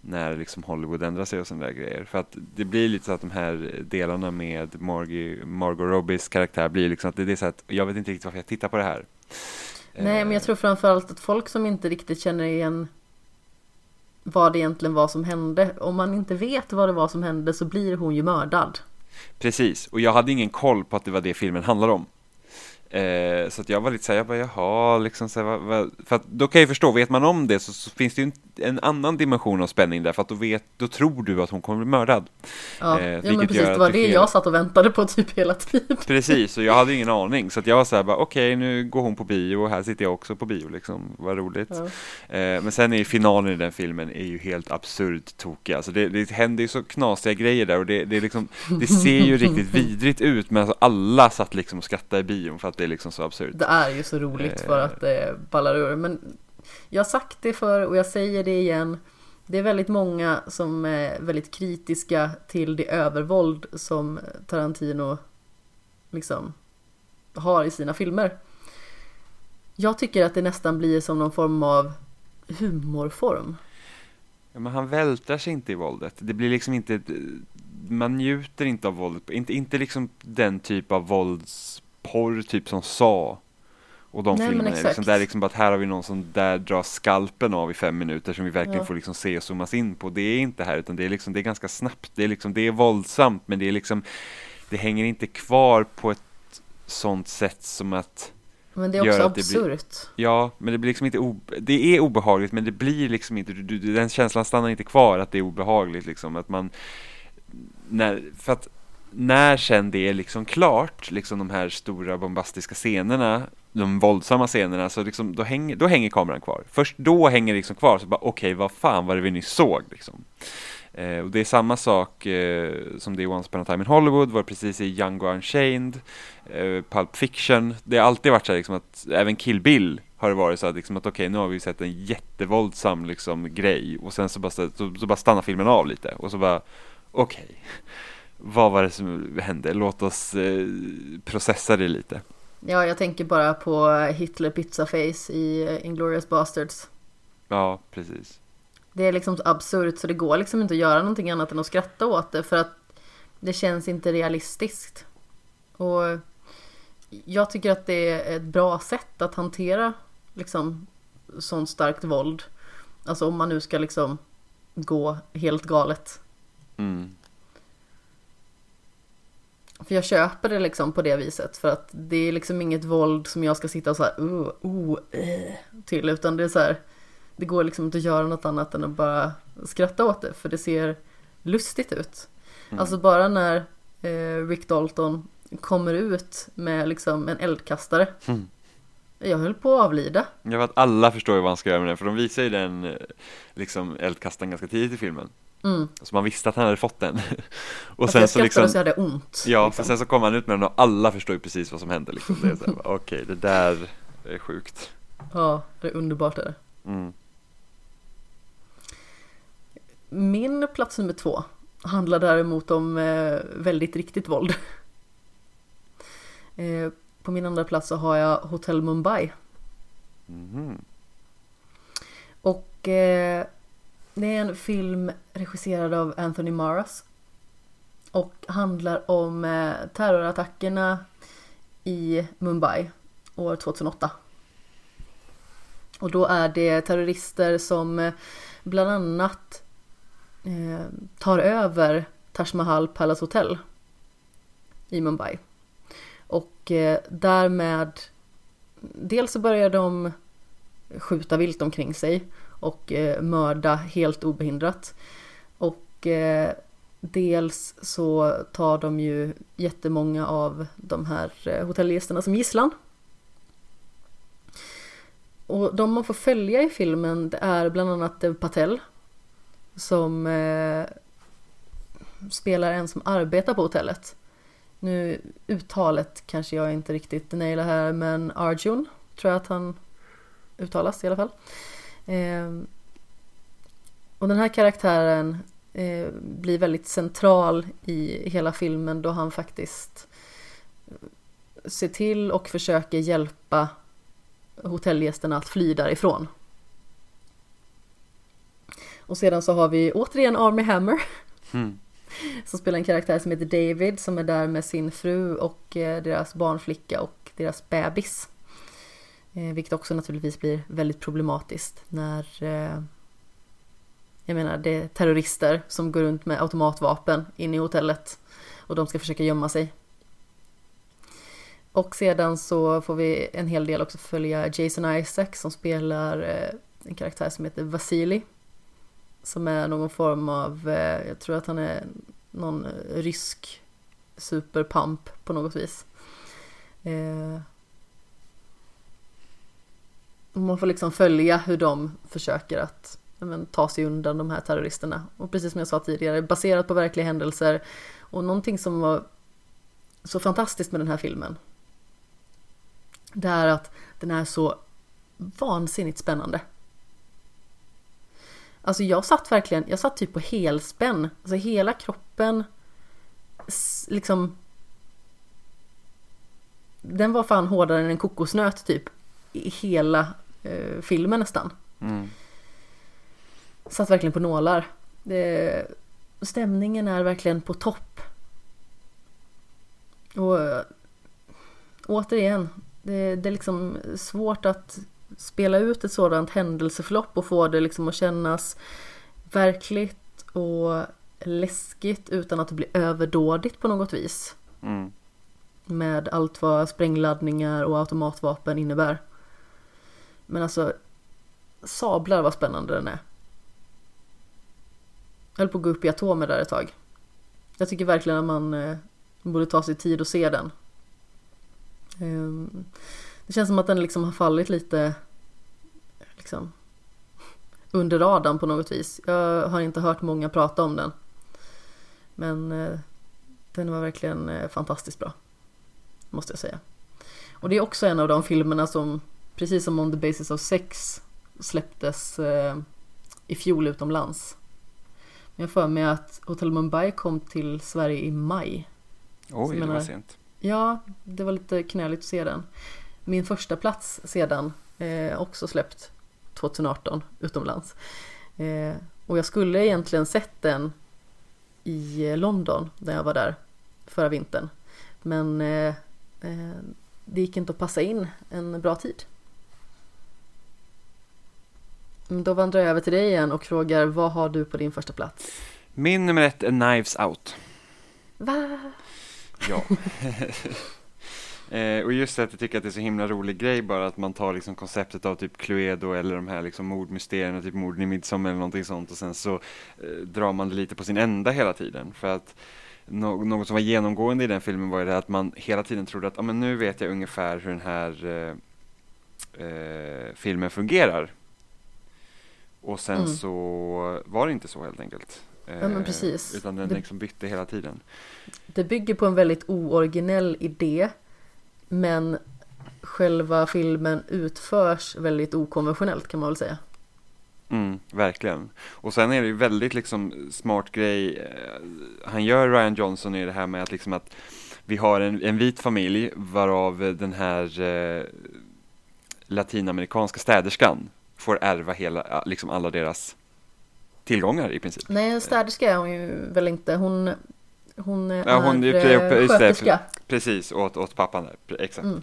när liksom Hollywood ändrar sig och sådana där grejer. För att det blir lite så att de här delarna med Margie, Margot Robbies karaktär blir liksom att det är så att jag vet inte riktigt varför jag tittar på det här. Nej, men jag tror framförallt att folk som inte riktigt känner igen vad det egentligen var som hände. Om man inte vet vad det var som hände så blir hon ju mördad. Precis, och jag hade ingen koll på att det var det filmen handlade om. Eh, så att jag var lite såhär, jag bara jaha, liksom så här, vad, vad, för att då kan jag förstå, vet man om det så, så, finns det ju en, en, annan dimension av spänning där, för att då, vet, då tror du att hon kommer bli mördad. Ja, eh, ja men precis, det var det jag satt och väntade på typ hela tiden. Precis, och jag hade ingen aning, så att jag var såhär, okej okay, nu går hon på bio och här sitter jag också på bio liksom, vad roligt. Ja. Eh, men sen är finalen i den filmen är ju helt absurt tokig, alltså det, det händer ju så knasiga grejer där och det, det, liksom, det ser ju riktigt vidrigt ut, men alltså alla satt liksom och skrattade i bion för att det är liksom så absurt. Det är ju så roligt för att det ballar ur. Men jag har sagt det för och jag säger det igen. Det är väldigt många som är väldigt kritiska till det övervåld som Tarantino liksom har i sina filmer. Jag tycker att det nästan blir som någon form av humorform. Ja, men han vältrar sig inte i våldet. Det blir liksom inte, man njuter inte av våldet. Inte, inte liksom den typ av vålds porr typ som Sa och de Nej, filmerna, liksom, där liksom bara att här har vi någon som där drar skalpen av i fem minuter som vi verkligen ja. får liksom se och zoomas in på. Det är inte här utan det är liksom, det är ganska snabbt, det är liksom, det är våldsamt men det är liksom, det hänger inte kvar på ett sånt sätt som att men det är också absurt. Ja, men det blir liksom inte, det är obehagligt men det blir liksom inte, du, den känslan stannar inte kvar att det är obehagligt liksom, att man, när, för att när sen det är liksom klart, liksom de här stora bombastiska scenerna, de våldsamma scenerna, så liksom, då, hänger, då hänger kameran kvar. Först då hänger det liksom kvar, så bara okej, okay, vad fan var det vi nyss såg liksom. Eh, och det är samma sak eh, som det är Once upon a time in Hollywood, var precis i Django Unchained, eh, Pulp Fiction. Det har alltid varit så här, liksom att även Kill Bill har det varit så att, liksom att okej, okay, nu har vi sett en jättevåldsam liksom, grej och sen så bara, så, så bara stannar filmen av lite och så bara okej. Okay vad var det som hände? Låt oss eh, processa det lite. Ja, jag tänker bara på Hitler Pizzaface i eh, Inglourious Basterds. Ja, precis. Det är liksom så absurt så det går liksom inte att göra någonting annat än att skratta åt det för att det känns inte realistiskt. Och jag tycker att det är ett bra sätt att hantera liksom sånt starkt våld. Alltså om man nu ska liksom gå helt galet. Mm. För jag köper det liksom på det viset för att det är liksom inget våld som jag ska sitta och så här, uh, uh, eh, till utan det är så här det går liksom inte att göra något annat än att bara skratta åt det för det ser lustigt ut. Mm. Alltså bara när eh, Rick Dalton kommer ut med liksom en eldkastare. Mm. Jag höll på att avlida. Jag vet att alla förstår ju vad han ska göra med den för de visar ju den eh, liksom eldkastaren ganska tidigt i filmen. Mm. Så man visste att han hade fått den. och jag så liksom, så jag hade ont. Ja, liksom. för sen så kom han ut med den och alla förstår ju precis vad som hände liksom. Det är så okej, okay, det där är sjukt. Ja, det är underbart det. Mm. Min plats nummer två handlar däremot om eh, väldigt riktigt våld. Eh, på min andra plats så har jag Hotel Mumbai. Mm. Och eh, det är en film regisserad av Anthony Maras. Och handlar om eh, terrorattackerna i Mumbai år 2008. Och då är det terrorister som eh, bland annat eh, tar över Taj Mahal Palace Hotel i Mumbai. Och eh, därmed dels så börjar de skjuta vilt omkring sig och eh, mörda helt obehindrat. Och eh, dels så tar de ju jättemånga av de här eh, hotellgästerna som gisslan. Och de man får följa i filmen det är bland annat Dev Patel som eh, spelar en som arbetar på hotellet. Nu uttalet kanske jag inte riktigt nailar här men Arjun tror jag att han uttalas i alla fall. Eh, och den här karaktären eh, blir väldigt central i hela filmen då han faktiskt ser till och försöker hjälpa hotellgästerna att fly därifrån. Och sedan så har vi återigen Army Hammer. Mm. Som spelar en karaktär som heter David som är där med sin fru och eh, deras barnflicka och deras bebis. Eh, vilket också naturligtvis blir väldigt problematiskt när eh, jag menar det är terrorister som går runt med automatvapen in i hotellet och de ska försöka gömma sig. Och sedan så får vi en hel del också följa Jason Isaac som spelar eh, en karaktär som heter Vasili som är någon form av, eh, jag tror att han är någon rysk superpump på något vis. Eh, man får liksom följa hur de försöker att men, ta sig undan de här terroristerna. Och precis som jag sa tidigare, baserat på verkliga händelser. Och någonting som var så fantastiskt med den här filmen. Det är att den är så vansinnigt spännande. Alltså jag satt verkligen, jag satt typ på helspänn. Alltså hela kroppen liksom Den var fan hårdare än en kokosnöt typ i hela eh, filmen nästan. Mm. Satt verkligen på nålar. Det, stämningen är verkligen på topp. Och återigen, det, det är liksom svårt att spela ut ett sådant händelseförlopp och få det liksom att kännas verkligt och läskigt utan att det blir överdådigt på något vis. Mm. Med allt vad sprängladdningar och automatvapen innebär. Men alltså, sablar vad spännande den är. Jag höll på att gå upp i atomer där ett tag. Jag tycker verkligen att man eh, borde ta sig tid att se den. Eh, det känns som att den liksom har fallit lite liksom, under radarn på något vis. Jag har inte hört många prata om den. Men eh, den var verkligen eh, fantastiskt bra. Måste jag säga. Och det är också en av de filmerna som, precis som On the Basis of Sex, släpptes eh, i fjol utomlands. Men jag för mig att Hotel Mumbai kom till Sverige i maj. Oj, det var sent. Ja, det var lite knäligt att se den. Min första plats sedan, eh, också släppt 2018 utomlands. Eh, och jag skulle egentligen sett den i London när jag var där förra vintern. Men eh, eh, det gick inte att passa in en bra tid. Då vandrar jag över till dig igen och frågar vad har du på din första plats? Min nummer ett är Knives Out. Va? Ja. eh, och just att jag tycker att det är så himla rolig grej bara att man tar liksom konceptet av typ Cluedo eller de här liksom mordmysterierna, typ morden i Midsommar eller någonting sånt och sen så eh, drar man det lite på sin ända hela tiden. För att no något som var genomgående i den filmen var ju det att man hela tiden trodde att ah, men nu vet jag ungefär hur den här eh, eh filmen fungerar. Och sen mm. så var det inte så helt enkelt. Ja men precis. Utan den det, liksom bytte hela tiden. Det bygger på en väldigt ooriginell idé. Men själva filmen utförs väldigt okonventionellt kan man väl säga. Mm, verkligen. Och sen är det ju väldigt liksom smart grej eh, han gör Ryan Johnson i det här med att liksom att vi har en, en vit familj varav den här eh, latinamerikanska städerskan får ärva hela, liksom alla deras tillgångar i princip. Nej, städerska är hon ju väl inte. Hon, hon är ja, hon, är sköterska. Precis, åt, åt pappan där. Exakt. Mm.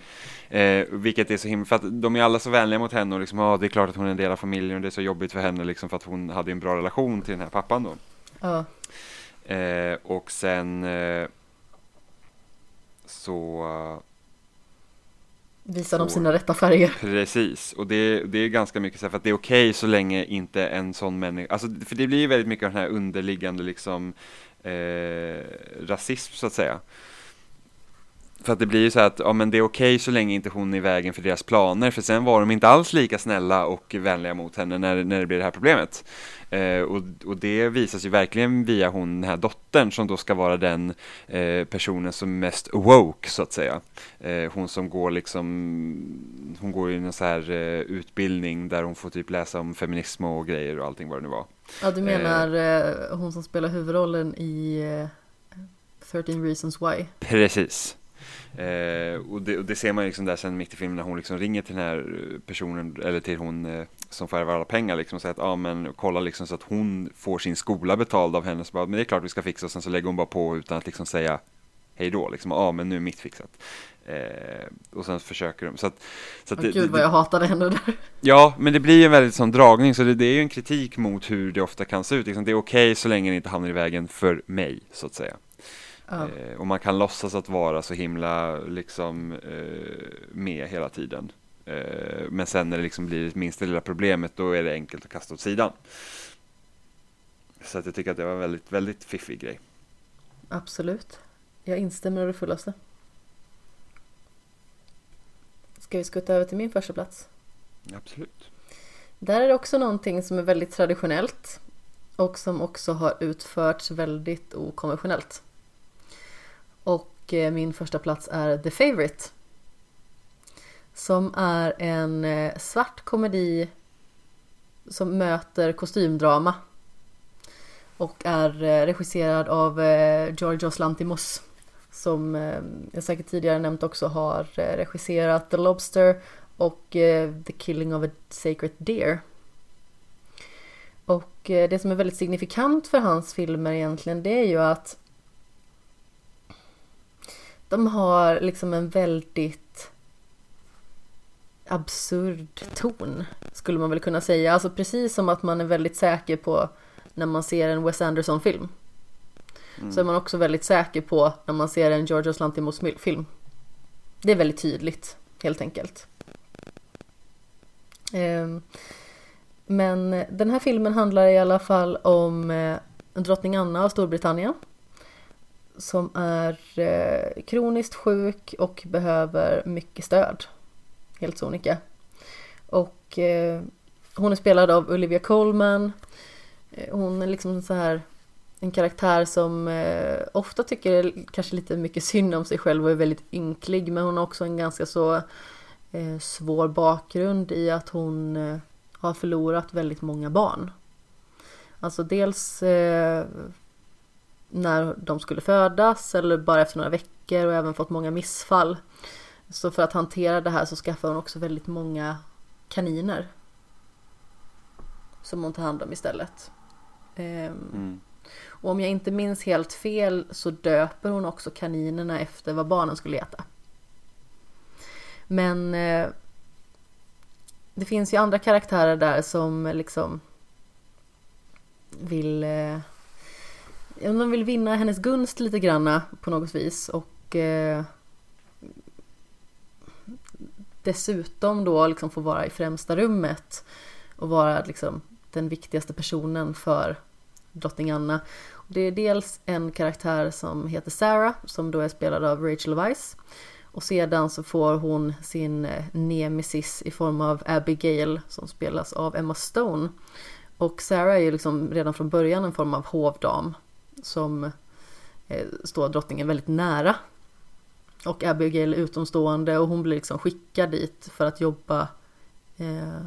Eh, vilket är så himla, för att de är alla så vänliga mot henne och liksom, ja det är klart att hon är en del av familjen och det är så jobbigt för henne liksom för att hon hade en bra relation till den här pappan då. Ja. Eh, och sen eh, så Visar de sina rätta färger. Precis, och det, det är ganska mycket så här för att det är okej okay så länge inte en sån människa, alltså för det blir ju väldigt mycket av den här underliggande liksom eh, rasism så att säga. För att det blir ju så att, ja men det är okej okay så länge inte hon är i vägen för deras planer, för sen var de inte alls lika snälla och vänliga mot henne när, när det blir det här problemet. Eh, och, och det visas ju verkligen via hon, den här dottern som då ska vara den eh, personen som är mest woke så att säga. Eh, hon som går liksom, hon går ju en så här eh, utbildning där hon får typ läsa om feminism och grejer och allting vad det nu var. Ja du menar eh, hon som spelar huvudrollen i 13 eh, reasons why? Precis. Eh, och, det, och, det, ser man liksom där sen mitt i filmen när hon liksom ringer till den här personen, eller till hon eh, som får alla pengar liksom och säger att ja ah, men kolla liksom så att hon får sin skola betald av henne. Så bara, men det är klart vi ska fixa och sen så lägger hon bara på utan att liksom säga hej då liksom, ja ah, men nu är mitt fixat. Eh, och sen försöker de. Så att, så att oh, det, Gud vad jag hatade henne där. Ja, men det blir ju en väldigt sån dragning så det, det är ju en kritik mot hur det ofta kan se ut. Liksom, det är okej okay så länge det inte hamnar i vägen för mig så att säga. Ja. Eh, och man kan låtsas att vara så himla liksom eh, med hela tiden. Eh, men sen när det liksom blir minsta lilla problemet då är det enkelt att kasta åt sidan. Så att jag tycker att det var en väldigt, väldigt fiffig grej. Absolut. Jag instämmer det fullaste. Ska vi skutta över till min första plats? Absolut. Där är det också någonting som är väldigt traditionellt och som också har utförts väldigt okonventionellt. Och eh, min första plats är The Favourite. Som är en eh, svart komedi som möter kostymdrama. Och är eh, regisserad av Georgios Lantimos. Som jag säkert tidigare nämnt också har regisserat The Lobster och The Killing of a Sacred Deer. Och det som är väldigt signifikant för hans filmer egentligen det är ju att de har liksom en väldigt absurd ton skulle man väl kunna säga. Alltså precis som att man är väldigt säker på när man ser en Wes Anderson-film. Mm. Så är man också väldigt säker på när man ser en Georgios Lantimos-film. Det är väldigt tydligt, helt enkelt. Ehm, men den här filmen handlar i alla fall om eh, drottning Anna av Storbritannien som är eh, kroniskt sjuk och behöver mycket stöd. Helt sonika. Och eh, hon är spelad av Olivia Colman. Eh, hon är liksom så här en karaktär som eh, ofta tycker kanske lite mycket synd om sig själv och är väldigt ynklig men hon har också en ganska så eh, svår bakgrund i att hon eh, har förlorat väldigt många barn. Alltså dels eh, när de skulle födas eller bara efter några veckor och även fått många missfall. Så för att hantera det här så skaffar hon också väldigt många kaniner. Som hon tar hand om istället. Ehm, mm. Och om jag inte minns helt fel så döper hon också kaninerna efter vad barnen skulle äta. Men eh, det finns ju andra karaktärer där som liksom vill eh, de vill vinna hennes gunst lite granna på något vis och eh, dessutom då liksom få vara i främsta rummet och vara liksom den viktigaste personen för drottning Anna. Det är dels en karaktär som heter Sarah som då är spelad av Rachel Weisz och sedan så får hon sin eh, nemesis i form av Abigail som spelas av Emma Stone. Och Sarah är ju liksom redan från början en form av hovdam som eh, står drottningen väldigt nära. Och Abigail är utomstående och hon blir liksom skickad dit för att jobba eh,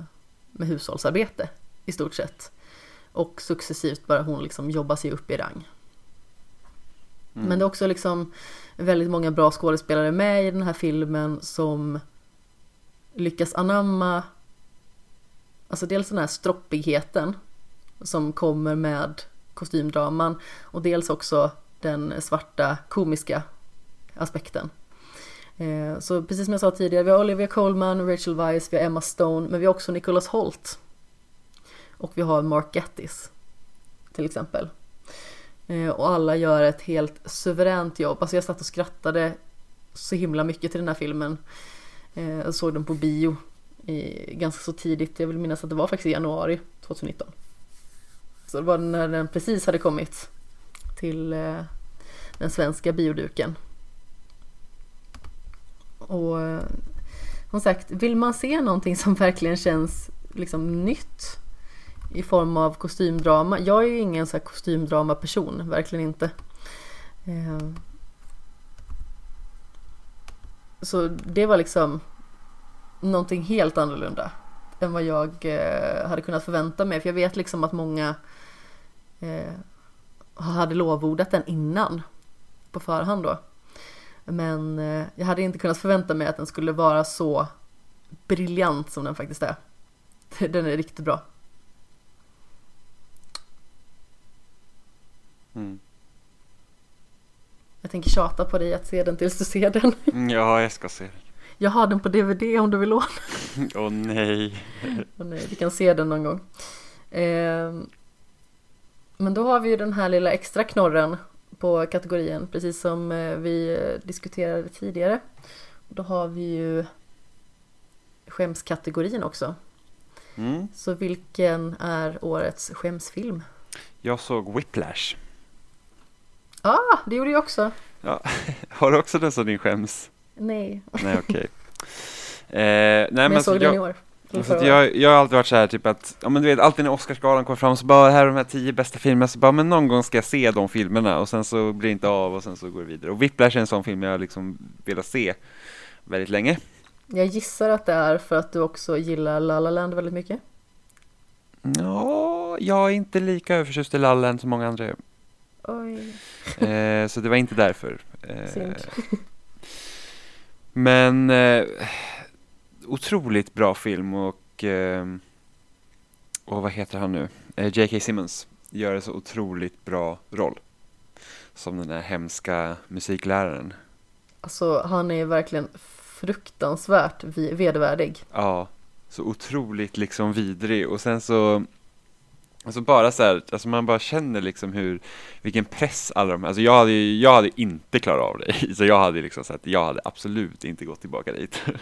med hushållsarbete i stort sett. Och successivt börjar hon liksom jobba sig upp i rang. Mm. Men det är också liksom väldigt många bra skådespelare med i den här filmen som lyckas anamma Alltså dels den här stroppigheten som kommer med kostymdraman och dels också den svarta komiska aspekten. Eh, så precis som jag sa tidigare, vi har Olivia Colman, Rachel Weisz, vi har Emma Stone, men vi har också Nicholas Holt. Och vi har Mark Gattis till exempel. Eh, och alla gör ett helt suveränt jobb. Alltså jag satt och skrattade så himla mycket till den här filmen. Eh, jag såg den på bio ganska så tidigt, jag vill minnas att det var faktiskt i januari 2019. Så det var när den precis hade kommit till eh, den svenska bioduken. Och eh, som sagt, vill man se någonting som verkligen känns liksom nytt i form av kostymdrama. Jag är ju ingen så här kostymdrama-person, verkligen inte. Ehm. Så det var liksom någonting helt annorlunda än vad jag eh, hade kunnat förvänta mig. För jag vet liksom att många eh, hade lovordat den innan på förhand då. Men jag hade inte kunnat förvänta mig att den skulle vara så briljant som den faktiskt är. Den är riktigt bra. Mm. Jag tänker tjata på dig att se den tills du ser den. Mm, ja, jag ska se den. Jag har den på DVD om du vill låna. Åh oh, nej. oh, nej. Vi kan se den någon gång. Eh, men då har vi ju den här lilla extra knorren på kategorin, precis som eh, vi diskuterade tidigare. Då har vi ju skämskategorin också. Mm. Så vilken är årets skämsfilm? Jag såg Whiplash. Ah, det gjorde jag också. Ja. Har du också den som din skäms? Nej. Nej, okej. Okay. Eh, nej, men, jag såg den i år. Så jag, jag har alltid varit så här typ att, ja men du vet alltid när Oscarsgalan kommer fram så bara här är de här tio bästa filmerna så bara men någon gång ska jag se de filmerna och sen så blir det inte av och sen så går det vidare. Och Whiplash är en sån film jag liksom velat se väldigt länge. Jag gissar att det är för att du också gillar La La Land väldigt mycket. Ja, jag är inte lika överförtjust i La La Land som många andra Oj. Eh, så det var inte därför. Eh, men eh, otroligt bra film och, eh, och vad heter han nu? Eh, J.K. Simmons gör en så otroligt bra roll. Som den där hemska musikläraren. Alltså han är verkligen fruktansvärt vedervärdig. Ja, så otroligt liksom vidrig och sen så Alltså bara så här, alltså man bara känner liksom hur, vilken press alla de här, alltså jag hade, jag hade inte klarat av det, så jag hade liksom sagt, jag hade absolut inte gått tillbaka dit.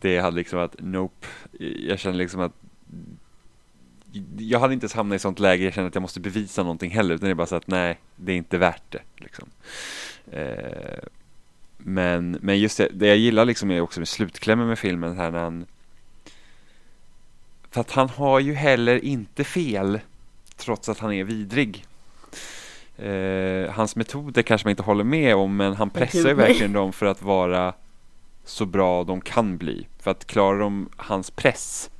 Det hade liksom varit nope, jag känner liksom att jag hade inte ens hamnat i sånt läge, jag känner att jag måste bevisa någonting heller, utan det är bara så att nej, det är inte värt det. Liksom. Eh, men, men just det, det jag gillar liksom är också med slutklämmen med filmen här när han för att han har ju heller inte fel trots att han är vidrig. Eh, hans metoder kanske man inte håller med om men han pressar ju verkligen dem för att vara så bra de kan bli. För att klarar de hans press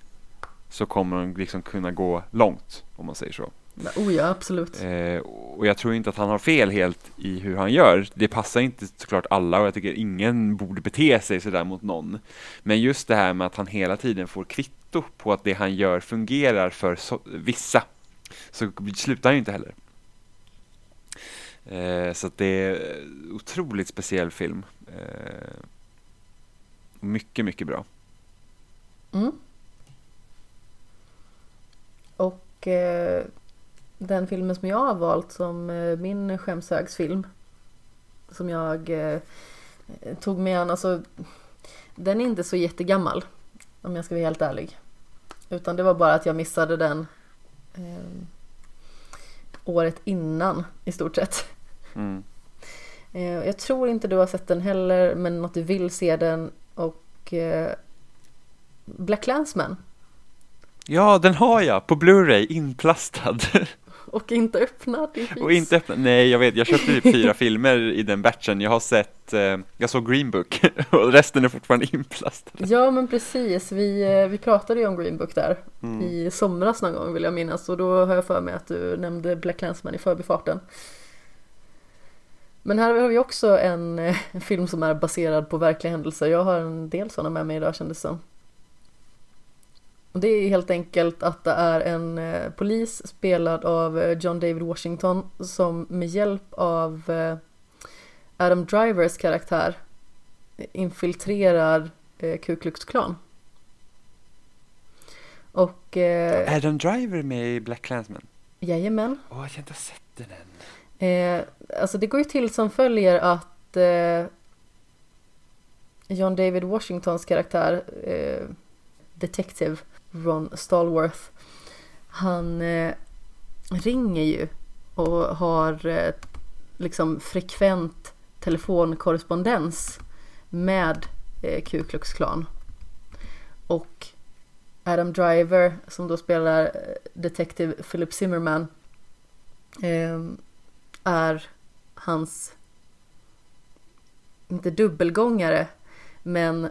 så kommer de liksom kunna gå långt om man säger så. Oh ja, absolut. Eh, och jag tror inte att han har fel helt i hur han gör. Det passar inte såklart alla och jag tycker ingen borde bete sig sådär mot någon. Men just det här med att han hela tiden får kvitto på att det han gör fungerar för så, vissa. Så slutar han ju inte heller. Eh, så det är otroligt speciell film. Eh, Mycket, mycket bra. Mm. Och eh, den filmen som jag har valt som eh, min skämshögsfilm som jag eh, tog med an, alltså den är inte så jättegammal om jag ska vara helt ärlig. Utan det var bara att jag missade den eh, året innan i stort sett. Mm. Eh, jag tror inte du har sett den heller men att du vill se den och eh, Black Clansman. Ja, den har jag på Blu-ray inplastad. Och inte öppnad Och inte öppnad, nej jag vet, jag köpte typ fyra filmer i den batchen. Jag har sett, eh, jag såg Green Book och resten är fortfarande inplastad. Ja men precis, vi, eh, vi pratade ju om Green Book där Mm. i somras någon gång vill jag minnas och då har jag för mig att du nämnde Black Clansman i förbifarten. Men här har vi också en, eh, en film som är baserad på verkliga händelser. Jag har en del sådana med mig idag kändes det som. Och det är helt enkelt att det är en eh, polis spelad av eh, John David Washington som med hjälp av Adam Drivers karaktär infiltrerar Ku Klux Klan. Och Adam Driver med i Black Clansman? jajamän, Åh, jag har inte sett den än. Eh, alltså det går ju till som följer att eh, John David Washingtons karaktär, eh, Detective Ron Stallworth, han eh, ringer ju och har eh, liksom frekvent telefonkorrespondens med eh, Ku Klux Klan. Och Adam Driver som då spelar eh, Detective Philip Zimmerman eh, är hans, inte dubbelgångare, men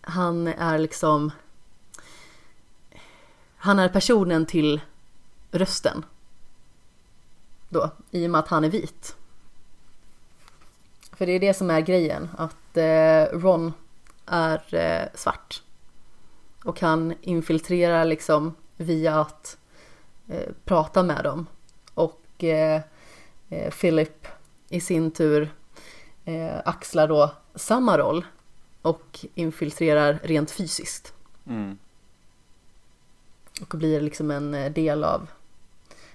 han är liksom, han är personen till rösten. Då, i och med att han är vit. För det är det som är grejen, att eh, Ron är eh, svart. Och han infiltrerar liksom via att eh, prata med dem. Och eh, Philip i sin tur eh, axlar då samma roll och infiltrerar rent fysiskt. Mm. Och blir liksom en eh, del av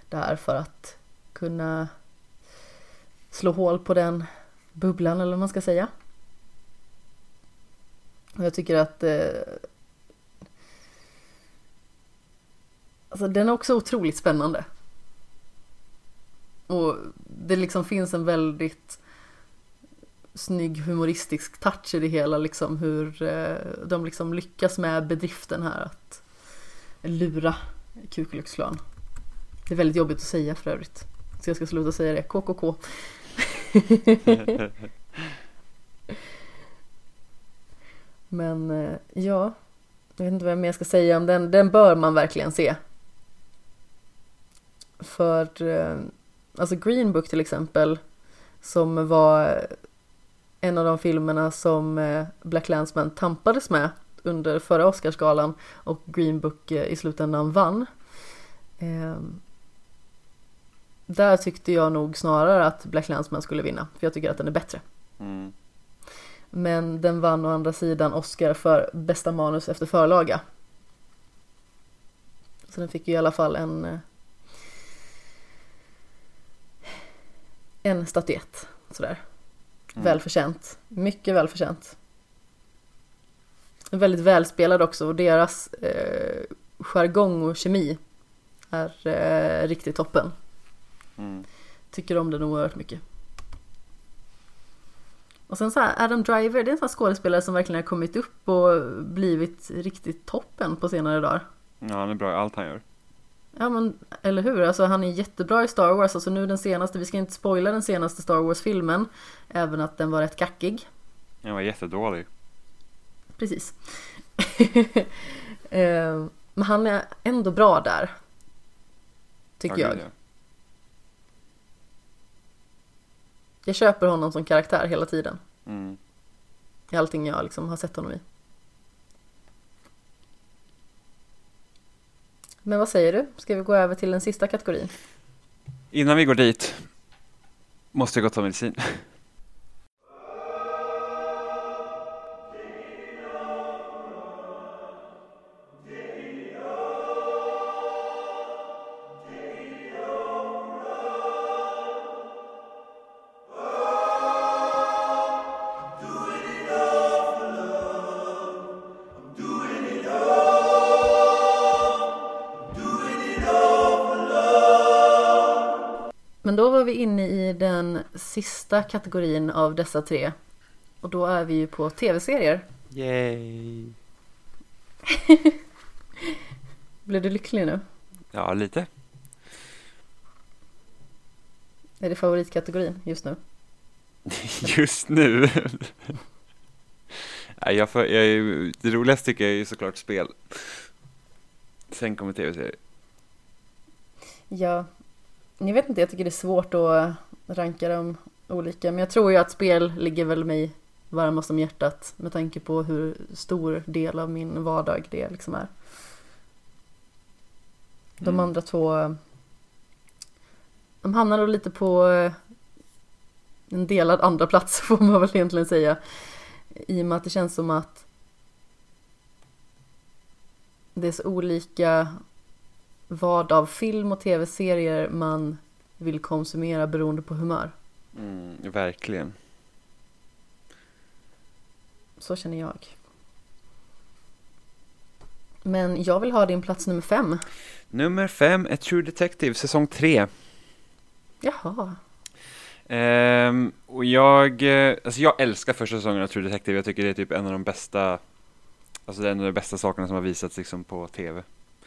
det här för att kunna slå hål på den bubblan eller vad man ska säga. Och jag tycker att eh, alltså den är också otroligt spännande. Och det liksom finns en väldigt snygg humoristisk touch i det hela liksom hur eh, de liksom lyckas med bedriften här att lura Ku Klux Klan. Det är väldigt jobbigt att säga för övrigt. Så jag ska sluta säga det. KKK. Men eh, ja, jag vet inte vad jag mer ska säga om den. Den bör man verkligen se. För eh, alltså Green Book till exempel som var en av de filmerna som eh, Black Landsman tampades med under förra Oscarsgalan och Green Book eh, i slutändan vann. Ehm, där tyckte jag nog snarare att Black Landsman skulle vinna, för jag tycker att den är bättre. Mm. Men den vann å andra sidan Oscar för bästa manus efter förlaga. Så den fick ju i alla fall en en statyett sådär. Mm. Välförtjänt. Mycket välförtjänt. Väldigt välspelad också och deras eh, jargong och kemi är eh, riktigt toppen. Mm. Tycker om den oerhört mycket. Och sen så här, Adam Driver, det är en sån här skådespelare som verkligen har kommit upp och blivit riktigt toppen på senare dagar. Ja, han är bra i allt han gör. Ja men, eller hur? Alltså han är jättebra i Star Wars, alltså nu den senaste, vi ska inte spoila den senaste Star Wars-filmen, även att den var rätt kackig. Han var jättedålig. Precis. Eh, men han är ändå bra där. Tycker Ja, jag. Jag köper honom som karaktär hela tiden. Mm. I allting jag liksom har sett honom i. Men vad säger du? Ska vi gå över till den sista kategorin? Innan vi går dit måste jag gå och ta medicin. Sista kategorin av dessa tre. Och då är vi ju på tv-serier. Yay! Blev du lycklig nu? Ja, lite. Är det favoritkategorin just nu? Just nu? Jag för, jag är, det roligaste tycker jag är ju såklart spel. Sen kommer tv-serier. Ja, jag vet inte, jag tycker det är svårt att ranka dem olika. Men jag tror ju att spel ligger väl mig varmast om hjärtat med tanke på hur stor del av min vardag det liksom är. De Mm. andra två, de hamnar nog lite på en delad andra plats får man väl egentligen säga. I och med att det känns som att det är så olika vad av film och tv-serier man vill konsumera beroende på humör. Mm, verkligen. Så känner jag. Men jag vill ha din plats nummer fem. Nummer fem är True Detective, säsong tre. Jaha. Ehm, och jag, eh, alltså jag älskar första säsongen av True Detective. Jag tycker det är typ en av de bästa, alltså det är en av de bästa sakerna som har visats liksom på tv.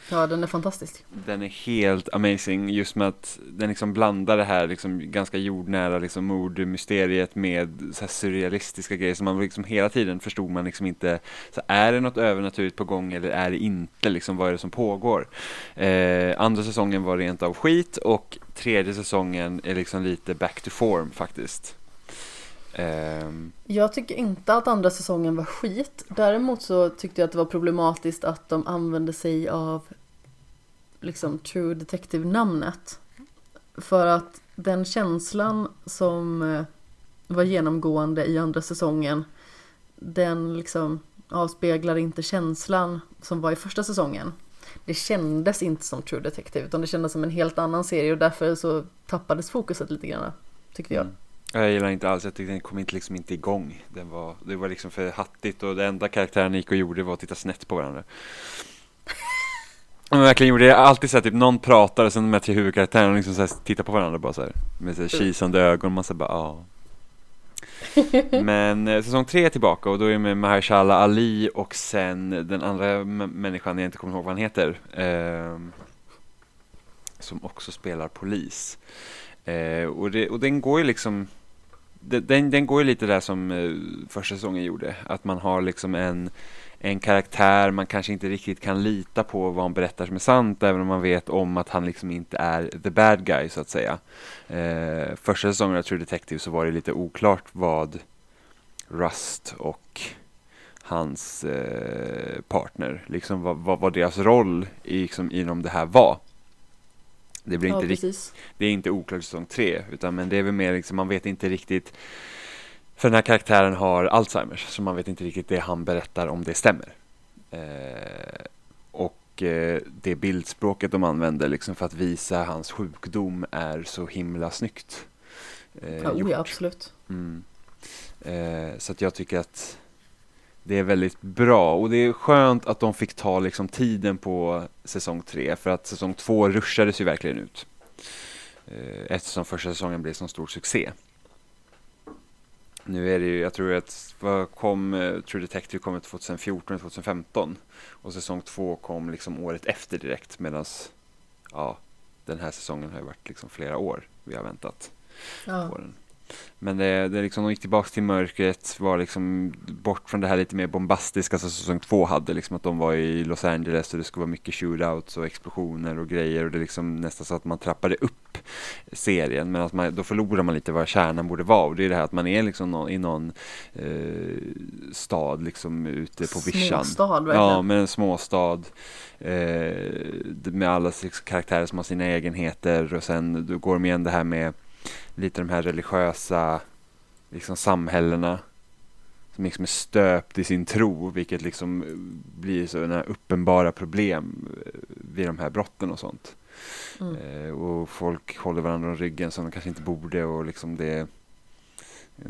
Ja, den är fantastisk. Den är helt amazing just med att den liksom blandar det här liksom ganska jordnära liksom mordmysteriet med så här surrealistiska grejer som man liksom hela tiden förstod man liksom inte så är det något övernaturligt på gång eller är det inte liksom vad är det som pågår eh, andra säsongen var rent av skit och tredje säsongen är liksom lite back to form faktiskt Ehm, Jag tycker inte att andra säsongen var skit. Däremot så tyckte jag att det var problematiskt att de använde sig av liksom True Detective-namnet. För att den känslan som eh, var genomgående i andra säsongen den liksom avspeglar inte känslan som var i första säsongen. Det kändes inte som True Detective utan det kändes som en helt annan serie och därför så tappades fokuset lite grann tyckte jag. Mm. Jag gillar inte alls, jag tyckte den kom inte, liksom inte igång. Den var, det var liksom för hattigt och det enda karaktären gick och gjorde var att titta snett på varandra. De verkligen gjorde det, alltid så här, typ någon pratar och sen de här tre huvudkaraktärerna liksom så här, tittar på varandra bara så här, med så här kisande ögon, man säger bara ja. Men eh, säsong tre är tillbaka och då är det med Mahershala Ali och sen den andra människan, jag inte kommer ihåg vad han heter, ehm, som också spelar polis. Eh, och, det, och den går ju liksom den, den går ju lite där som eh, första säsongen gjorde. Att man har liksom en, en karaktär man kanske inte riktigt kan lita på vad han berättar som är sant. Även om man vet om att han liksom inte är the bad guy så att säga. Eh, första säsongen av True Detective så var det lite oklart vad Rust och hans eh, partner, liksom vad, vad, vad deras roll i, liksom, inom det här var. Det blir Ja, inte det är inte oklart i säsong tre, utan men det är väl mer liksom, man vet inte riktigt för den här karaktären har Alzheimers, så man vet inte riktigt det han berättar om det stämmer. Eh, och eh, det bildspråket de använder liksom för att visa hans sjukdom är så himla snyggt. Eh, Ja, oh, ja, absolut. Mm. Eh, så att jag tycker att det är väldigt bra och det är skönt att de fick ta liksom tiden på säsong tre för att säsong två rushades ju verkligen ut. Eh, eftersom första säsongen blev så stor succé. Nu är det ju, jag tror att, vad kom, eh, True Detective kom 2014 2015 och säsong två kom liksom året efter direkt medan ja, den här säsongen har ju varit liksom flera år vi har väntat Ja. på den. Men det, det liksom, de gick tillbaka till mörkret, var liksom bort från det här lite mer bombastiska som säsong två hade, liksom att de var i Los Angeles och det skulle vara mycket shootouts och explosioner och grejer och det är liksom nästan så att man trappade upp serien men att man, då förlorar man lite vad kärnan borde vara och det är det här att man är liksom nå- i någon eh, stad liksom ute på vischan. Småstad verkligen. Ja, med en småstad. Eh, med alla karaktärer som har sina egenheter och sen då går de igen det här med lite de här religiösa liksom samhällena som liksom är stöpt i sin tro vilket liksom eh, blir sådana uppenbara problem eh, vid de här brotten och sånt. Mm. Eh, och folk håller varandra om ryggen som de kanske inte borde och liksom det är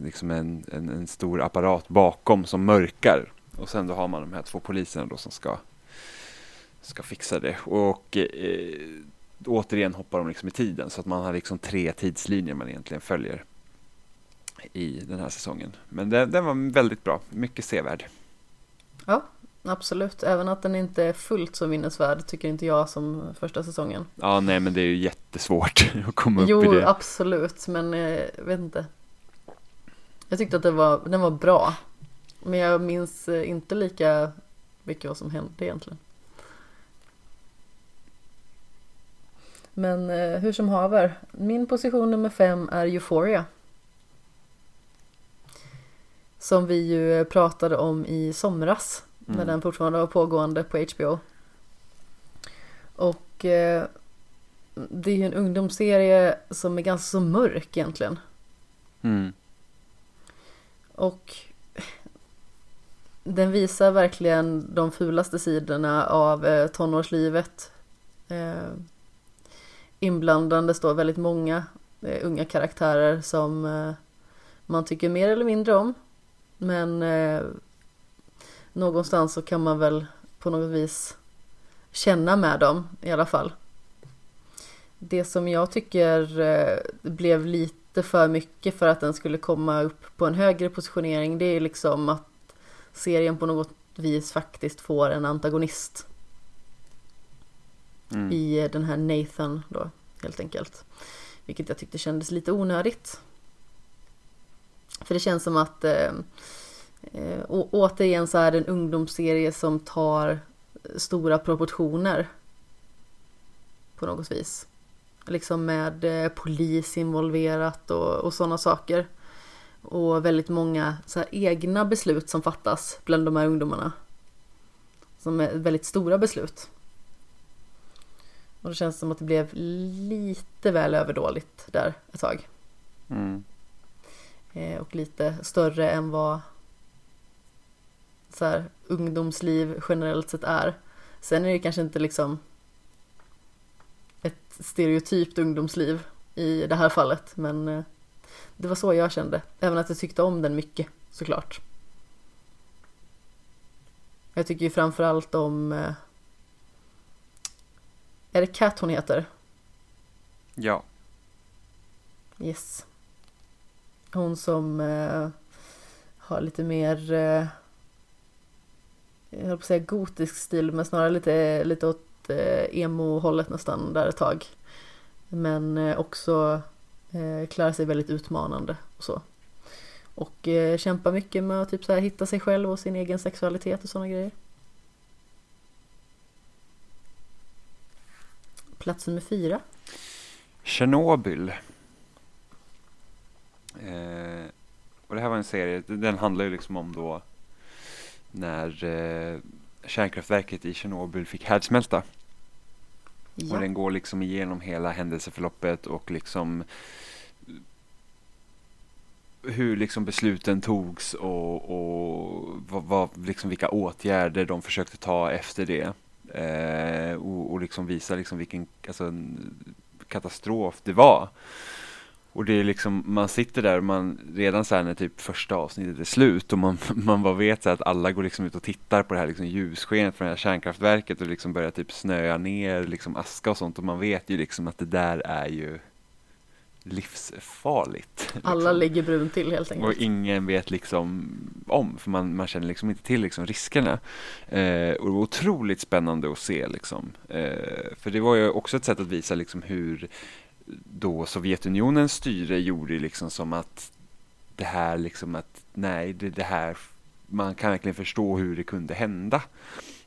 liksom en, en, en stor apparat bakom som mörkar. Och sen då har man de här två poliserna då som ska, ska fixa det. Och eh, återigen hoppar de liksom i tiden så att man har liksom tre tidslinjer man egentligen följer i den här säsongen. Men den, den var väldigt bra, mycket sevärd. Ja, absolut. Även att den inte är fullt så minnesvärd tycker inte jag som första säsongen. Ja, nej, men det är ju jättesvårt att komma jo, upp i det. Jo, absolut, men eh, jag vet inte. Jag tyckte att det var, den var bra. Men jag minns eh, inte lika mycket vad som hände egentligen. Men eh, hur som haver, min position nummer fem är Euphoria. Som vi ju pratade om i somras mm. när den fortfarande var pågående på HBO. Och eh, det är ju en ungdomsserie som är ganska så mörk egentligen. Mm. Och den visar verkligen de fulaste sidorna av eh, tonårslivet. Eh, inblandande står väldigt många eh, unga karaktärer som eh, man tycker mer eller mindre om. Men eh, någonstans så kan man väl på något vis känna med dem i alla fall. Det som jag tycker eh, blev lite för mycket för att den skulle komma upp på en högre positionering det är liksom att serien på något vis faktiskt får en antagonist. Mm. I eh, den här Nathan då helt enkelt. Vilket jag tyckte kändes lite onödigt. För det känns som att eh, eh, å, återigen så är det en ungdomsserie som tar stora proportioner. På något vis. Liksom med eh, polis involverat och, och sådana saker. Och väldigt många så egna beslut som fattas bland de här ungdomarna. Som är väldigt stora beslut. Och det känns som att det blev lite väl överdåligt där ett tag. Mm. Eh, och lite större än vad så här, ungdomsliv generellt sett är. Sen är det kanske inte liksom ett stereotypt ungdomsliv i det här fallet men eh, det var så jag kände. Även att jag tyckte om den mycket såklart. Jag tycker ju framförallt om eh, är det Cat hon heter? Ja. Yes. Hon som eh, har lite mer, eh, jag höll på att säga gotisk stil, men snarare lite, lite åt eh, emo-hållet nästan där ett tag. Men eh, också eh, klarar sig väldigt utmanande och så. Och eh, kämpar mycket med att typ så här, hitta sig själv och sin egen sexualitet och sådana grejer. Plats nummer fyra. Tjernobyl. Eh, och det här var en serie, den handlar ju liksom om då när eh, kärnkraftverket i Tjernobyl fick härdsmälta. Ja. Och den går liksom igenom hela händelseförloppet och liksom hur liksom besluten togs och, och vad, vad, liksom vilka åtgärder de försökte ta efter det. Eh, och, och liksom visa liksom vilken alltså, katastrof det var. Och det är liksom, man sitter där och man, redan så här när typ första avsnittet är slut och man, man bara vet så att alla går liksom ut och tittar på det här liksom ljusskenet från det här kärnkraftverket och liksom börjar typ snöa ner liksom aska och sånt och man vet ju liksom att det där är ju livsfarligt. Alla liksom. ligger brunt till helt enkelt. Och ingen vet liksom om, för man, man känner liksom inte till liksom riskerna. Eh, och det var otroligt spännande att se liksom. Eh, för det var ju också ett sätt att visa liksom hur då Sovjetunionens styre gjorde liksom som att det här liksom att nej, det, det här man kan verkligen förstå hur det kunde hända.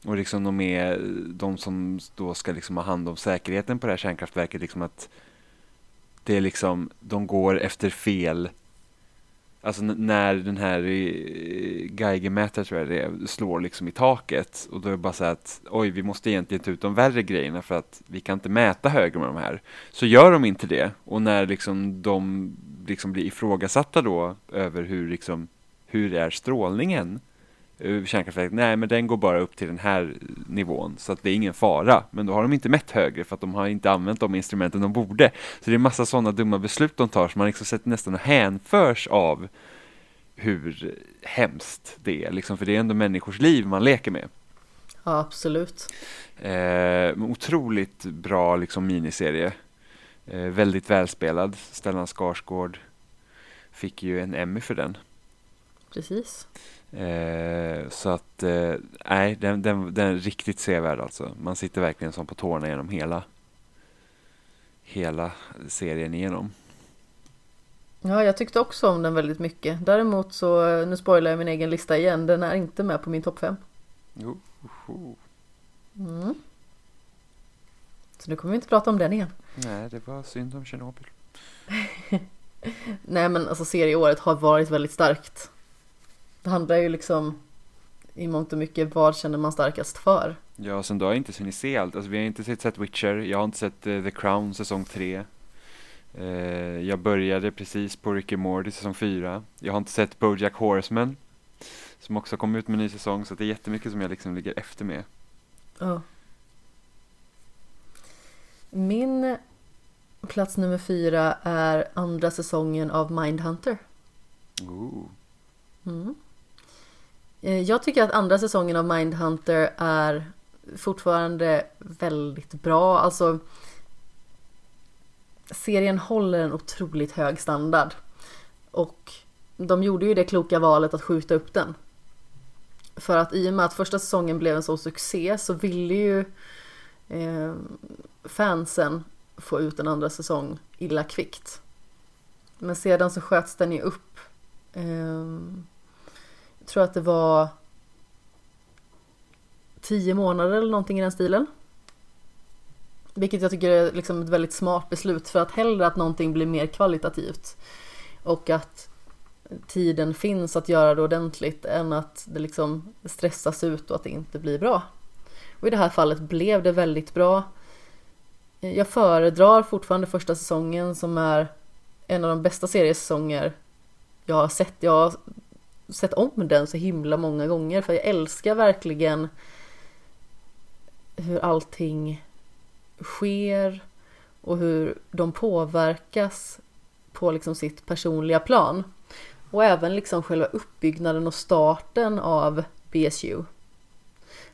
Och liksom de är de som då ska liksom ha hand om säkerheten på det här kärnkraftverket, liksom att det är liksom, de går efter fel. Alltså när den här eh, Geigermätaren tror jag det är, slår liksom i taket. Och då är det bara så att oj, vi måste egentligen ta ut de värre grejerna för att vi kan inte mäta högre med de här. Så gör de inte det. Och när liksom de liksom blir ifrågasatta då över hur liksom hur är strålningen? Kärnkraftverket, nej men den går bara upp till den här nivån så att det är ingen fara. Men då har de inte mätt högre för att de har inte använt de instrumenten de borde. Så det är massa sådana dumma beslut de tar som man liksom sett nästan hänförs av hur hemskt det är. Liksom, för det är ändå människors liv man leker med. Ja, absolut. Eh, otroligt bra liksom miniserie. Eh, väldigt välspelad. Stellan Skarsgård fick ju en Emmy för den. Precis. Eh, så att, eh, nej, den, den, den är riktigt sevärd alltså. Man sitter verkligen som på tårna genom hela, hela serien igenom. Ja, jag tyckte också om den väldigt mycket. Däremot så, nu spoilar jag min egen lista igen, den är inte med på min topp 5. Jo, oh. Mm. Så nu kommer vi inte prata om den igen. Nej, det var synd om Tjernobyl. Nej men alltså serieåret har varit väldigt starkt. Det handlar ju liksom i mångt och mycket vad känner man starkast för? Ja, sen då har jag inte hunnit se allt. Alltså, vi har inte sett, sett Witcher, jag har inte sett uh, The Crown säsong 3. Uh, eh, jag började precis på Ricky Morty säsong 4. Jag har inte sett Bojack Horseman som också kom ut med ny säsong så det är jättemycket som jag liksom ligger efter med. Ja. Min plats nummer fyra är andra säsongen av Mindhunter. Ooh. Mm. Eh, jag tycker att andra säsongen av Mindhunter är fortfarande väldigt bra. Alltså serien håller en otroligt hög standard. Och de gjorde ju det kloka valet att skjuta upp den. För att i och med att första säsongen blev en sån succé så ville ju eh, fansen få ut en andra säsong illa kvickt. Men sedan så sköts den ju upp. Eh, tror att det var tio månader eller någonting i den stilen. Vilket jag tycker är liksom ett väldigt smart beslut för att hellre att någonting blir mer kvalitativt och att tiden finns att göra det ordentligt än att det liksom stressas ut och att det inte blir bra. Och i det här fallet blev det väldigt bra. Jag föredrar fortfarande första säsongen som är en av de bästa seriesäsonger jag har sett. Jag har sett om den så himla många gånger för jag älskar verkligen hur allting sker och hur de påverkas på liksom sitt personliga plan. Och även liksom själva uppbyggnaden och starten av BSU.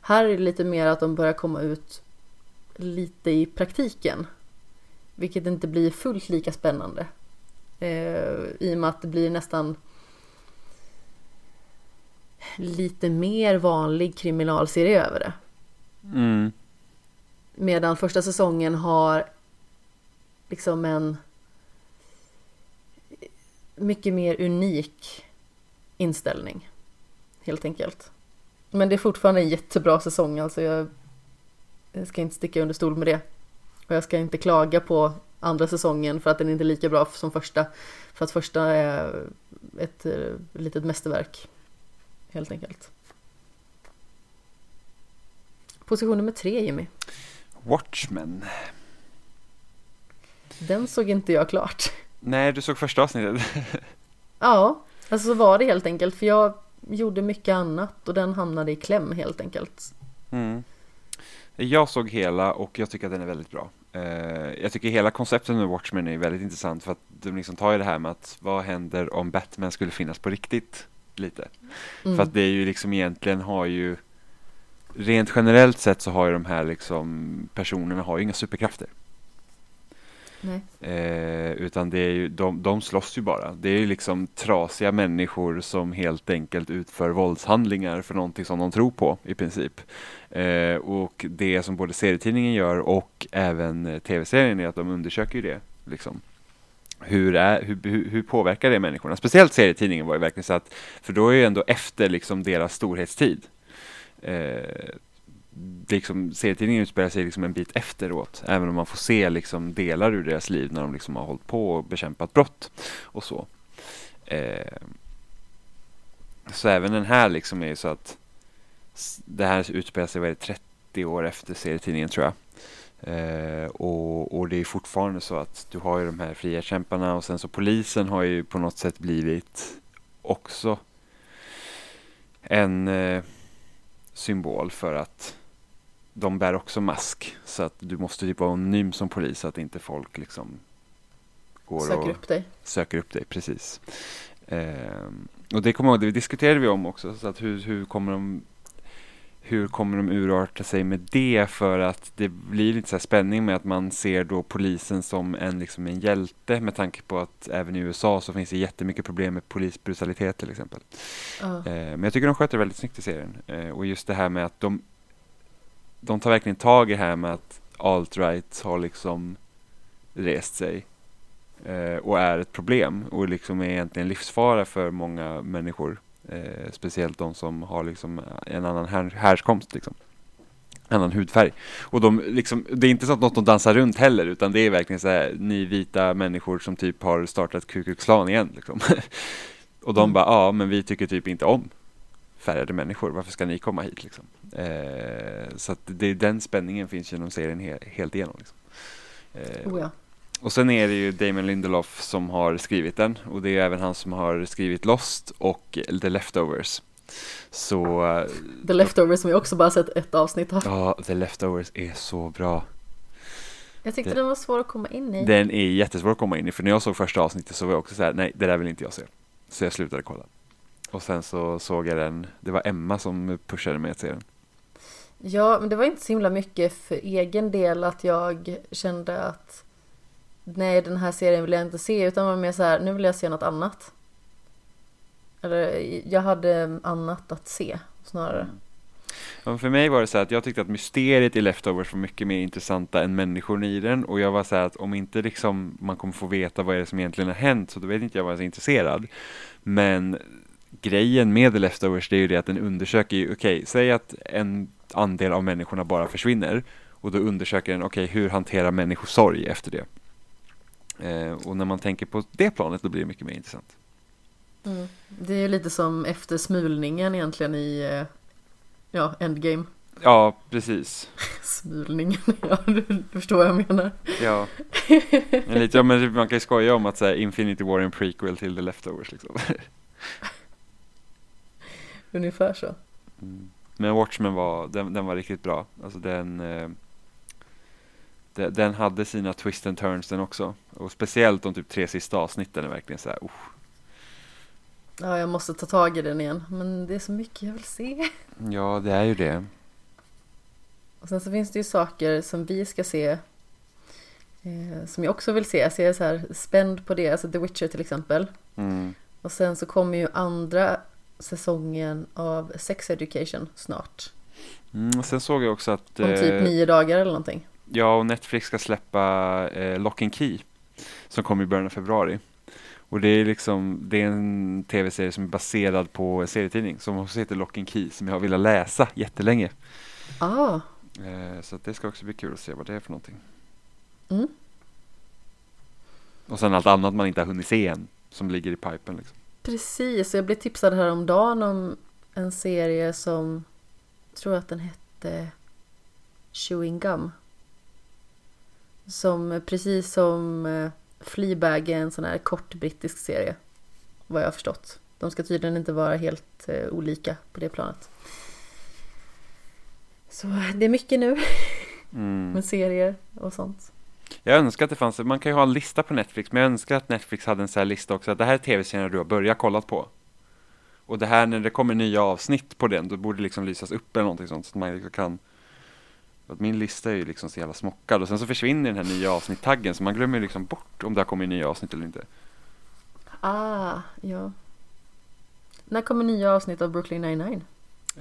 Här är det lite mer att de börjar komma ut lite i praktiken. Vilket inte blir fullt lika spännande. Eh, I och med att det blir nästan lite mer vanlig kriminalserie över det. Mm. Medan första säsongen har liksom en mycket mer unik inställning. Helt enkelt. Men det är fortfarande en jättebra säsong alltså. Jag, jag ska inte sticka under stol med det. Och jag ska inte klaga på andra säsongen för att den inte är lika bra som första. För att första är ett uh, litet mästerverk. Helt enkelt. Position nummer tre Jimmy. Watchmen. Den såg inte jag klart. Nej, du såg första avsnittet. ja, alltså så var det helt enkelt. För jag gjorde mycket annat och den hamnade i kläm helt enkelt. Mm. Jag såg hela och jag tycker att den är väldigt bra. Uh, jag tycker hela konceptet med Watchmen är väldigt intressant för att de liksom tar ju det här med att vad händer om Batman skulle finnas på riktigt lite. Mm. För att det är ju liksom egentligen har ju rent generellt sett så har ju de här liksom personerna har ju inga superkrafter. Eh, utan det är ju, de, de slåss ju bara. Det är ju liksom trasiga människor som helt enkelt utför våldshandlingar för någonting som de tror på i princip. Eh, och det som både serietidningen gör och även eh, tv-serien är att de undersöker ju det. Liksom. Hur, är, hur, hur, påverkar det människorna? Speciellt serietidningen var ju verkligen så att, för då är ju ändå efter liksom deras storhetstid. Eh, liksom, serietidningen utspelar sig liksom en bit efteråt. Även om man får se liksom delar ur deras liv när de liksom har hållit på och bekämpat brott och så. Eh, så även den här liksom är så att det här utspelar sig vad 30 år efter serietidningen tror jag. Eh, och, och, det är fortfarande så att du har ju de här frihetskämparna och sen så polisen har ju på något sätt blivit också en eh, symbol för att de bär också mask. Så att du måste typ vara anonym som polis så att inte folk liksom går söker och upp dig. Söker upp dig, precis. Eh, och det kommer ihåg, det diskuterade vi om också. Så att hur, hur kommer de hur kommer de urarta sig med det för att det blir lite så här spänning med att man ser då polisen som en, liksom en hjälte med tanke på att även i USA så finns det jättemycket problem med polisbrutalitet till exempel. Eh, men jag tycker de sköter det väldigt snyggt i serien eh, och just det här med att de de tar verkligen tag i det här med att alt-right har liksom rest sig eh, och är ett problem och liksom är egentligen livsfara för många människor. Eh, speciellt de som har liksom en annan här, härkomst liksom. Annan hudfärg. Och de liksom, det är inte så att något de dansar runt heller utan det är verkligen så här ni vita människor som typ har startat Ku Klux Klan igen liksom. och de Mm. bara, ja men vi tycker typ inte om färgade människor, varför ska ni komma hit liksom? Eh, så att det, den spänningen finns genom serien he, helt igenom. Liksom. Eh, Oh, ja. Och sen är det ju Damon Lindelof som har skrivit den och det är även han som har skrivit Lost och The Leftovers. Så eh, The Leftovers som jag också bara sett ett avsnitt av. ja, The Leftovers är så bra. Jag tyckte det- den var svår att komma in i. Den är jättesvår att komma in i för när jag såg första avsnittet så var jag också så här, nej det där vill inte jag se. Så jag slutade kolla. Och sen så såg jag den, det var Emma som pushade mig att se den. Ja, men det var inte så himla mycket för egen del att jag kände att nej, den här serien vill jag inte se, utan var mer så här, nu vill jag se något annat. Eller jag hade annat att se snarare. Mm. Ja, för mig var det så här att jag tyckte att mysteriet i Leftovers var mycket mer intressanta än människorna i den och jag var så här att om inte liksom man kommer få veta vad är det som egentligen har hänt så då vet inte jag vad jag är så intresserad. Men grejen med The Leftovers det är ju det att den undersöker ju, okej, säg att en andel av människorna bara försvinner och då undersöker den, okej, hur hanterar människor sorg efter det? Eh, och när man tänker på det planet då blir det mycket mer intressant. Mm. Det är ju lite som efter smulningen egentligen i eh, ja, Endgame. Ja, precis. Smulningen, ja du, du förstår vad jag menar. Ja, men lite, ja men man kan ju skoja om att säga Infinity War är en prequel till The Leftovers liksom. Ungefär så. Mm. Men Watchmen var, den, den var riktigt bra. Alltså den, eh, de- den hade sina twist and turns den också. Och speciellt de typ tre sista avsnitten är verkligen så här, oh, Ja, jag måste ta tag i den igen. Men det är så mycket jag vill se. ja det är ju det. Och sen så finns det ju saker som vi ska se. Eh, som jag också vill se. Jag ser så här spänd på det. Alltså The Witcher till exempel. Mm. Och sen så kommer ju andra säsongen av Sex Education snart. Mm, och sen såg jag också att Om typ eh, nio dagar eller någonting. Ja, och Netflix ska släppa eh, Lock and Key som kommer i början av februari. Och det är liksom, det är en tv-serie som är baserad på en serietidning som också heter Lock and Key som jag har velat läsa jättelänge. Ah, Eh, så det ska också bli kul att se vad det är för någonting. Mm. Och sen allt annat man inte har hunnit se än som ligger i pipen liksom. precis. Jag blev tipsad häromdagen om en serie som jag tror att den hette Chewing Gum. Som precis som eh, Fleabag är en sån här kort brittisk serie. Vad jag har förstått. De ska tydligen inte vara helt eh, olika på det planet. Så det är mycket nu Mm. med serier och sånt. Jag önskar att det fanns, man kan ju ha en lista på Netflix, men jag önskar att Netflix hade en sån här lista också, att det här är tv-serier du har börjat kolla på. Och det här när det kommer nya avsnitt på den, då borde det liksom lysas upp eller någonting sånt, så att man liksom kan att min lista är ju liksom så jävla smockad och sen så försvinner den här nya avsnitt-taggen så man glömmer ju liksom bort om det har kommit nya avsnitt eller inte. Ah, ja. När kommer nya avsnitt av Brooklyn 99?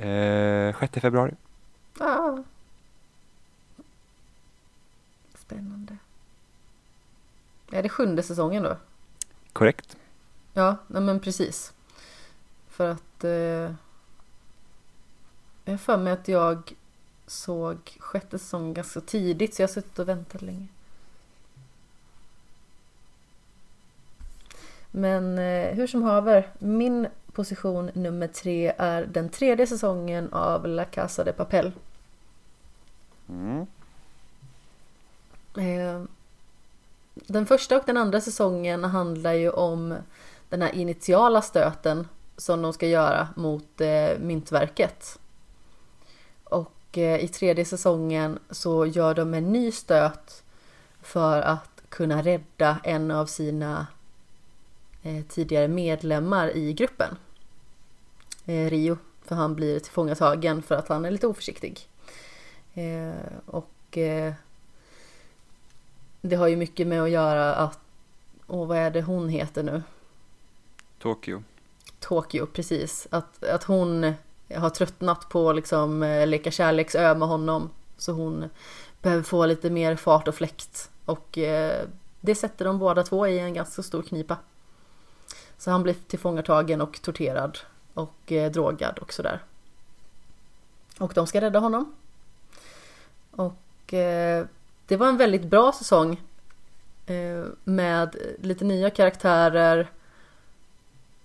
Eh, 6 februari. Ah. Spännande. Är det sjunde säsongen då? Korrekt. Ja, nej men precis. För att eh, jag har för mig att jag såg sjätte säsongen ganska tidigt så jag har suttit och väntat länge. Men eh, hur som haver, min position nummer tre är den tredje säsongen av La Casa de Papel. Mm. Eh, Den första och den andra säsongen handlar ju om den här initiala stöten som de ska göra mot eh, Myntverket. Och eh, i tredje säsongen så gör de en ny stöt för att kunna rädda en av sina eh, tidigare medlemmar i gruppen. Eh, Rio För han blir tillfångatagen för att han är lite oförsiktig. Och det har ju mycket med att göra att, och vad är det hon heter nu? Tokyo. Tokyo, precis. Att, att hon har tröttnat på liksom eh, leka kärleksö med honom. Så hon behöver få lite mer fart och fläkt. Och eh, det sätter de båda två i en ganska stor knipa. Så han blir tillfångatagen och torterad och eh, drogad och sådär. Och de ska rädda honom. Och eh, det var en väldigt bra säsong. Eh, med lite nya karaktärer.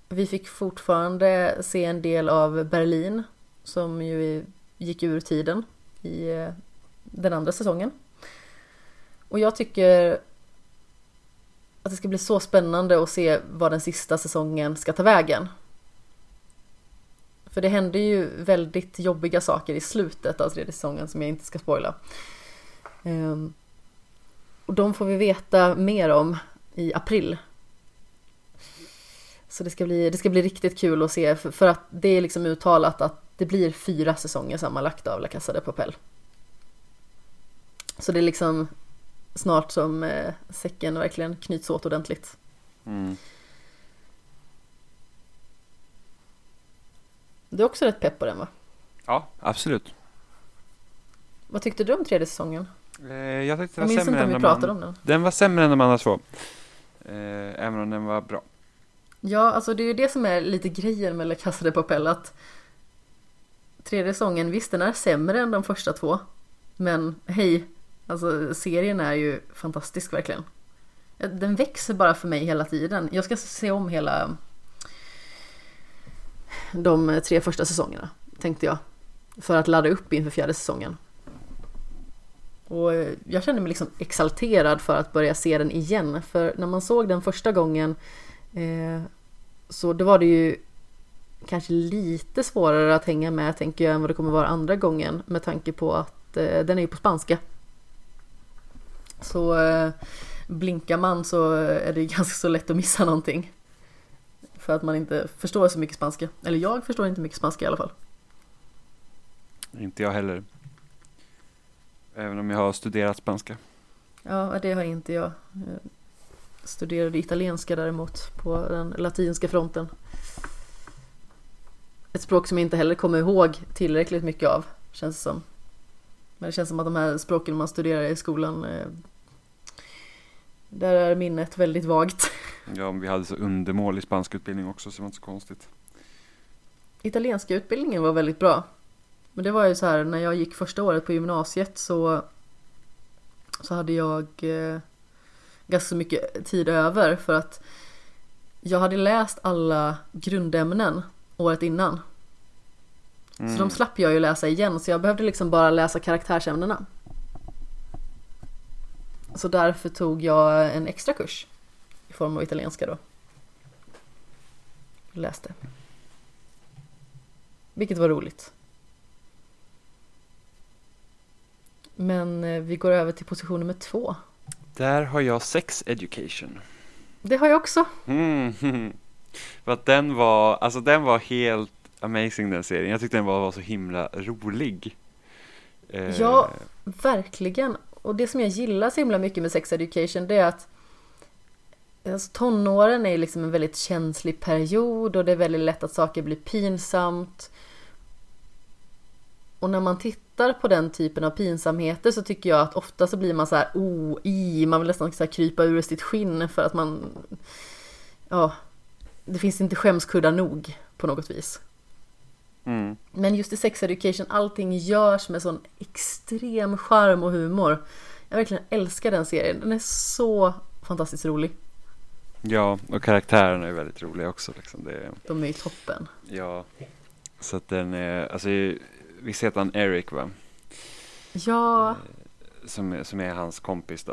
Vi fick fortfarande se en del av Berlin som ju gick ur tiden i eh, den andra säsongen. Och jag tycker att det ska bli så spännande att se vad den sista säsongen ska ta vägen. För det hände ju väldigt jobbiga saker i slutet av tredje säsongen som jag inte ska spoila. Ehm, och de får vi veta mer om i april. Så det ska bli, det ska bli riktigt kul att se för, för att det är liksom uttalat att det blir fyra säsonger sammanlagt av La Casa de Papel. Så det är liksom snart som eh, säcken verkligen knyts åt ordentligt. Mm. Du är också rätt pepp på den va? Ja, absolut. Vad tyckte du om tredje säsongen? Eh, jag tyckte den var minns sämre inte om än vi de pratade andra. om den. Den var sämre än de andra två. Eh, även om den var bra. Ja, alltså det är ju det som är lite grejen med La Casa de Papel att tredje säsongen, visst den är sämre än de första två. Men hej, alltså serien är ju fantastisk verkligen. Eh, den växer bara för mig hela tiden. Jag ska se om hela de eh, tre första säsongerna, tänkte jag. För att ladda upp inför fjärde säsongen. Och eh, jag kände mig liksom exalterad för att börja se den igen. För när man såg den första gången eh, så då var det ju kanske lite svårare att hänga med tänker jag än vad det kommer vara andra gången med tanke på att eh, den är ju på spanska. Så eh, blinkar man så är det ganska så lätt att missa någonting. För att man inte förstår så mycket spanska. Eller jag förstår inte mycket spanska i alla fall. Inte jag heller. Även om jag har studerat spanska. Ja, det har inte jag. Studerade italienska däremot på den latinska fronten. Ett språk som jag inte heller kommer ihåg tillräckligt mycket av, känns det som. Men det känns som att de här språken man studerar i skolan, eh, där är minnet väldigt vagt. Ja, men vi hade så undermålig spanskutbildning också så det var inte så konstigt. Italienska utbildningen var väldigt bra. Men det var ju så här när jag gick första året på gymnasiet så så hade jag ganska mycket tid över för att jag hade läst alla grundämnen året innan. Mm. Så de slapp jag ju läsa igen så jag behövde liksom bara läsa karaktärsämnena. Så därför tog jag en extra kurs i form av italienska då. Läste. Vilket var roligt. Men eh, vi går över till position nummer två. Där har jag sex education. Det har jag också. Mm. För att den var, alltså den var helt amazing den serien. Jag tyckte den var, var så himla rolig. Eh, Ja. Verkligen. Och det som jag gillar så himla mycket med sex education det är att alltså, tonåren är liksom en väldigt känslig period och det är väldigt lätt att saker blir pinsamt. Och när man tittar på den typen av pinsamheter så tycker jag att ofta så blir man så här oh, i, man vill nästan så här krypa ur sitt skinn för att man ja, det finns inte skämskudda nog på något vis. Mm. Men just i Sex Education, allting görs med sån extrem charm och humor. Jag verkligen älskar den serien. Den är så fantastiskt rolig. Ja, och karaktärerna är väldigt roliga också. Liksom. Det, De är ju toppen. ja, så att den är, alltså visst heter han Eric va? Ja, Som, är- som är hans kompis då.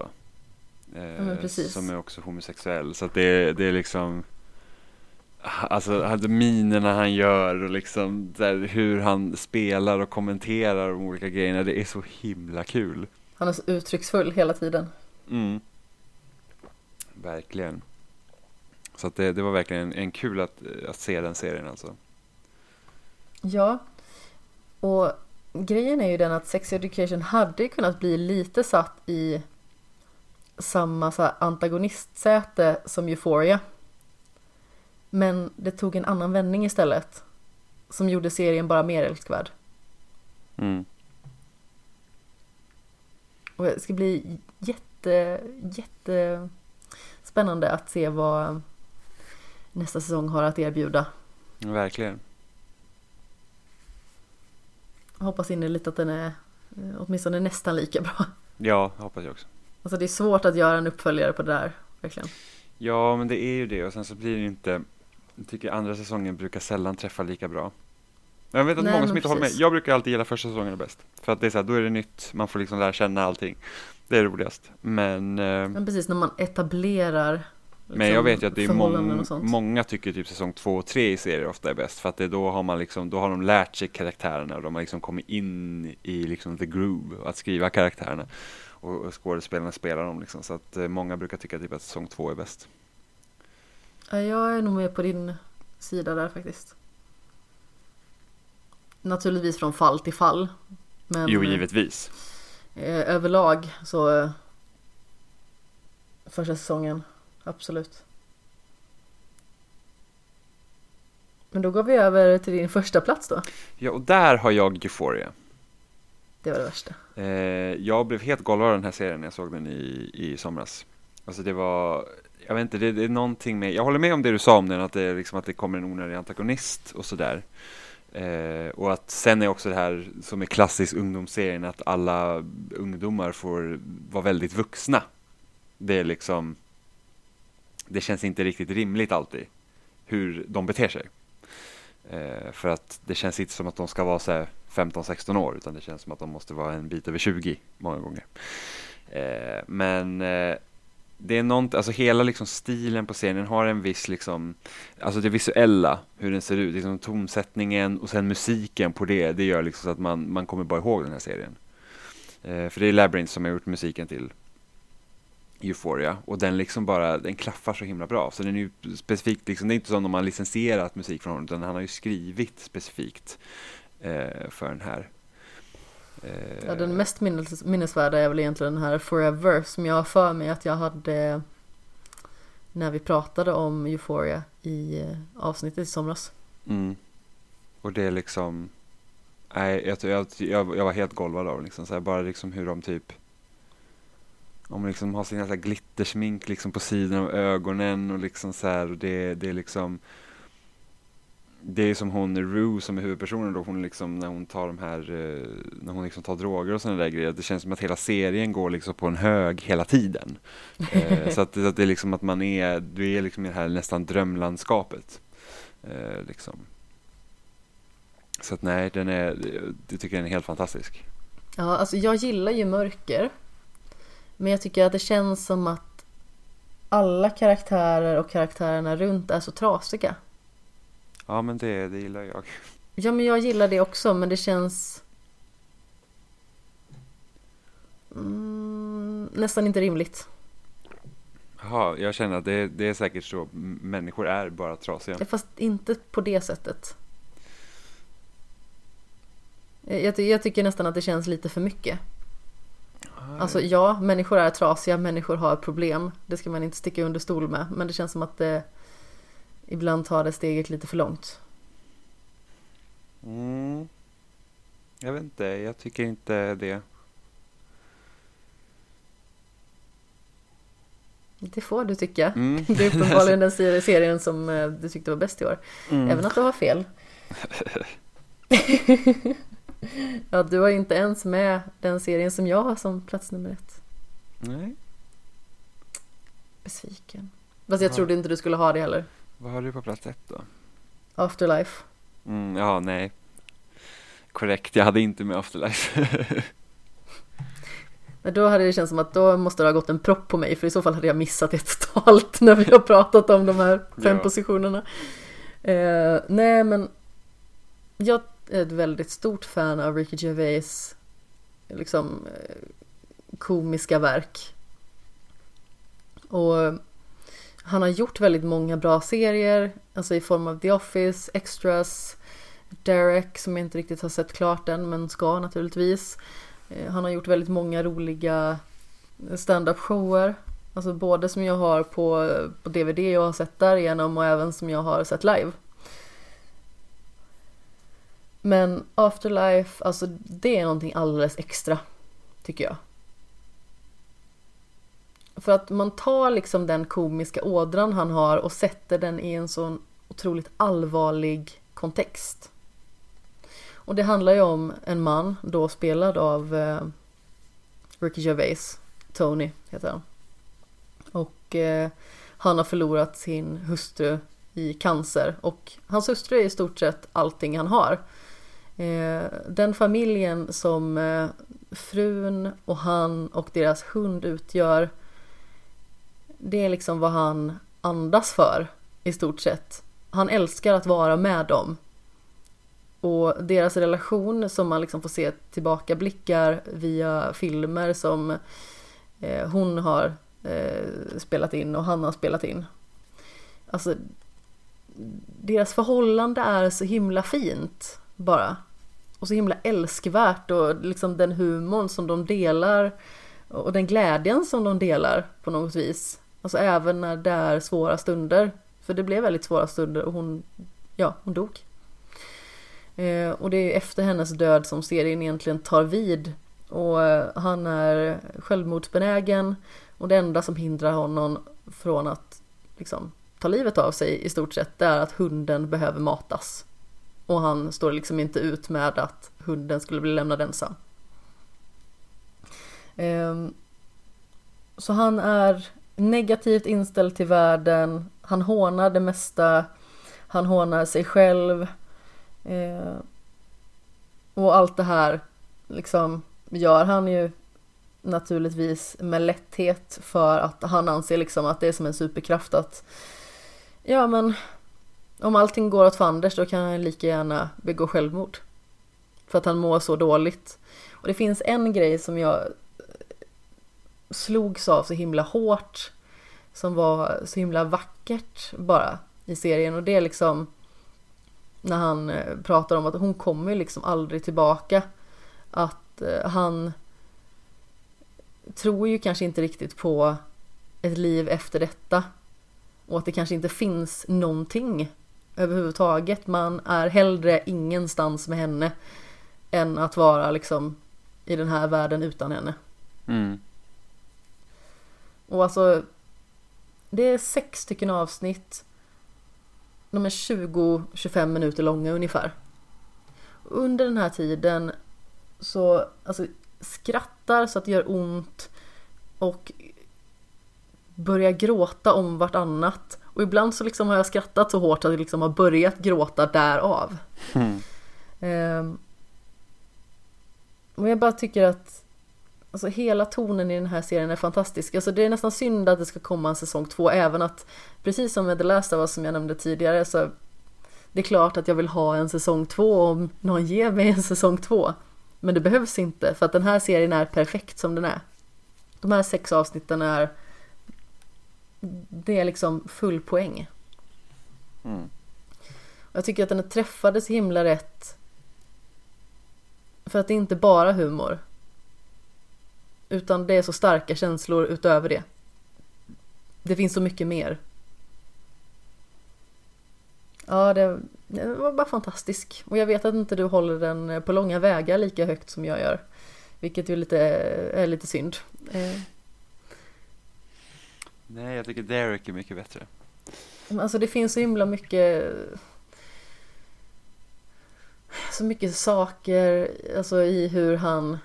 Eh, men precis. Som är också homosexuell. Så att det, det är liksom Alltså minerna han gör och liksom där, hur han spelar och kommenterar de olika grejerna. Det är så himla kul. han är så uttrycksfull hela tiden. Mm. Verkligen. Så det, det var verkligen en, en kul att, att se den serien alltså. Ja, och grejen är ju den att Sex Education hade kunnat bli lite satt i samma så här antagonistsäte som Euphoria. Men det tog en annan vändning istället. Som gjorde serien bara mer älskvärd. Mm. Och det ska bli jätte, jätte spännande att se vad nästa säsong har att erbjuda. Verkligen. Hoppas innerligt att den är eh, åtminstone nästan lika bra. Ja, hoppas jag också. Alltså det är svårt att göra en uppföljare på det där, verkligen. Ja, men det är ju det och sen så blir det inte Jag tycker andra säsongen brukar sällan träffa lika bra Jag vet att Nej, många som inte håller med. Jag brukar alltid gilla första säsongen bäst För att det är så här, då är det nytt, man får liksom lära känna allting Det är roligast Men eh, Men precis när man etablerar Men jag vet ju att det är mång, många tycker typ säsong två och tre i serier ofta är bäst för att det då har man liksom, då har de lärt sig karaktärerna och de har liksom kommit in i liksom the groove att skriva karaktärerna och, och skådespelarna spelar dem liksom så att eh, många brukar tycka typ att säsong två är bäst. Ja, jag är nog med på din sida där faktiskt. Naturligtvis från fall till fall. Men Jo, givetvis. eh, överlag så eh, första säsongen, absolut. Men då går vi över till din första plats då. Ja, och där har jag Euphoria. Det var det värsta. Eh, jag blev helt golvad av den här serien när jag såg den i, i somras. Alltså det var, jag vet inte, det, det är någonting med, jag håller med om det du sa om den, att det, är liksom, att det kommer en onödig antagonist och sådär. Eh, och att sen är också det här som är klassisk ungdomsserien, att alla ungdomar får vara väldigt vuxna. Det är liksom, det känns inte riktigt rimligt alltid hur de beter sig. Eh, för att det känns inte som att de ska vara så här 15-16 år utan det känns som att de måste vara en bit över 20 många gånger. Eh, men eh, det är något, alltså hela liksom stilen på scenen har en viss liksom, alltså det visuella, hur den ser ut, liksom tonsättningen och sen musiken på det, det gör liksom så att man, man kommer bara ihåg den här serien. Eh, för det är Labyrinth som har gjort musiken till Euphoria och den liksom bara, den klaffar så himla bra. Så den är ju specifikt, liksom, det är inte som om man licensierat musik från honom utan han har ju skrivit specifikt eh, för den här. Eh, Ja, den mest minnes, minnesvärda är väl egentligen den här Forever som jag har för mig att jag hade när vi pratade om Euphoria i eh, avsnittet i somras. Mm. Och det är liksom, nej, jag, jag, jag, jag var helt golvad av liksom, så här, bara liksom hur de typ om liksom har så här glittersmink liksom på sidan av ögonen och liksom så här och det, det är liksom det är som hon Rue som är huvudpersonen då, hon liksom när hon tar de här, eh, när hon liksom tar droger och sådana där grejer, det känns som att hela serien går liksom på en hög hela tiden. Eh, så att, att det är liksom att man är, du är liksom i det här nästan drömlandskapet. Eh, liksom. Så att nej, den är, jag tycker den är helt fantastisk. Ja, alltså jag gillar ju mörker. Men jag tycker att det känns som att alla karaktärer och karaktärerna runt är så trasiga. Ja men det, det gillar jag. Ja, men jag gillar det också, men det känns mm, nästan inte rimligt. Jaha, jag känner att det, det är säkert så, människor är bara trasiga. Fast inte på det sättet. Jag, jag tycker nästan att det känns lite för mycket. Alltså ja, människor är trasiga, människor har problem. Det ska man inte sticka under stol med. Men det känns som att det ibland tar det steget lite för långt. Mm. Jag vet inte, jag tycker inte det. Det får du tycka. Mm. Det är uppenbarligen den ser- serien som eh, du tyckte var bäst i år. Mm. Även att du har fel. ja, du har inte ens med den serien som jag har som plats nummer ett. Nej, Besviken. Fast jag Ja. trodde inte du skulle ha det heller. vad har du på plats ett då? Afterlife. Mm, ja, nej. Korrekt, jag hade inte med Afterlife. Men då hade det känts som att då måste det ha gått en propp på mig för i så fall hade jag missat det totalt när vi har pratat om de här fem Ja. positionerna. Eh, nej men jag ett väldigt stort fan av Ricky Gervais liksom eh, komiska verk. Och han har gjort väldigt många bra serier, alltså i form av The Office, Extras, Derek som jag inte riktigt har sett klart än men ska naturligtvis. Eh, han har gjort väldigt många roliga stand-up shower. Alltså både som jag har på, på DVD och har sett därigenom och även som jag har sett live. Men Afterlife, alltså det är någonting alldeles extra, tycker jag. För att man tar liksom den komiska ådran han har och sätter den i en sån otroligt allvarlig kontext. Och det handlar ju om en man, då spelad av eh, Ricky Gervais, Tony heter han. Och eh, han har förlorat sin hustru i cancer och hans hustru är i stort sett allting han har. Eh, den familjen som eh, frun och han och deras hund utgör det är liksom vad han andas för i stort sett. Han älskar att vara med dem. Och deras relation som man liksom får se tillbakablickar via filmer som eh, hon har eh, spelat in och han har spelat in. Alltså, deras förhållande är så himla fint bara. Och så himla älskvärt och liksom den humorn som de delar och den glädjen som de delar på något vis. Alltså även när det är svåra stunder. För det blev väldigt svåra stunder och hon, ja, hon dog. Eh, och det är efter hennes död som serien egentligen tar vid. Och eh, han är självmordsbenägen och det enda som hindrar honom från att liksom, ta livet av sig i stort sett det är att hunden behöver matas. Och han står liksom inte ut med att hunden skulle bli lämnad ensam. Ehm, så han är negativt inställd till världen, han hånar det mesta, han hånar sig själv. Ehm, och allt det här liksom gör han ju naturligtvis med lätthet för att han anser liksom att det är som en superkraft att ja men om allting går åt fanders då kan han lika gärna begå självmord. För att han mår så dåligt. Och det finns en grej som jag eh, slogs av så himla hårt. Som var så himla vackert bara i serien och det är liksom när han eh, pratar om att hon kommer liksom aldrig tillbaka. Att eh, han tror ju kanske inte riktigt på ett liv efter detta. Och att det kanske inte finns någonting överhuvudtaget. Man är hellre ingenstans med henne än att vara liksom i den här världen utan henne. Mm. Och alltså, det är sex stycken avsnitt. De är 20-25 minuter långa ungefär. Under den här tiden så, alltså skrattar så att det gör ont och börjar gråta om vartannat. Och ibland så liksom har jag skrattat så hårt att jag liksom har börjat gråta därav. Mm. Um, och jag bara tycker att Alltså hela tonen i den här serien är fantastisk. Alltså det är nästan synd att det ska komma en säsong två även att precis som med The Last of Us som jag nämnde tidigare så det är klart att jag vill ha en säsong två om någon ger mig en säsong två. Men det behövs inte för att den här serien är perfekt som den är. De här sex avsnitten är det är liksom full poäng. Mm. Jag tycker att den är träffade så himla rätt. För att det är inte bara humor. Utan det är så starka känslor utöver det. Det finns så mycket mer. Ja, det, det var bara fantastisk. Och jag vet att inte du håller den på långa vägar lika högt som jag gör. Vilket ju lite, är lite synd. Nej, jag tycker Derek är mycket bättre. Alltså det finns så himla mycket så mycket saker alltså i hur han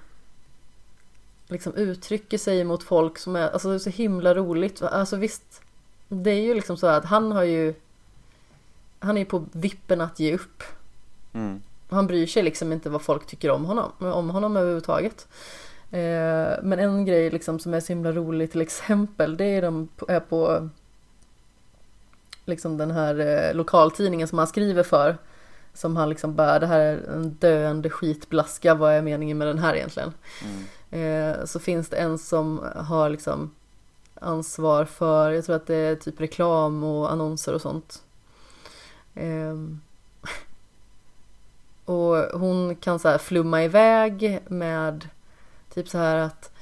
liksom uttrycker sig mot folk som är, alltså det är så himla roligt. Alltså visst, det är ju liksom så att han har ju han är ju på vippen att ge upp. Mm. Han bryr sig liksom inte vad folk tycker om honom, om honom överhuvudtaget. Eh, men en grej liksom som är så himla rolig till exempel, det är de är på liksom den här eh, lokaltidningen som han skriver för. Som han liksom bara, det här är en döende skitblaska, vad är meningen med den här egentligen? Mm. Eh, så finns det en som har liksom ansvar för, jag tror att det är typ reklam och annonser och sånt. Eh, Och hon kan så här flumma iväg med typ så här att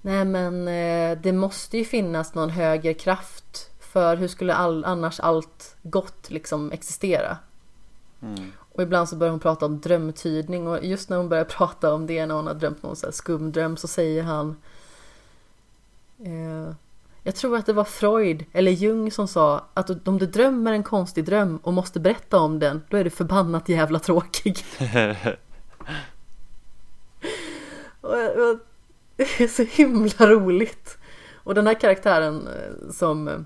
nej men eh, det måste ju finnas någon högre kraft för hur skulle all, annars allt gott liksom existera? Mm. Och ibland så börjar hon prata om drömtydning och just när hon börjar prata om det när hon har drömt någon så skumdröm så säger han eh, Jag tror att det var Freud eller Jung som sa att om du drömmer en konstig dröm och måste berätta om den då är du förbannat jävla tråkig. och, och, det är så himla roligt. Och den här karaktären eh, som eh,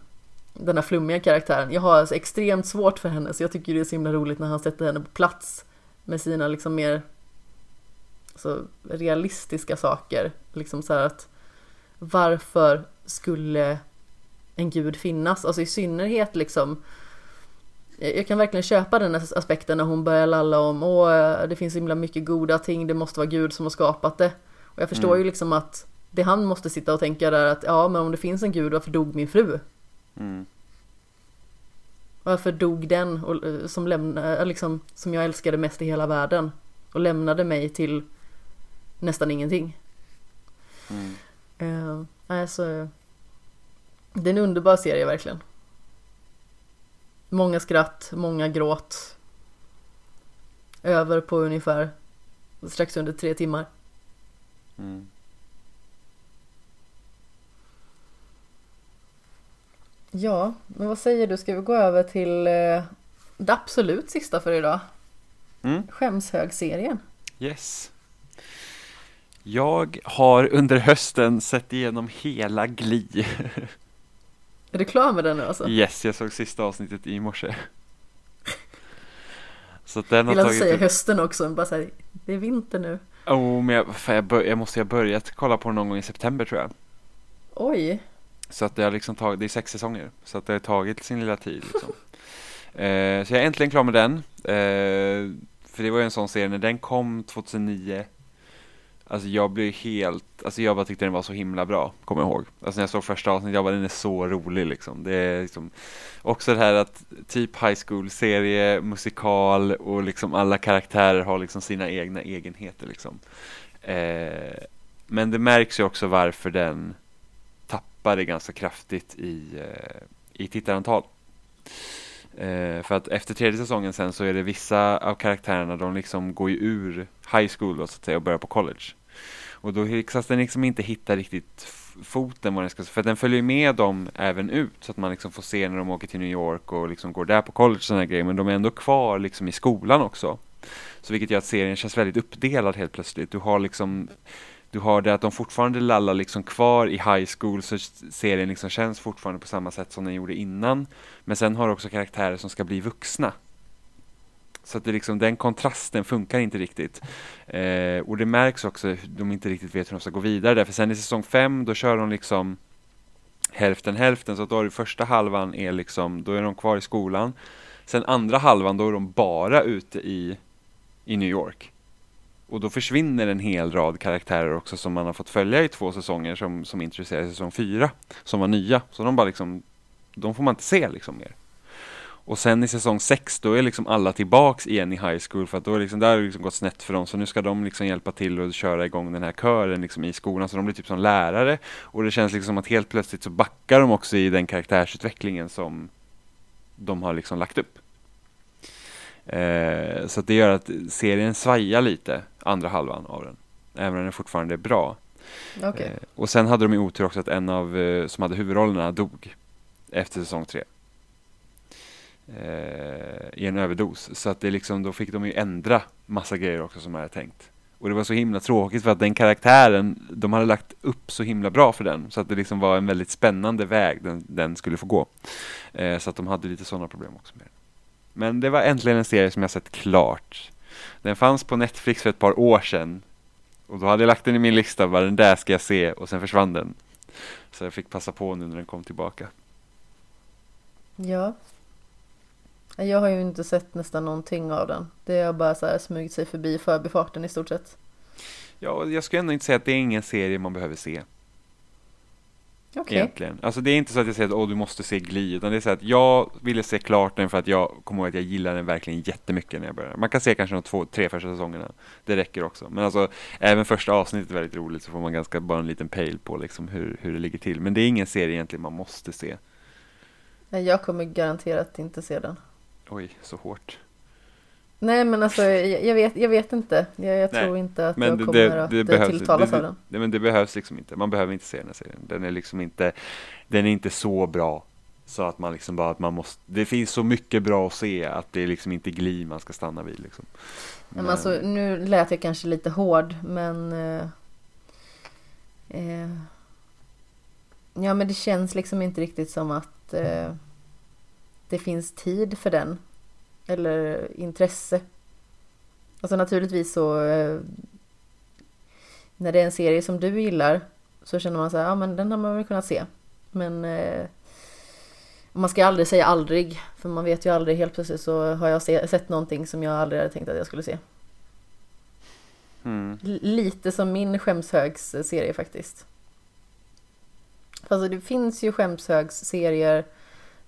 den här flummiga karaktären. Jag har alltså extremt svårt för henne så jag tycker det är så himla roligt när han sätter henne på plats med sina liksom mer alltså, realistiska saker. Liksom så här att varför skulle en gud finnas? Alltså i synnerhet liksom jag kan verkligen köpa den aspekten när hon börjar lalla om åh det finns himla mycket goda ting, det måste vara Gud som har skapat det. Och jag förstår mm. ju liksom att det han måste sitta och tänka där att ja men om det finns en gud varför dog min fru? Mm. Varför dog den och, eh, som, lämna, eh, liksom, som jag älskade mest i hela världen och lämnade mig till nästan ingenting. Mm. Uh, alltså, det är en underbar serie verkligen. Många skratt, många gråt. Över på ungefär strax under tre timmar. Mm. Ja, men vad säger du? Ska vi gå över till eh, det absolut sista för idag? Mm. Skämshög-serien. Yes. Jag har under hösten sett igenom hela Gli. Är du klar med den nu alltså? Yes, jag såg sista avsnittet i morse. Så att den har tagit... säga hösten också, bara säga det är vinter nu. Oh, men jag, jag, bör, jag måste ha börjat kolla på den någon gång i september tror jag. Oj. Så att det har liksom tagit, det är sex säsonger, så att det har tagit sin lilla tid liksom. eh, så jag är äntligen klar med den. Eh, för det var ju en sån serie, när den kom 2009 Alltså jag blev helt, alltså jag bara tyckte den var så himla bra, kommer jag ihåg. Alltså när jag såg första avsnittet, jag bara den är så rolig liksom. Det är liksom också det här att typ high school-serie, musikal och liksom alla karaktärer har liksom sina egna egenheter liksom. Eh, men det märks ju också varför den tappade ganska kraftigt i, eh, i tittarantal. Eh, för att efter tredje säsongen sen så är det vissa av karaktärerna de liksom går ju ur high school då, så att säga och börjar på college. Och då lyckas den liksom inte hitta riktigt foten vad den ska, för den följer med dem även ut så att man liksom får se när de åker till New York och liksom går där på college och sådana grejer men de är ändå kvar liksom i skolan också. Så vilket gör att serien känns väldigt uppdelad helt plötsligt. Du har liksom du har det att de fortfarande lallar liksom kvar i high school så serien liksom känns fortfarande på samma sätt som den gjorde innan. Men sen har du också karaktärer som ska bli vuxna. Så att det liksom, den kontrasten funkar inte riktigt. Eh, och det märks också att de inte riktigt vet hur de ska gå vidare. där. För sen i säsong fem då kör de liksom hälften hälften. Så att då är det första halvan är liksom, då är de kvar i skolan. Sen andra halvan då är de bara ute i, i New York. Och då försvinner en hel rad karaktärer också som man har fått följa i två säsonger som, som introducerades i säsong fyra. Som var nya. Så de bara liksom, de får man inte se liksom mer. Och sen i säsong sex då är liksom alla tillbaks igen i high school för att då är liksom, där har det liksom gått snett för dem så nu ska de liksom hjälpa till och köra igång den här kören liksom i skolan så de blir typ som lärare och det känns liksom att helt plötsligt så backar de också i den karaktärsutvecklingen som de har liksom lagt upp. Eh, så det gör att serien svajar lite, andra halvan av den. Även om den fortfarande är bra. Okay. Eh, och sen hade de ju otur också att en av eh, som hade huvudrollerna dog efter säsong tre. Eh, I en överdos. Så att det liksom, då fick de ju ändra massa grejer också som jag hade tänkt. Och det var så himla tråkigt för att den karaktären, de hade lagt upp så himla bra för den. Så att det liksom var en väldigt spännande väg den, den skulle få gå. Eh, så att de hade lite sådana problem också med den. Men det var äntligen en serie som jag sett klart. Den fanns på Netflix för ett par år sedan. Och då hade jag lagt den i min lista, bara den där ska jag se och sen försvann den. Så jag fick passa på nu när den kom tillbaka. Ja. Jag har ju inte sett nästan någonting av den. Det har bara så här smugit sig förbi förbifarten i stort sett. Ja, jag skulle ändå inte säga att det är ingen serie man behöver se. Okej. Egentligen. Alltså det är inte så att jag säger att åh, du måste se Glee, utan det är så att jag ville se klart den för att jag kommer ihåg att jag gillade den verkligen jättemycket när jag började. Man kan se kanske de två, tre första säsongerna. Det räcker också. Men alltså, även första avsnittet är väldigt roligt så får man ganska bara en liten pejl på liksom hur, hur det ligger till. Men det är ingen serie egentligen man måste se. Nej, Jag kommer garanterat inte se den. Oj, så hårt. Nej men alltså jag, jag, vet, jag vet inte. Jag, jag Nej, tror inte att Men jag det, kommer det, att det eh, behövs, tilltalas det, av den. det, men det behövs liksom inte. Man behöver inte se den här serien. Den är liksom inte, den är inte så bra. Så att man liksom bara, att man måste, det finns så mycket bra att se att det är liksom inte Glee man ska stanna vid liksom. Men alltså, nu lät jag kanske lite hård men eh, eh, Ja men det känns liksom inte riktigt som att eh, det finns tid för den. Eller intresse. Alltså naturligtvis så eh, när det är en serie som du gillar så känner man så här, ja men den har man väl kunnat se. Men eh, man ska aldrig säga aldrig för man vet ju aldrig helt plötsligt så har jag se, sett någonting som jag aldrig hade tänkt att jag skulle se. Mm. Lite som min skämshögs-serie faktiskt. Alltså det finns ju skämshögs-serier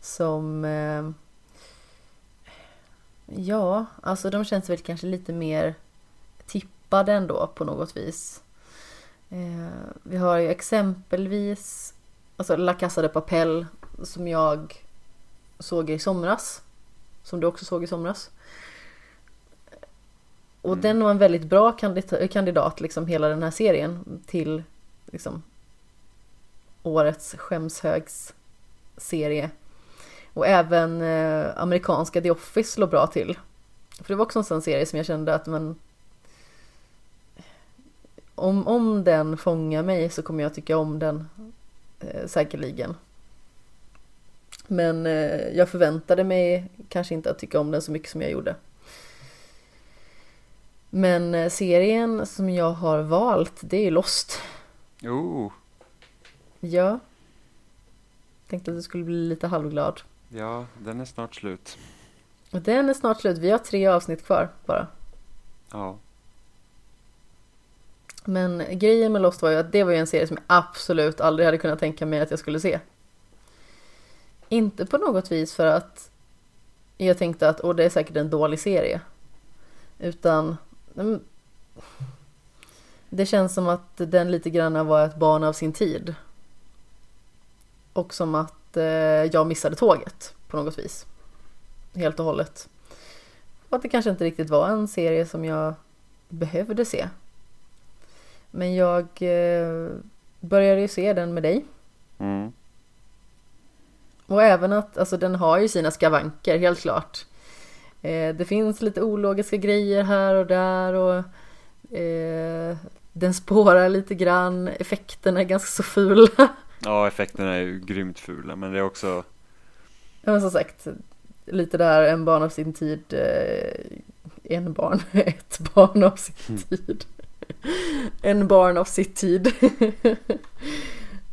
som... Eh, ja, alltså de känns väl kanske lite mer tippade ändå på något vis. Eh, vi har ju exempelvis alltså La Casa de Papel som jag såg i somras. Som du också såg i somras. Och Mm. den var en väldigt bra kandidat, kandidat liksom hela den här serien till liksom årets skämshögs serie. Och även eh, amerikanska The Office låg bra till. För det var också en sån serie som jag kände att men om, om den fångar mig så kommer jag tycka om den eh, säkerligen. Men eh, jag förväntade mig kanske inte att tycka om den så mycket som jag gjorde. Men eh, serien som jag har valt det är Lost. Oh, Ja. Tänkte att du skulle bli lite halvglad. Ja, den är snart slut. Och den är snart slut. Vi har tre avsnitt kvar bara. Ja. Men grejen med Lost var ju att det var ju en serie som jag absolut aldrig hade kunnat tänka mig att jag skulle se. Inte på något vis för att jag tänkte att åh, det är säkert en dålig serie. Utan mm, det känns som att den lite grann var ett barn av sin tid. Och som att eh, jag missade tåget på något vis. Helt och hållet. Och att det kanske inte riktigt var en serie som jag behövde se. Men jag eh, började ju se den med dig. Mm. Och även att, alltså den har ju sina skavanker, helt klart. Eh, det finns lite ologiska grejer här och där och eh, den spårar lite grann, effekterna är ganska så fula. Ja, effekterna är ju grymt fula, men det är också, Ja, Men som sagt, lite där en barn av sin tid, eh, en barn, ett barn av sin tid. En barn av sitt tid.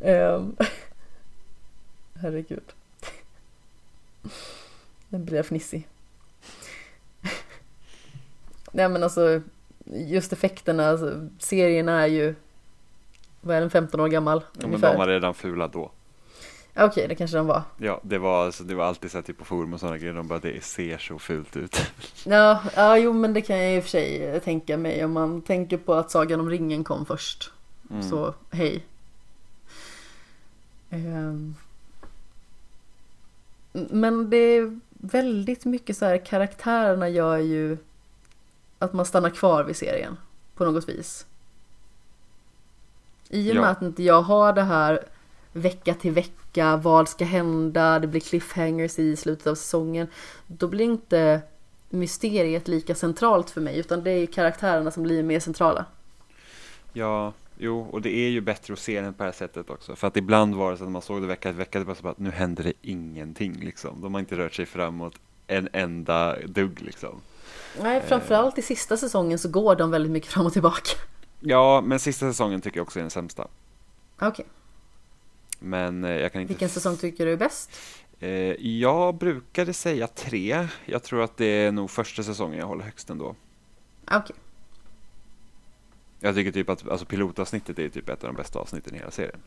Ehm, herregud. Den blir jag fnissig. Nej men alltså, just effekterna, alltså, serien är ju, vad är den, 15 år gammal? ja, men de var redan fula då. Ja, Okej, det kanske de var. Ja, det var, alltså, det var alltid så här, typ på forum och sådana grejer, de bara det ser så fult ut. Ja, ja, jo men det kan jag i och för sig eh, tänka mig om man tänker på att Sagan om ringen kom först. Mm. Så hej. Ehm. Men det är väldigt mycket så här karaktärerna gör ju att man stannar kvar vid serien på något vis. I och med Ja. att inte jag har det här vecka till vecka, vad ska hända, det blir cliffhangers i slutet av säsongen. Då blir inte mysteriet lika centralt för mig utan det är karaktärerna som blir mer centrala. Ja, jo, och det är ju bättre att se den på det här sättet också. För att ibland var det så att man såg det vecka till vecka, det var så att nu händer det ingenting liksom. De har inte rört sig framåt en enda dugg liksom. Nej, framförallt i sista säsongen så går de väldigt mycket fram och tillbaka. Ja, men sista säsongen tycker jag också är den sämsta. Okej, Men eh, jag kan inte... vilken säsong tycker du är bäst? Eh, jag brukade säga tre. Jag tror att det är nog första säsongen jag håller högst ändå. Okej, Jag tycker typ att alltså, pilotavsnittet är typ ett av de bästa avsnitten i hela serien.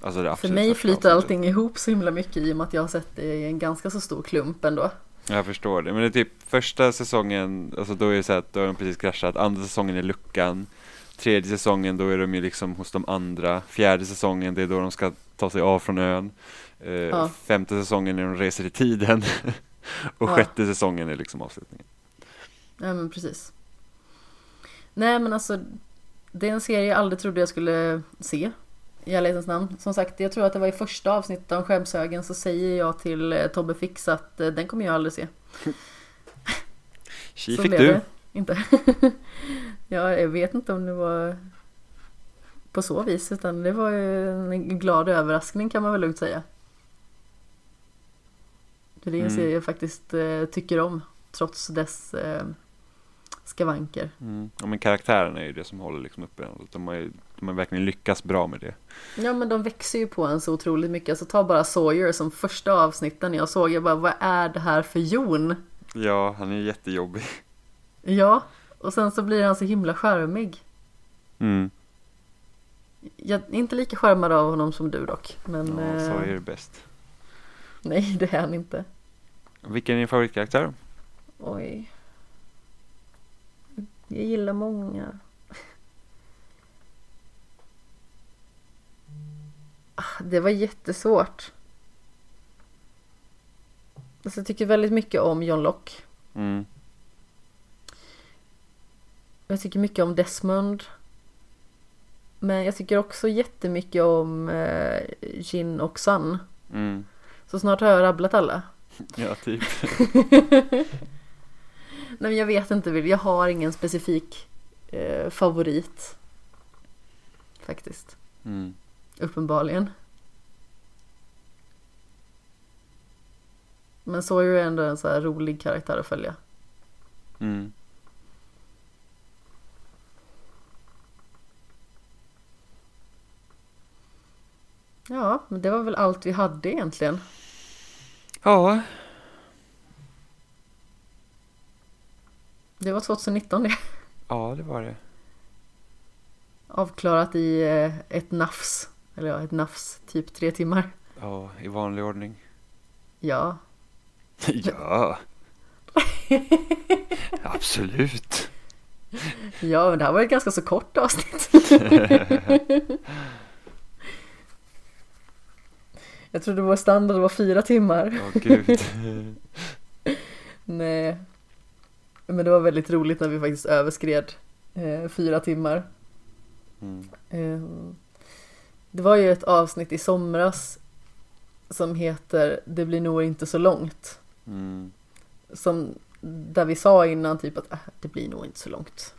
Alltså För mig flyter avsnittet. allting ihop så himla mycket i och med att jag har sett det i en ganska så stor klump ändå. Jag förstår det, men det är typ första säsongen, alltså då är det så att då har de precis kraschat, andra säsongen är luckan, tredje säsongen då är de ju liksom hos de andra, fjärde säsongen det är då de ska ta sig av från ön, eh, Ja. femte säsongen är de reser i tiden och Ja. sjätte säsongen är liksom avslutningen. Ja men precis. Nej men alltså det är en serie jag aldrig trodde jag skulle se. I ärlighetens namn. Som sagt, jag tror att det var i första avsnittet om skämshögen så säger jag till eh, Tobbe Fix att eh, den kommer jag aldrig se. Tji fick du! det inte. ja, jag vet inte om det var på så vis utan det var ju en glad överraskning kan man väl lugnt säga. Det är en Mm. serie jag faktiskt eh, tycker om trots dess eh, skavanker. Mm. Ja, men karaktärerna är ju det som håller liksom uppe den. De har ju de har verkligen lyckats bra med det. Ja men de växer ju på en så otroligt mycket. Alltså ta bara Sawyer som första avsnitten jag såg. Jag bara vad är det här för Jon? Ja, han är jättejobbig. Ja, och sen så blir han så himla charmig. Mm. Jag är inte lika charmad av honom som du dock. Men Ja, så eh, är det bäst. nej det är han inte. Vilken är din favoritkaraktär? Oj. Jag gillar många. Ah, Det var jättesvårt. Alltså jag tycker väldigt mycket om John Locke. Mm. Jag tycker mycket om Desmond. Men jag tycker också jättemycket om eh, Jin och Sun. Mm. Så snart har jag rabblat alla. Ja, typ. Nej men jag vet inte, jag har ingen specifik eh, favorit. Faktiskt. Mm. Uppenbarligen. Men Sawyer är ändå en så här rolig karaktär att följa. Mm. Ja, men det var väl allt vi hade egentligen. Ja, Det var 2019 det. ja, det var det. Avklarat i eh, ett nafs. Eller ja, ett nafs. Typ tre timmar. Ja, i vanlig ordning. Ja. ja. Absolut. Ja, men det här var ett ganska så kort avsnitt. Jag trodde vår standard var fyra timmar. Åh gud. Nej. Men det var väldigt roligt när vi faktiskt överskred eh, fyra timmar. Mm. Eh, det var ju ett avsnitt i somras som heter Det blir nog inte så långt. Mm. Som, där vi sa innan typ att äh, det blir nog inte så långt.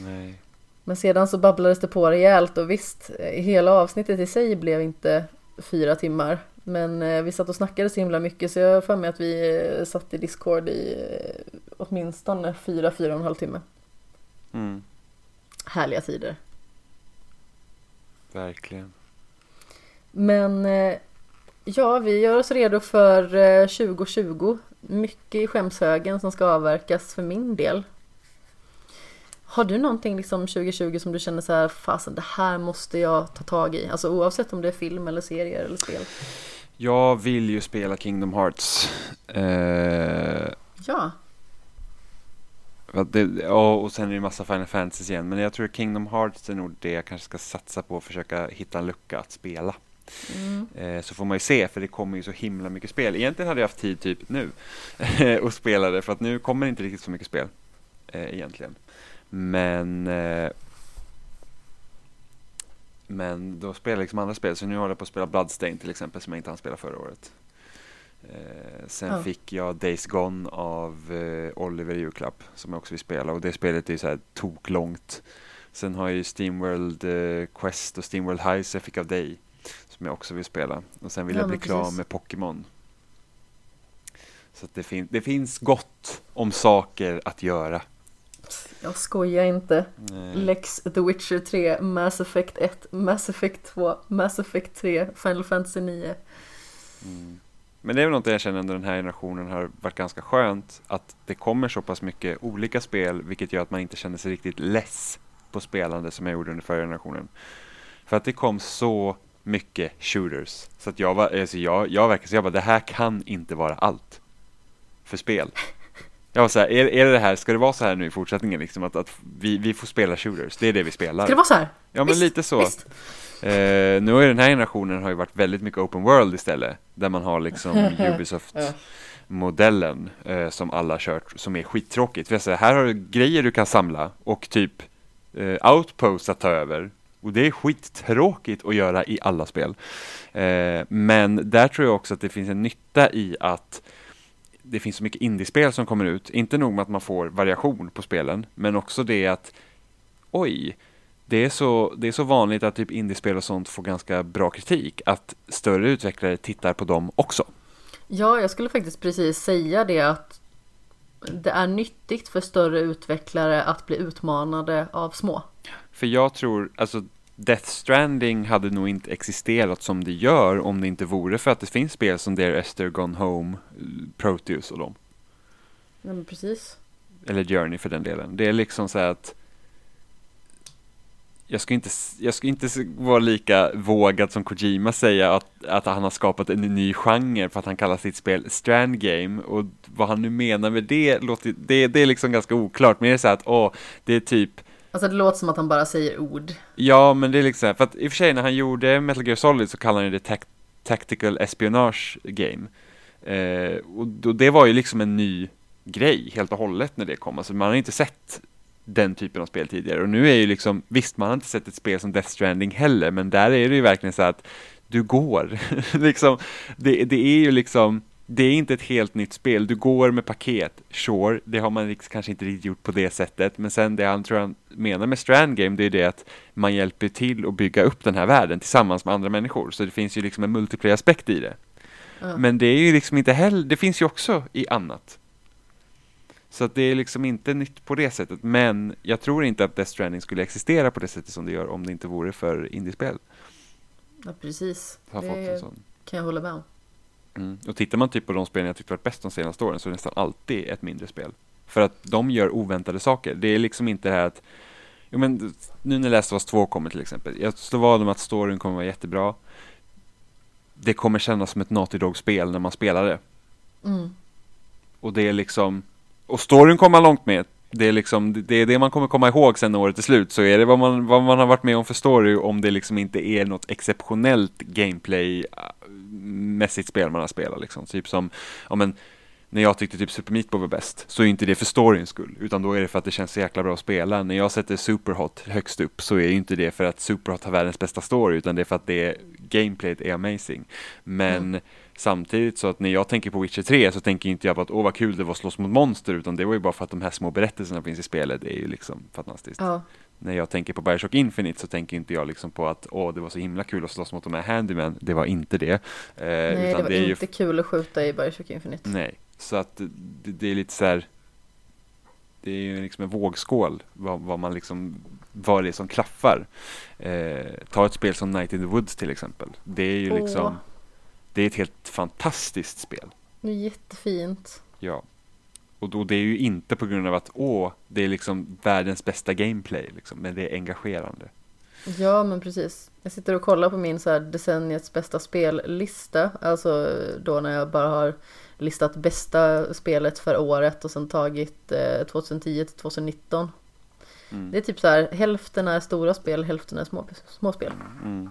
Nej. Men sedan så babblades det på rejält och visst, eh, hela avsnittet i sig blev inte fyra timmar. Men eh, vi satt och snackade så himla mycket så jag har för mig att vi eh, satt i Discord i eh, åtminstone fyra, fyra och en halv timme. Mm. Härliga tider. Verkligen. Men ja, vi gör oss redo för eh, 2020. Mycket i skämshögen som ska avverkas för min del. Har du någonting liksom 2020 som du känner så här, fasen det här måste jag ta tag i? Alltså oavsett om det är film eller serier eller spel. Jag vill ju spela Kingdom Hearts. Eh, Ja, det, och sen är det massa Final Fantasy igen. Men jag tror Kingdom Hearts är nog det jag kanske ska satsa på. och Försöka hitta en lucka att spela. mm. Eh, så får man ju se, för det kommer ju så himla mycket spel. Egentligen hade jag haft tid typ nu och spela det, för att nu kommer det inte riktigt så mycket spel eh, egentligen. Men eh, men då spelar jag liksom andra spel, så nu håller jag på att spela Bloodstain till exempel, som jag inte hann spela förra året. Eh, sen Ja. fick jag Days Gone av eh, Oliver i julklapp, som jag också vill spela, och det spelet är ju så här toklångt. Sen har jag ju Steamworld eh, Quest och Steamworld Heist jag fick av dig som jag också vill spela. Och sen vill Ja, jag bli men klar precis. med Pokémon. Så det, fin- det finns gott om saker att göra. Jag skojar inte. Nej. Lex The Witcher 3, Mass Effect 1, Mass Effect 2, Mass Effect 3, Final Fantasy 9. Mm. Men det är väl något jag känner under den här generationen har varit ganska skönt att det kommer så pass mycket olika spel vilket gör att man inte känner sig riktigt less på spelande som jag gjorde under förra generationen. För att det kom så mycket shooters. Så att jag var, alltså jag, jag verkar så jag bara, det här kan inte vara allt för spel. Jag var så här, är, är det det här, ska det vara så här nu i fortsättningen liksom att, att vi, vi får spela shooters, det är det vi spelar. Ska det vara så här? Ja men Visst, lite så. visst. Eh, nu har ju den här generationen har ju varit väldigt mycket open world istället, där man har liksom Ubisoft Ja. modellen eh, som alla kört som är skittråkigt. För säger, här har du grejer du kan samla och typ eh, outposts att ta över. Och det är skittråkigt att göra i alla spel. Eh, men där tror jag också att det finns en nytta i att det finns så mycket indiespel som kommer ut. Inte nog med att man får variation på spelen, men också det att oj, det är så, det är så vanligt att typ indiespel och sånt får ganska bra kritik, att större utvecklare tittar på dem också. Ja, jag skulle faktiskt precis säga det att det är nyttigt för större utvecklare att bli utmanade av små. För jag tror, alltså Death Stranding hade nog inte existerat som det gör om det inte vore för att det finns spel som Dear Esther, Gone Home, eh, Proteus och dem. Ja, men precis. Eller Journey för den delen. Det är liksom så här att jag ska inte, jag ska inte vara lika vågad som Kojima säga att, att han har skapat en ny genre för att han kallar sitt spel Strand Game och vad han nu menar med det, låter, det, det är liksom ganska oklart men det är så här att åh, det är typ Alltså det låter som att han bara säger ord. Ja, men det är liksom, för att i och för sig när han gjorde Metal Gear Solid så kallade han det tac- Tactical Espionage Game. Eh, och då, det var ju liksom en ny grej helt och hållet när det kom. Alltså man har inte sett den typen av spel tidigare. Och nu är ju liksom, visst man har inte sett ett spel som Death Stranding heller, men där är det ju verkligen så att du går. liksom, det, det är ju liksom, det är inte ett helt nytt spel. Du går med paket, sure, det har man liksom kanske inte riktigt gjort på det sättet. Men sen det han tror han menar med Strand Game, det är det att man hjälper till att bygga upp den här världen tillsammans med andra människor. Så det finns ju liksom en multiplayer-aspekt i det. Ja. Men det är ju liksom inte heller, det finns ju också i annat. Så att det är liksom inte nytt på det sättet. Men jag tror inte att Death Stranding skulle existera på det sättet som det gör om det inte vore för indiespel. Ja, precis. Det kan jag hålla med om. Mm. Och tittar man typ på de spelen jag tyckte varit bäst de senaste åren så är det nästan alltid ett mindre spel. För att de gör oväntade saker. Det är liksom inte det här att Jo men nu när Last of Us 2 kommer till exempel. Jag slår vad om att storyn kommer vara jättebra. Det kommer kännas som ett Naughty Dog-spel när man spelar det. Mm. Och det är liksom Och storyn kommer man långt med. Det är liksom Det är det man kommer komma ihåg sen när året är slut. Så är det vad man, vad man har varit med om för story om det liksom inte är något exceptionellt gameplay-mässigt äh, spel man har spelat liksom. Typ som Ja men när jag tyckte typ Super Meat Boy var bäst så är inte det för storyns skull utan då är det för att det känns så jäkla bra att spela. När jag sätter Superhot högst upp så är ju inte det för att Superhot har världens bästa story utan det är för att det gameplayet är amazing. Men mm samtidigt så att när jag tänker på Witcher 3 så tänker inte jag på att åh vad kul det var att slåss mot monster utan det var ju bara för att de här små berättelserna finns i spelet det är ju liksom fantastiskt. Ja. När jag tänker på Bioshock Infinite så tänker inte jag liksom på att åh det var så himla kul att slåss mot de här Handyman. Det var inte det. Eh, Nej, det var är ju inte kul att skjuta i Bioshock Infinite. Nej, så att det, det är lite så här. Det är ju liksom en vågskål vad, vad man liksom vad det är som klaffar. Eh, ta ett spel som Night in the Woods till exempel. Det är ju liksom Det är ett helt fantastiskt spel. Det är jättefint. Ja. Och då det är ju inte på grund av att åh, det är liksom världens bästa gameplay liksom, men det är engagerande. Ja, men precis. Jag sitter och kollar på min så här decenniets bästa spellista. Alltså då när jag bara har listat bästa spelet för året och sen tagit eh, 2010 till 2019. Mm. Det är typ så här, hälften är stora spel, hälften är små, små spel. Mm.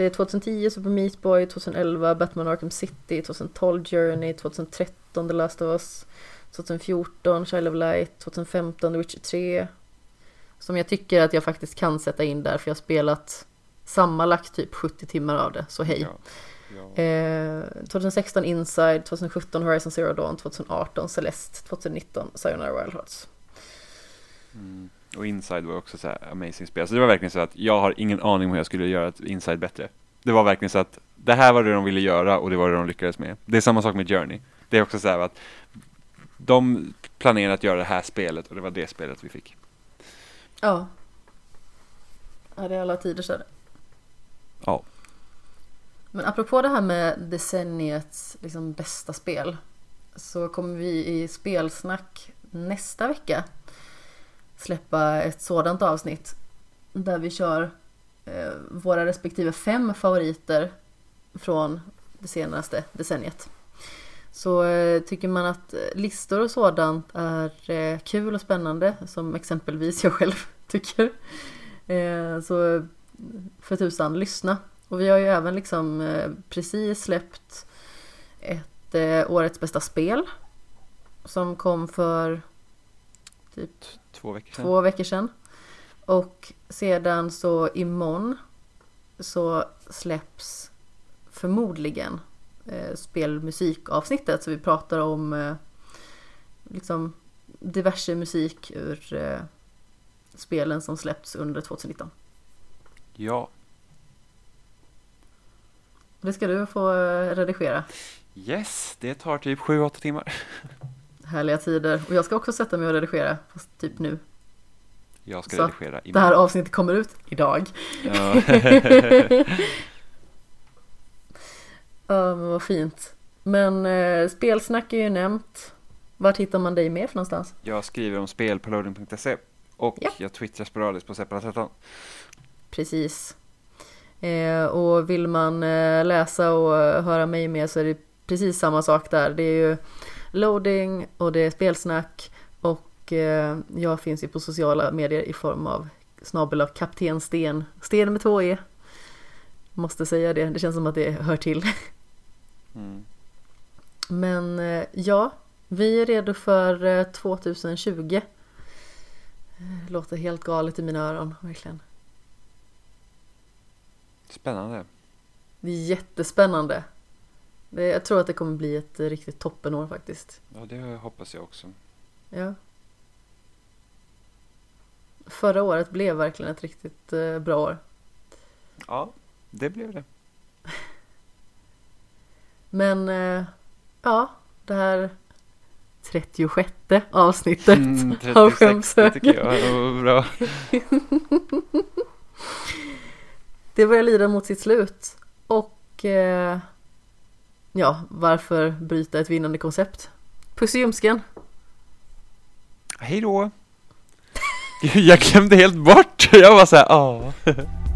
Det är 2010 Super Meat Boy, 2011 Batman Arkham City, 2012 Journey, 2013 The Last of Us, 2014 Child of Light, 2015 The Witcher 3. Som jag tycker att jag faktiskt kan sätta in där för jag har spelat sammanlagt typ 70 timmar av det, så hej. Ja. Ja. Eh, 2016 Inside, 2017 Horizon Zero Dawn, 2018 Celeste, 2019 Sayonara Wild Hearts. Mm. Och Inside var också så här amazing spel. Så det var verkligen så att jag har ingen aning om hur jag skulle göra ett Inside bättre. Det var verkligen så att det här var det de ville göra och det var det de lyckades med. Det är samma sak med Journey. Det är också så här att de planerade att göra det här spelet och det var det spelet vi fick. Ja. Ja, det är alla tider så är det. Ja. Men apropå det här med decenniets liksom, bästa spel så kommer vi i spelsnack nästa vecka släppa ett sådant avsnitt där vi kör eh, våra respektive fem favoriter från det senaste decenniet. Så eh, tycker man att listor och sådant är eh, kul och spännande, som exempelvis jag själv tycker, eh, så för tusan, lyssna. Och vi har ju även liksom eh, precis släppt ett eh, årets bästa spel som kom för typ Två veckor sedan. två veckor sedan. Och sedan så imorgon så släpps förmodligen eh, spelmusikavsnittet så vi pratar om eh, liksom diverse musik ur eh, spelen som släppts under 2019. Ja, Det ska du få eh, redigera. yes, det tar typ 7-8 timmar. Härliga tider. Och jag ska också sätta mig och redigera, fast typ nu. Jag ska Så, redigera Det här avsnittet kommer ut idag. Ja. Ja, men vad fint. Men eh, spelsnack är ju nämnt. Vart hittar man dig mer för någonstans? jag skriver om spel på loading.se och Ja. jag twittrar sporadiskt på Seppala13. Precis. Eh, och vill man eh, läsa och eh, höra mig mer så är det precis samma sak där. Det är ju loading och det är spelsnack och eh, jag finns ju på sociala medier i form av snabel av kapten Sten. Sten med två E. Måste säga det, det känns som att det hör till. Mm. Men eh, ja, vi är redo för eh, 2020. Eh, Låter helt galet i mina öron, verkligen. Spännande. Jättespännande. Det, jag tror att det kommer bli ett eh, riktigt toppenår faktiskt. Ja, det hoppas jag också. Ja. Förra året blev verkligen ett riktigt eh, bra år. Ja, det blev det. Men eh, ja, det här 36 avsnittet Mm, av 36, det Skämshögen. tycker jag var bra. Det börjar lida mot sitt slut. Och eh, ja, varför bryta ett vinnande koncept? Puss i ljumsken! Hej då! Jag glömde helt bort. Jag var såhär ja. Ah.